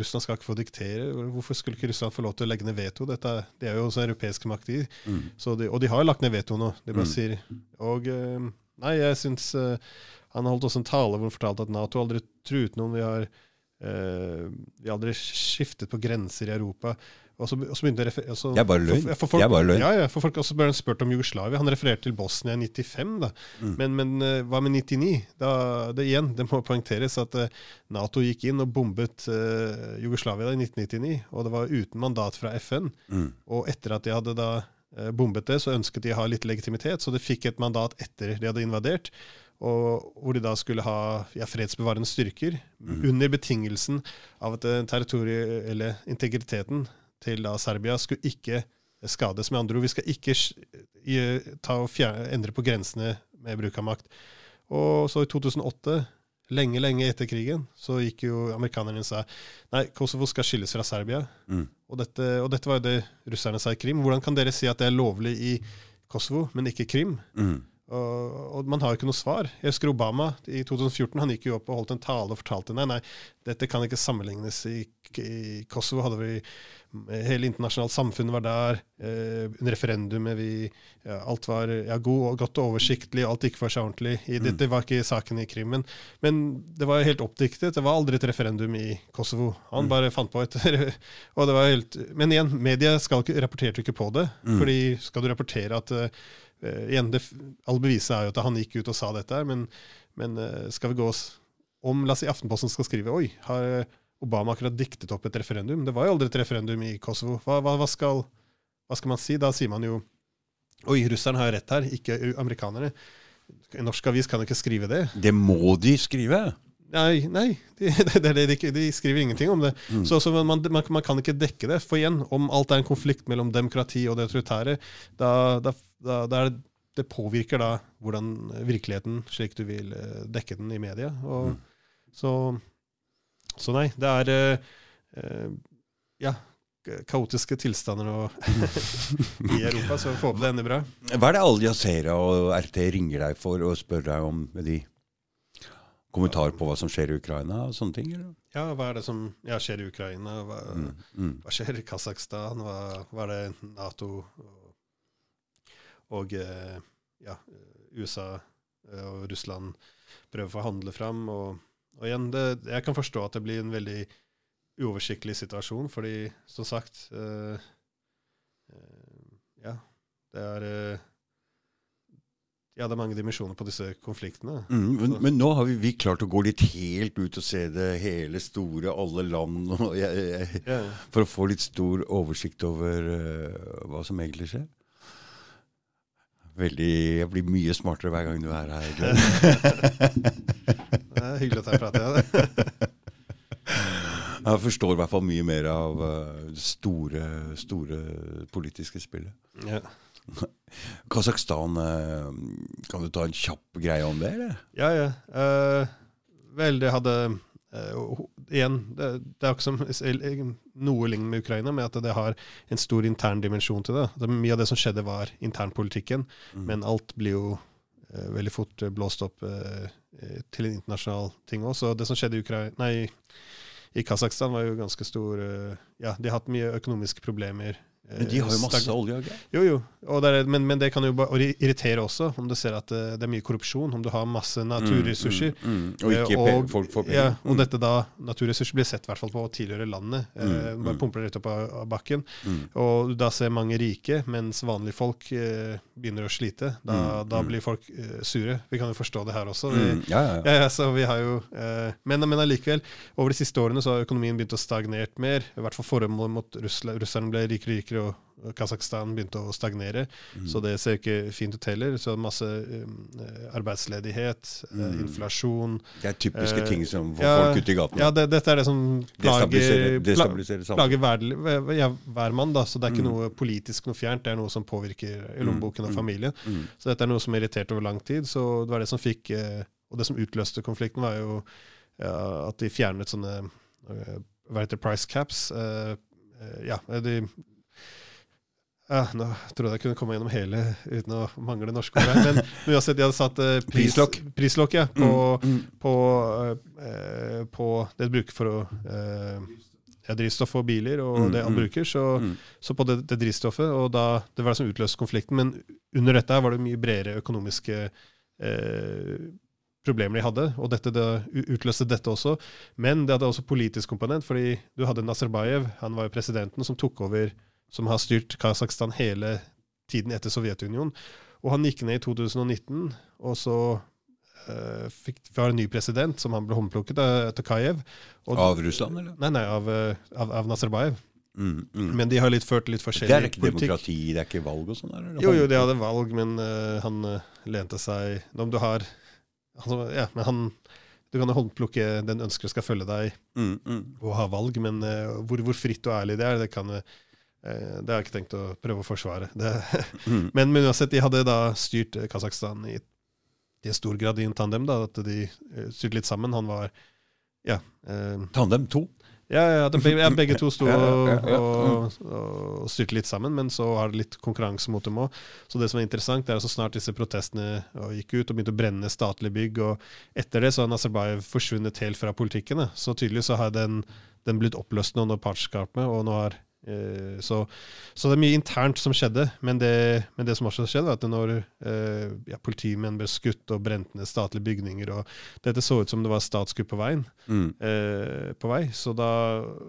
Russland skal ikke få diktere. Hvorfor skulle ikke Russland få lov til å legge ned veto? Dette, de er jo også europeiske makter. Mm. De, og de har jo lagt ned veto nå. De bare mm. sier Og eh, nei, jeg syns eh, Han holdt også en tale hvor han fortalte at Nato aldri truet noen. Vi har, eh, vi har aldri skiftet på grenser i Europa. Og så, og så begynte jeg altså, Jeg bare løgn. For, for folk, jeg bare løgn. Ja, ja, for folk også ble han spurt om Jugoslavia. Han refererte til Bosnia i 95. da. Mm. Men, men uh, hva med 99? Da, det igjen, det må poengteres at uh, Nato gikk inn og bombet uh, Jugoslavia i 1999. Og det var uten mandat fra FN. Mm. Og etter at de hadde da bombet det, så ønsket de å ha litt legitimitet. Så de fikk et mandat etter de hadde invadert og hvor de da skulle ha ja, fredsbevarende styrker, mm. under betingelsen av at territoriet, eller integriteten til da Serbia skulle ikke skades. Med andre ord, vi skal ikke ta og fjerne, endre på grensene med bruk av makt. Og så i 2008, lenge, lenge etter krigen, så gikk jo amerikanerne og sa nei, Kosovo skal skilles fra Serbia. Mm. Og, dette, og, dette, var jo det russerne sa i Krim. Hvordan kan dere si at det er lovlig i Kosovo, men ikke Krim? Mm. Og, og, man har jo ikke noe svar. Jeg husker Obama i 2014. Han gikk jo opp og holdt en tale og fortalte nei, nei, dette kan ikke sammenlignes. I, i Kosovo hadde vi Hele internasjonalt samfunnet var der. Eh, under referendumet vi ja, Alt var ja, god, godt og oversiktlig, alt gikk for seg ordentlig. I, mm. Dette var ikke saken i Krimmen. Men, det var helt oppdiktet. Det var aldri et referendum i Kosovo. Han mm. bare fant på et [LAUGHS] og det var helt, Men igjen, media skal rapporterte ikke på det. Mm. fordi skal du rapportere at Uh, igjen, det, Alle beviset er jo at han gikk ut og sa dette, men, men uh, skal vi gå oss Om la oss si Aftenposten skal skrive Oi, har Obama akkurat diktet opp et referendum? Det var jo aldri et referendum i Kosovo. Hva, hva, hva, skal, hva skal, man si? Da sier man jo Oi, russerne har rett her, ikke amerikanerne. En norsk avis kan jo ikke skrive det. Det må de skrive! Nei, nei de, [LAUGHS] de, de, de, skriver ingenting om det. Mm. Så, så man, man, man, kan ikke dekke det. For igjen, om alt er en konflikt mellom demokrati og det autoritære, da, da, da, da det, det påvirker da hvordan virkeligheten, slik du vil eh, dekke den i media. Og, mm. så, så, nei, det er uh, ja, kaotiske tilstander [LAUGHS] i Europa, så vi får håpe det ender bra. Hva er det Al Jazeera og RT ringer deg for og spør deg om med de kommentar på hva som skjer i Ukraina og sånne ting? Eller? Ja, hva er det som ja, skjer i Ukraina? Hva, mm, mm. hva skjer i Kasakhstan? Hva, hva, er det Nato og, og eh, ja, USA eh, og Russland prøver å forhandle fram? Og, og igjen, det, jeg kan forstå at det blir en veldig uoversiktlig situasjon, fordi som sagt eh, eh, Ja, det er eh, ja, det er mange dimensjoner på disse konfliktene. Mm, men, men nå har vi, vi klart å gå litt helt ut og se det hele store, alle land, [LAUGHS] og jeg, jeg, Ja. for å få litt stor oversikt over uh, hva som egentlig skjer. Veldig, jeg blir mye smartere hver gang du er her. [LAUGHS] Det er hyggelig at jeg prater. Ja. [LAUGHS] Jeg forstår i hvert fall mye mer av eh, det store, store politiske spillet. Ja. [LAUGHS] Kasakhstan, eh, kan du ta en kjapp greie om det, eller? Ja, ja. Eh, vel, det hadde eh, Igjen, det, det er ikke som noe lignende med Ukraina, med at det har en stor intern dimensjon til det. det mye av det som skjedde, var internpolitikken, Mm. men alt blir jo eh, veldig fort blåst opp til en internasjonal ting òg. Så det som skjedde i Ukraina Nei, i Kasakhstan var jo ganske stor Ja, de har hatt mye økonomiske problemer. Eh, Men de har jo masse olje og greier. jo, jo. Og det er, men, men det kan jo bare irritere også, om du ser at det, det er mye korrupsjon, om du har masse naturressurser. Mm, mm, mm. Og ikke Eh, pe folk får penger. Ja, og Mm, dette da, naturressurser blir sett i hvert fall på å tilhøre landet. Eh, Mm, bare mm. pumper det rett opp av, av bakken. mm. Og da ser mange rike, mens vanlige folk eh, begynner å slite. Da, Mm, da mm. blir folk eh, sure. Vi kan jo forstå det her også. Vi, Mm, ja, ja, ja. så vi har jo, eh, men, men allikevel, over de siste årene så har økonomien begynt å stagnere mer. I hvert fall formålet mot Russland. Russerne ble rikere og rikere, og Kasakhstan begynte å stagnere. Mm. Så det ser ikke fint ut heller. Så masse um, arbeidsledighet, eh, Mm. inflasjon Det er typiske uh, ting som får ja, folk ute i gatene. Ja, det, dette er det som plager, Destabiliserer, destabilisere plager hver, ja, hver mann. da, Så det er ikke Mm. noe politisk noe fjernt, det er noe som påvirker i lommeboken Mm, og mm. familien. Mm. Så dette er noe som er irritert over lang tid. Så det var det som fikk eh, Og det som utløste konflikten, var jo ja, at de fjernet sånne eh, Hva heter price caps? Uh, uh, ja, de ja, Nå trodde jeg kunne komme gjennom hele uten å mangle norske ord. Men, men uansett, de hadde satt eh, pris, Prislokk. prislok, ja, på, Mm, mm. på, eh, på det de bruker for å eh, ja, drivstoff og biler og Mm, det han mm. bruker. Så, Mm. så på det, det drivstoffet, og da, det var det som utløste konflikten. Men under dette var det mye bredere økonomiske eh, problemer de hadde, og dette det utløste dette også. Men det hadde også politisk komponent, fordi du hadde Nazarbayev, han var jo presidenten som tok over, som har styrt Kasakhstan hele tiden etter Sovjetunionen. Og han gikk ned i 2019, og så uh, fikk vi har en ny president, som han ble håndplukket av Tokayev. Og, Av Russland, eller? Nei, nei, av, eh, av, av Nazarbayev. Mm, mm. Men de har litt ført litt forskjellig politikk. det er ikke demokrati, det er ikke valg og sånn? eller? Jo, jo, de hadde valg, men uh, han lente seg Om du har altså, Ja, men han Du kan jo håndplukke den ønsker skal følge deg Mm, mm. og ha valg, men uh, hvor, hvor fritt og ærlig det er, det kan eh, det har jeg ikke tenkt å prøve å forsvare. [LAUGHS] Mm. men, men uansett, de hadde da styrt eh, Kasakhstan i, i stor grad i en tandem. da, At de eh, styrte litt sammen. Han var Ja. eh, Tandem to? ja, ja, de, ja, begge to sto [LAUGHS] og, ja, ja. og, og styrte litt sammen, men så har det litt konkurranse mot dem òg. Så det som er interessant, er at så snart disse protestene gikk ut og begynte å brenne statlige bygg, og etter det så har Nazarbayev forsvunnet helt fra politikken. Så tydelig så har den, den blitt oppløst nå når partnerskapet, og nå har eh, så, så det er mye internt som skjedde, men det, men det som også skjedde, var at når eh, ja, politimenn ble skutt og brent ned statlige bygninger, og dette så ut som det var statskupp på veien, Mm. eh, på vei. Så, da,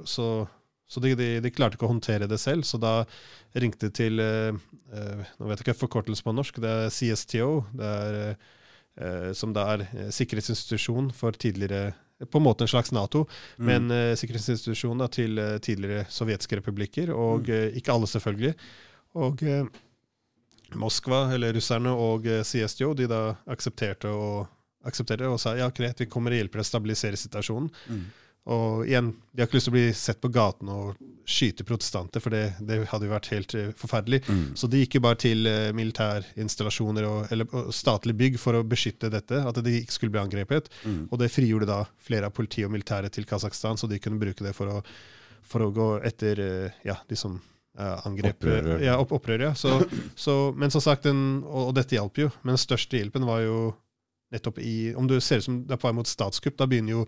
så, så de, de, de klarte ikke å håndtere det selv, så da ringte de til eh, eh, Nå vet jeg ikke forkortelse på norsk, det er CSTO, det er, eh, som da er sikkerhetsinstitusjon for tidligere På en måte en slags Nato, Mm. men uh, sikkerhetsinstitusjon da, til uh, tidligere sovjetiske republikker, og Mm. uh, ikke alle, selvfølgelig. Og eh, Moskva, eller russerne, og eh, CSTO, de da aksepterte og aksepterte og sa ja, greit, vi kommer og hjelper deg å stabilisere situasjonen. Mm. Og igjen, de har ikke lyst til å bli sett på gaten og skyte protestanter, for det, det hadde jo vært helt eh, forferdelig. Mm. Så de gikk jo bare til eh, militærinstallasjoner og, eller og statlige bygg for å beskytte dette, at de ikke skulle bli angrepet. Mm. Og det frigjorde da flere av politiet og militæret til Kasakhstan, så de kunne bruke det for å, for å gå etter eh, ja, de som angrep Opprørere. Ja, opp, opprør, ja. Så, [CLEARS THROAT] så, men som sagt, den, og, og dette hjalp jo. Men den største hjelpen var jo nettopp i Om du ser ut som det er på vei mot statskupp, da begynner jo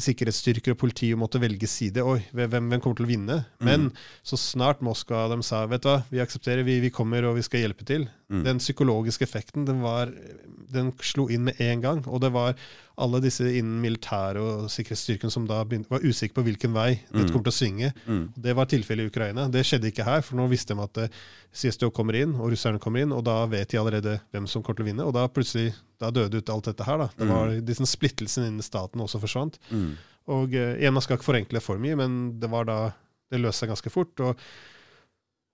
sikkerhetsstyrker og politi måtte velge side. Oi, hvem, hvem kommer til å vinne? Men så snart Moskva de sa vet du hva, vi aksepterer, vi, vi kommer og vi skal hjelpe til. Mm. Den psykologiske effekten den, var, den slo inn med en gang. Og det var alle disse innen militæret og sikkerhetsstyrken som da begynte, var usikre på hvilken vei dette kommer til å svinge. Mm. Det var tilfellet i Ukraina. Det skjedde ikke her, for nå visste de at eh, CSTO kommer inn, og russerne kommer inn, og da vet de allerede hvem som kommer til å vinne. Og da plutselig da døde ut alt dette her. da. Det var disse Splittelsen innen staten også forsvant. Mm. Og eh, igjen, Man skal ikke forenkle for mye, men det var da, det løste seg ganske fort. Og,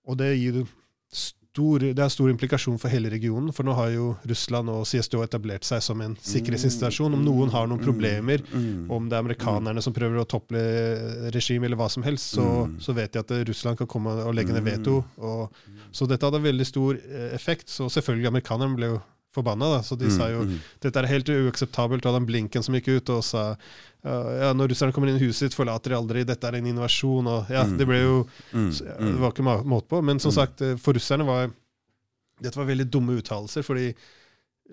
og det gir stor, det er stor implikasjon for hele regionen. For nå har jo Russland og CSDO etablert seg som en sikkerhetsinstitusjon. Om noen har noen problemer, om det er amerikanerne som prøver å topple regimet, eller hva som helst, så, så vet de at eh, Russland kan komme og legge ned veto. Og, så dette hadde veldig stor eh, effekt. Så selvfølgelig amerikanerne ble jo forbanna. Da. Så de sa jo Mm. dette er helt uakseptabelt. Og den Blinken som gikk ut og sa ja, når russerne kommer inn i huset ditt, forlater de aldri, dette er en invasjon. Og, ja, det ble jo Mm. så, ja, Det var ikke måte på. Men som sagt, eh, for russerne var dette var veldig dumme uttalelser. fordi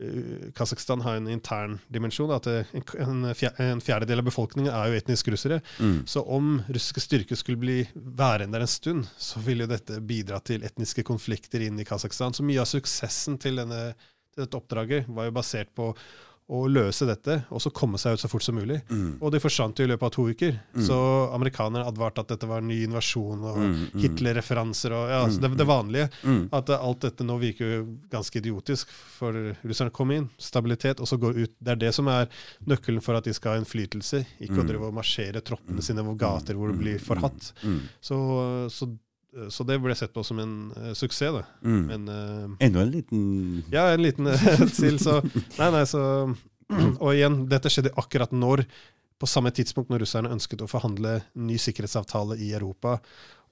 uh, Kasakhstan har en intern dimensjon. At eh, en, en, en fjerdedel av befolkningen er jo etnisk russere. Mm. Så om russiske styrker skulle bli værende der en stund, så ville jo dette bidra til etniske konflikter inn i Kasakhstan. Så mye av suksessen til, denne, dette oppdraget var jo basert på å løse dette, og så komme seg ut så fort som mulig. Mm. Og det forsvant jo i løpet av to uker. Så amerikanerne advarte at dette var en ny invasjon, og Mm, mm. Hitler-referanser og ja, altså det, det vanlige. Mm. At eh, alt dette nå virker jo ganske idiotisk, for russerne kom inn, stabilitet, og så gå ut. Det er det som er nøkkelen for at de skal ha innflytelse, ikke å drive og marsjere troppene sine over gater hvor det blir forhatt. Mm. Så, så, så det ble sett på som en uh, suksess, da. Mm. Men uh, Enda en liten ja, en liten [LAUGHS] til, så Nei, nei, så [CLEARS THROAT] Og igjen, dette skjedde akkurat når på samme tidspunkt når russerne ønsket å forhandle ny sikkerhetsavtale i Europa,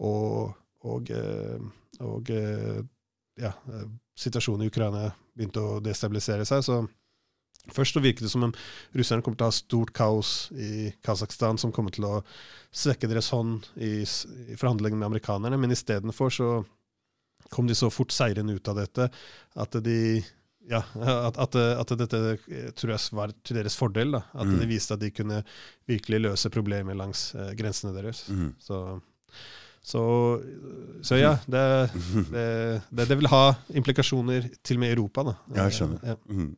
og, og, eh, og eh, ja, eh, situasjonen i Ukraina begynte å destabilisere seg. så Først så virket det som om russerne kommer til å ha stort kaos i Kasakhstan, som kommer til å svekke deres hånd i, i forhandlingene med amerikanerne, men istedenfor så kom de så fort seirende ut av dette at de ja, at, at, at dette eh, tror jeg var til deres fordel. da, At Mm. de viste at de kunne virkelig løse problemer langs eh, grensene deres. Mm. Så, så, så ja, det, [LAUGHS] det, det, det vil ha implikasjoner til og med i Europa. da. Ja, jeg skjønner. Ja. Mm.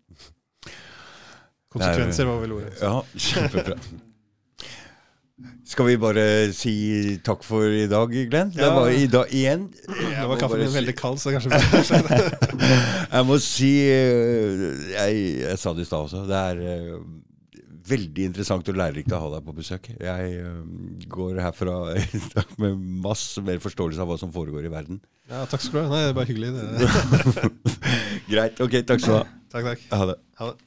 Konsekvenser var vel ordet. Ja, kjempebra. Skal vi bare si takk for i dag, Glenn? Det var i dag igjen. Nå var kaffen veldig si- kald, så kanskje [LAUGHS] Jeg må si eh, Jeg, jeg sa det i stad også. Det er eh, veldig interessant og lærerikt å ha deg på besøk. Jeg eh, går herfra med masse mer forståelse av hva som foregår i verden. Ja, takk skal du ha. Nei, det er bare hyggelig. Det. [LAUGHS] Greit. Ok, takk skal du ha. Takk, takk. Ha det. Ha det.